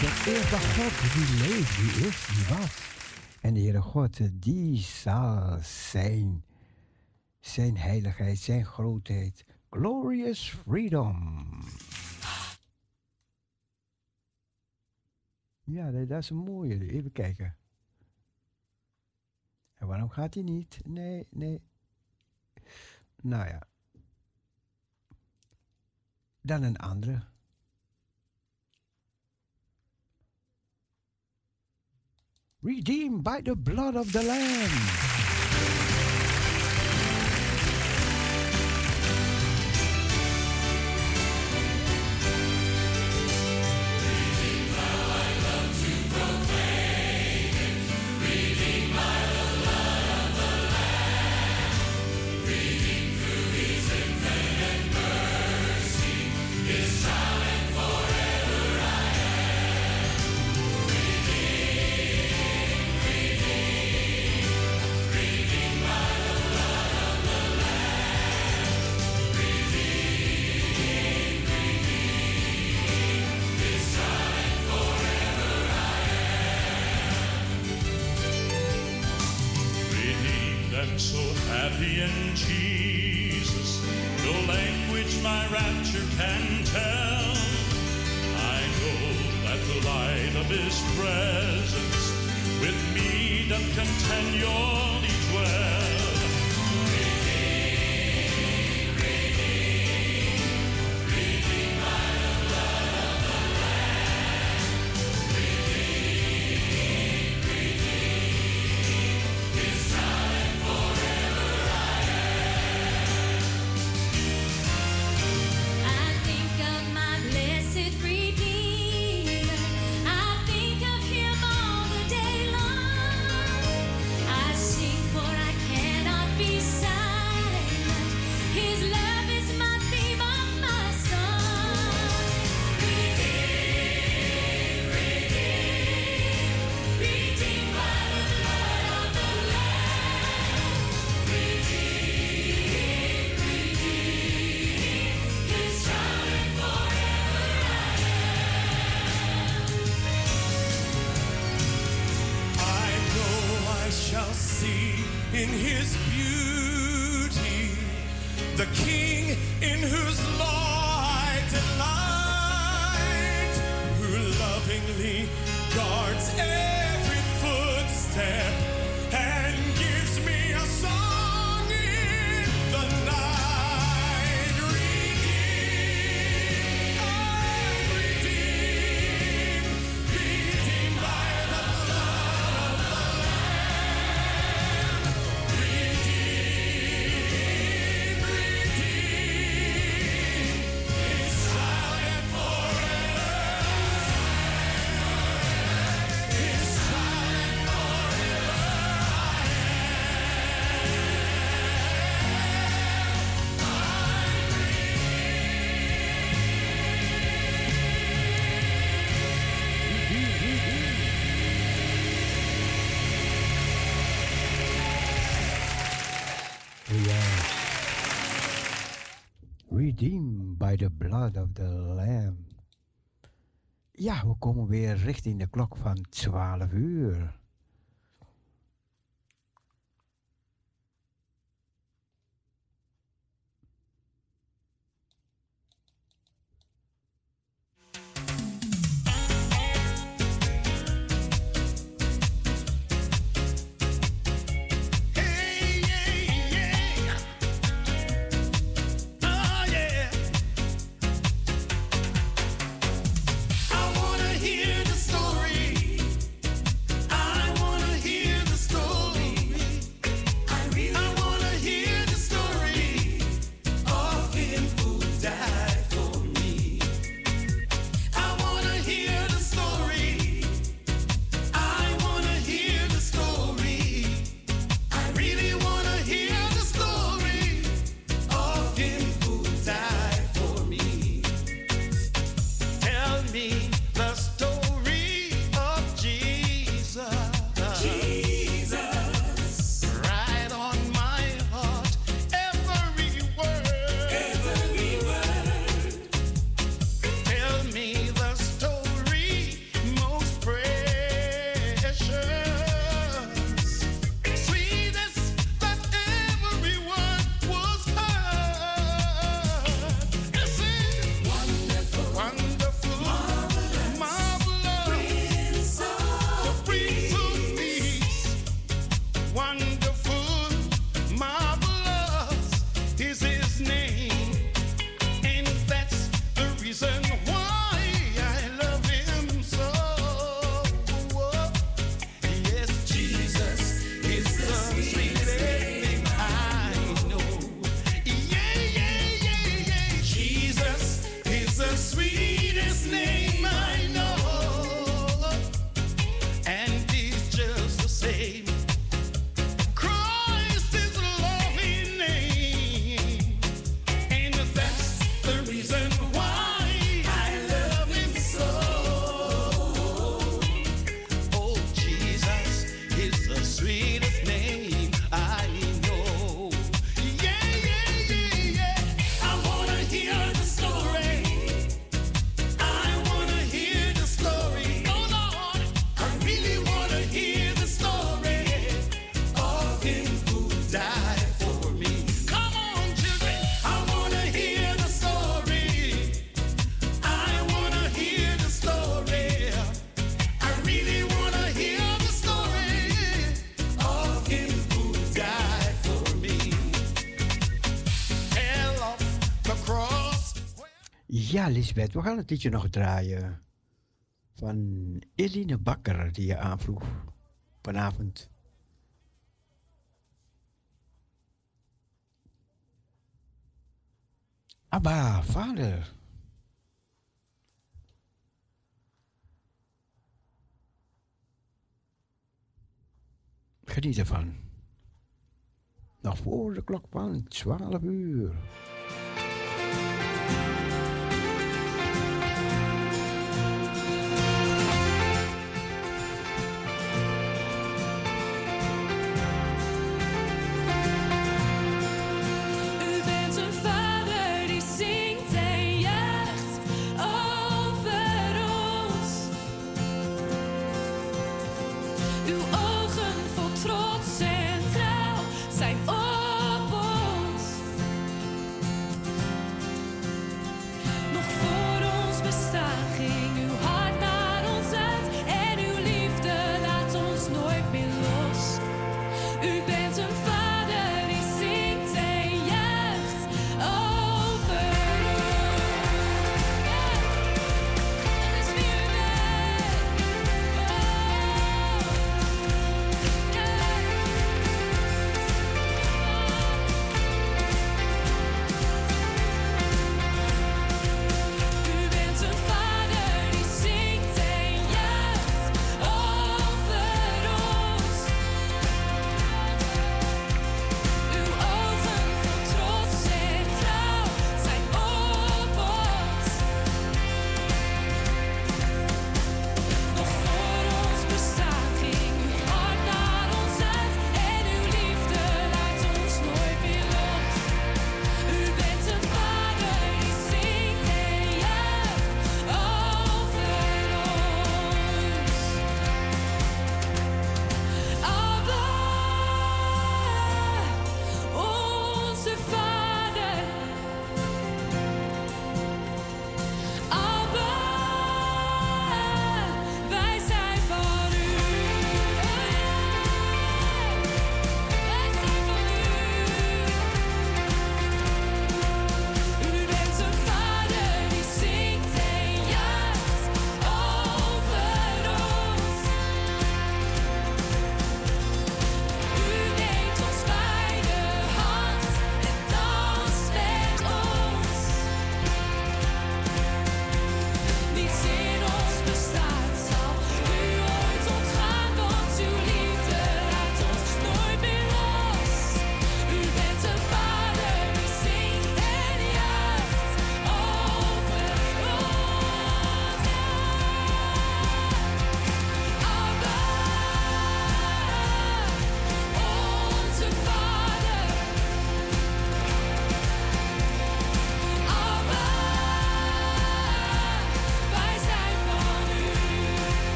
De eerste God die leeft, die is, die was. En de Heere God, die zal zijn, zijn heiligheid, zijn grootheid. Glorious freedom. Ja, dat, is een mooie. Even kijken. En waarom gaat hij niet? Nee, nee. Nou ja. Dan een andere. redeemed by the blood of the Lamb. Ja, we komen weer richting de klok van 12 uur. Ja, Lisbeth, we gaan het liedje nog draaien. Van Eline Bakker, die je aanvroeg vanavond. Abba, vader. Geniet ervan. Nog voor de klok van 12 uur.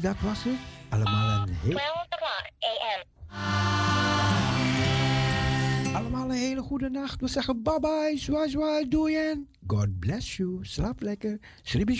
Dat was het. Allemaal een heel... Allemaal een hele goede nacht. We zeggen bye bye, zwaai zwaai, doei en God bless you. Slaap lekker. Sweetie.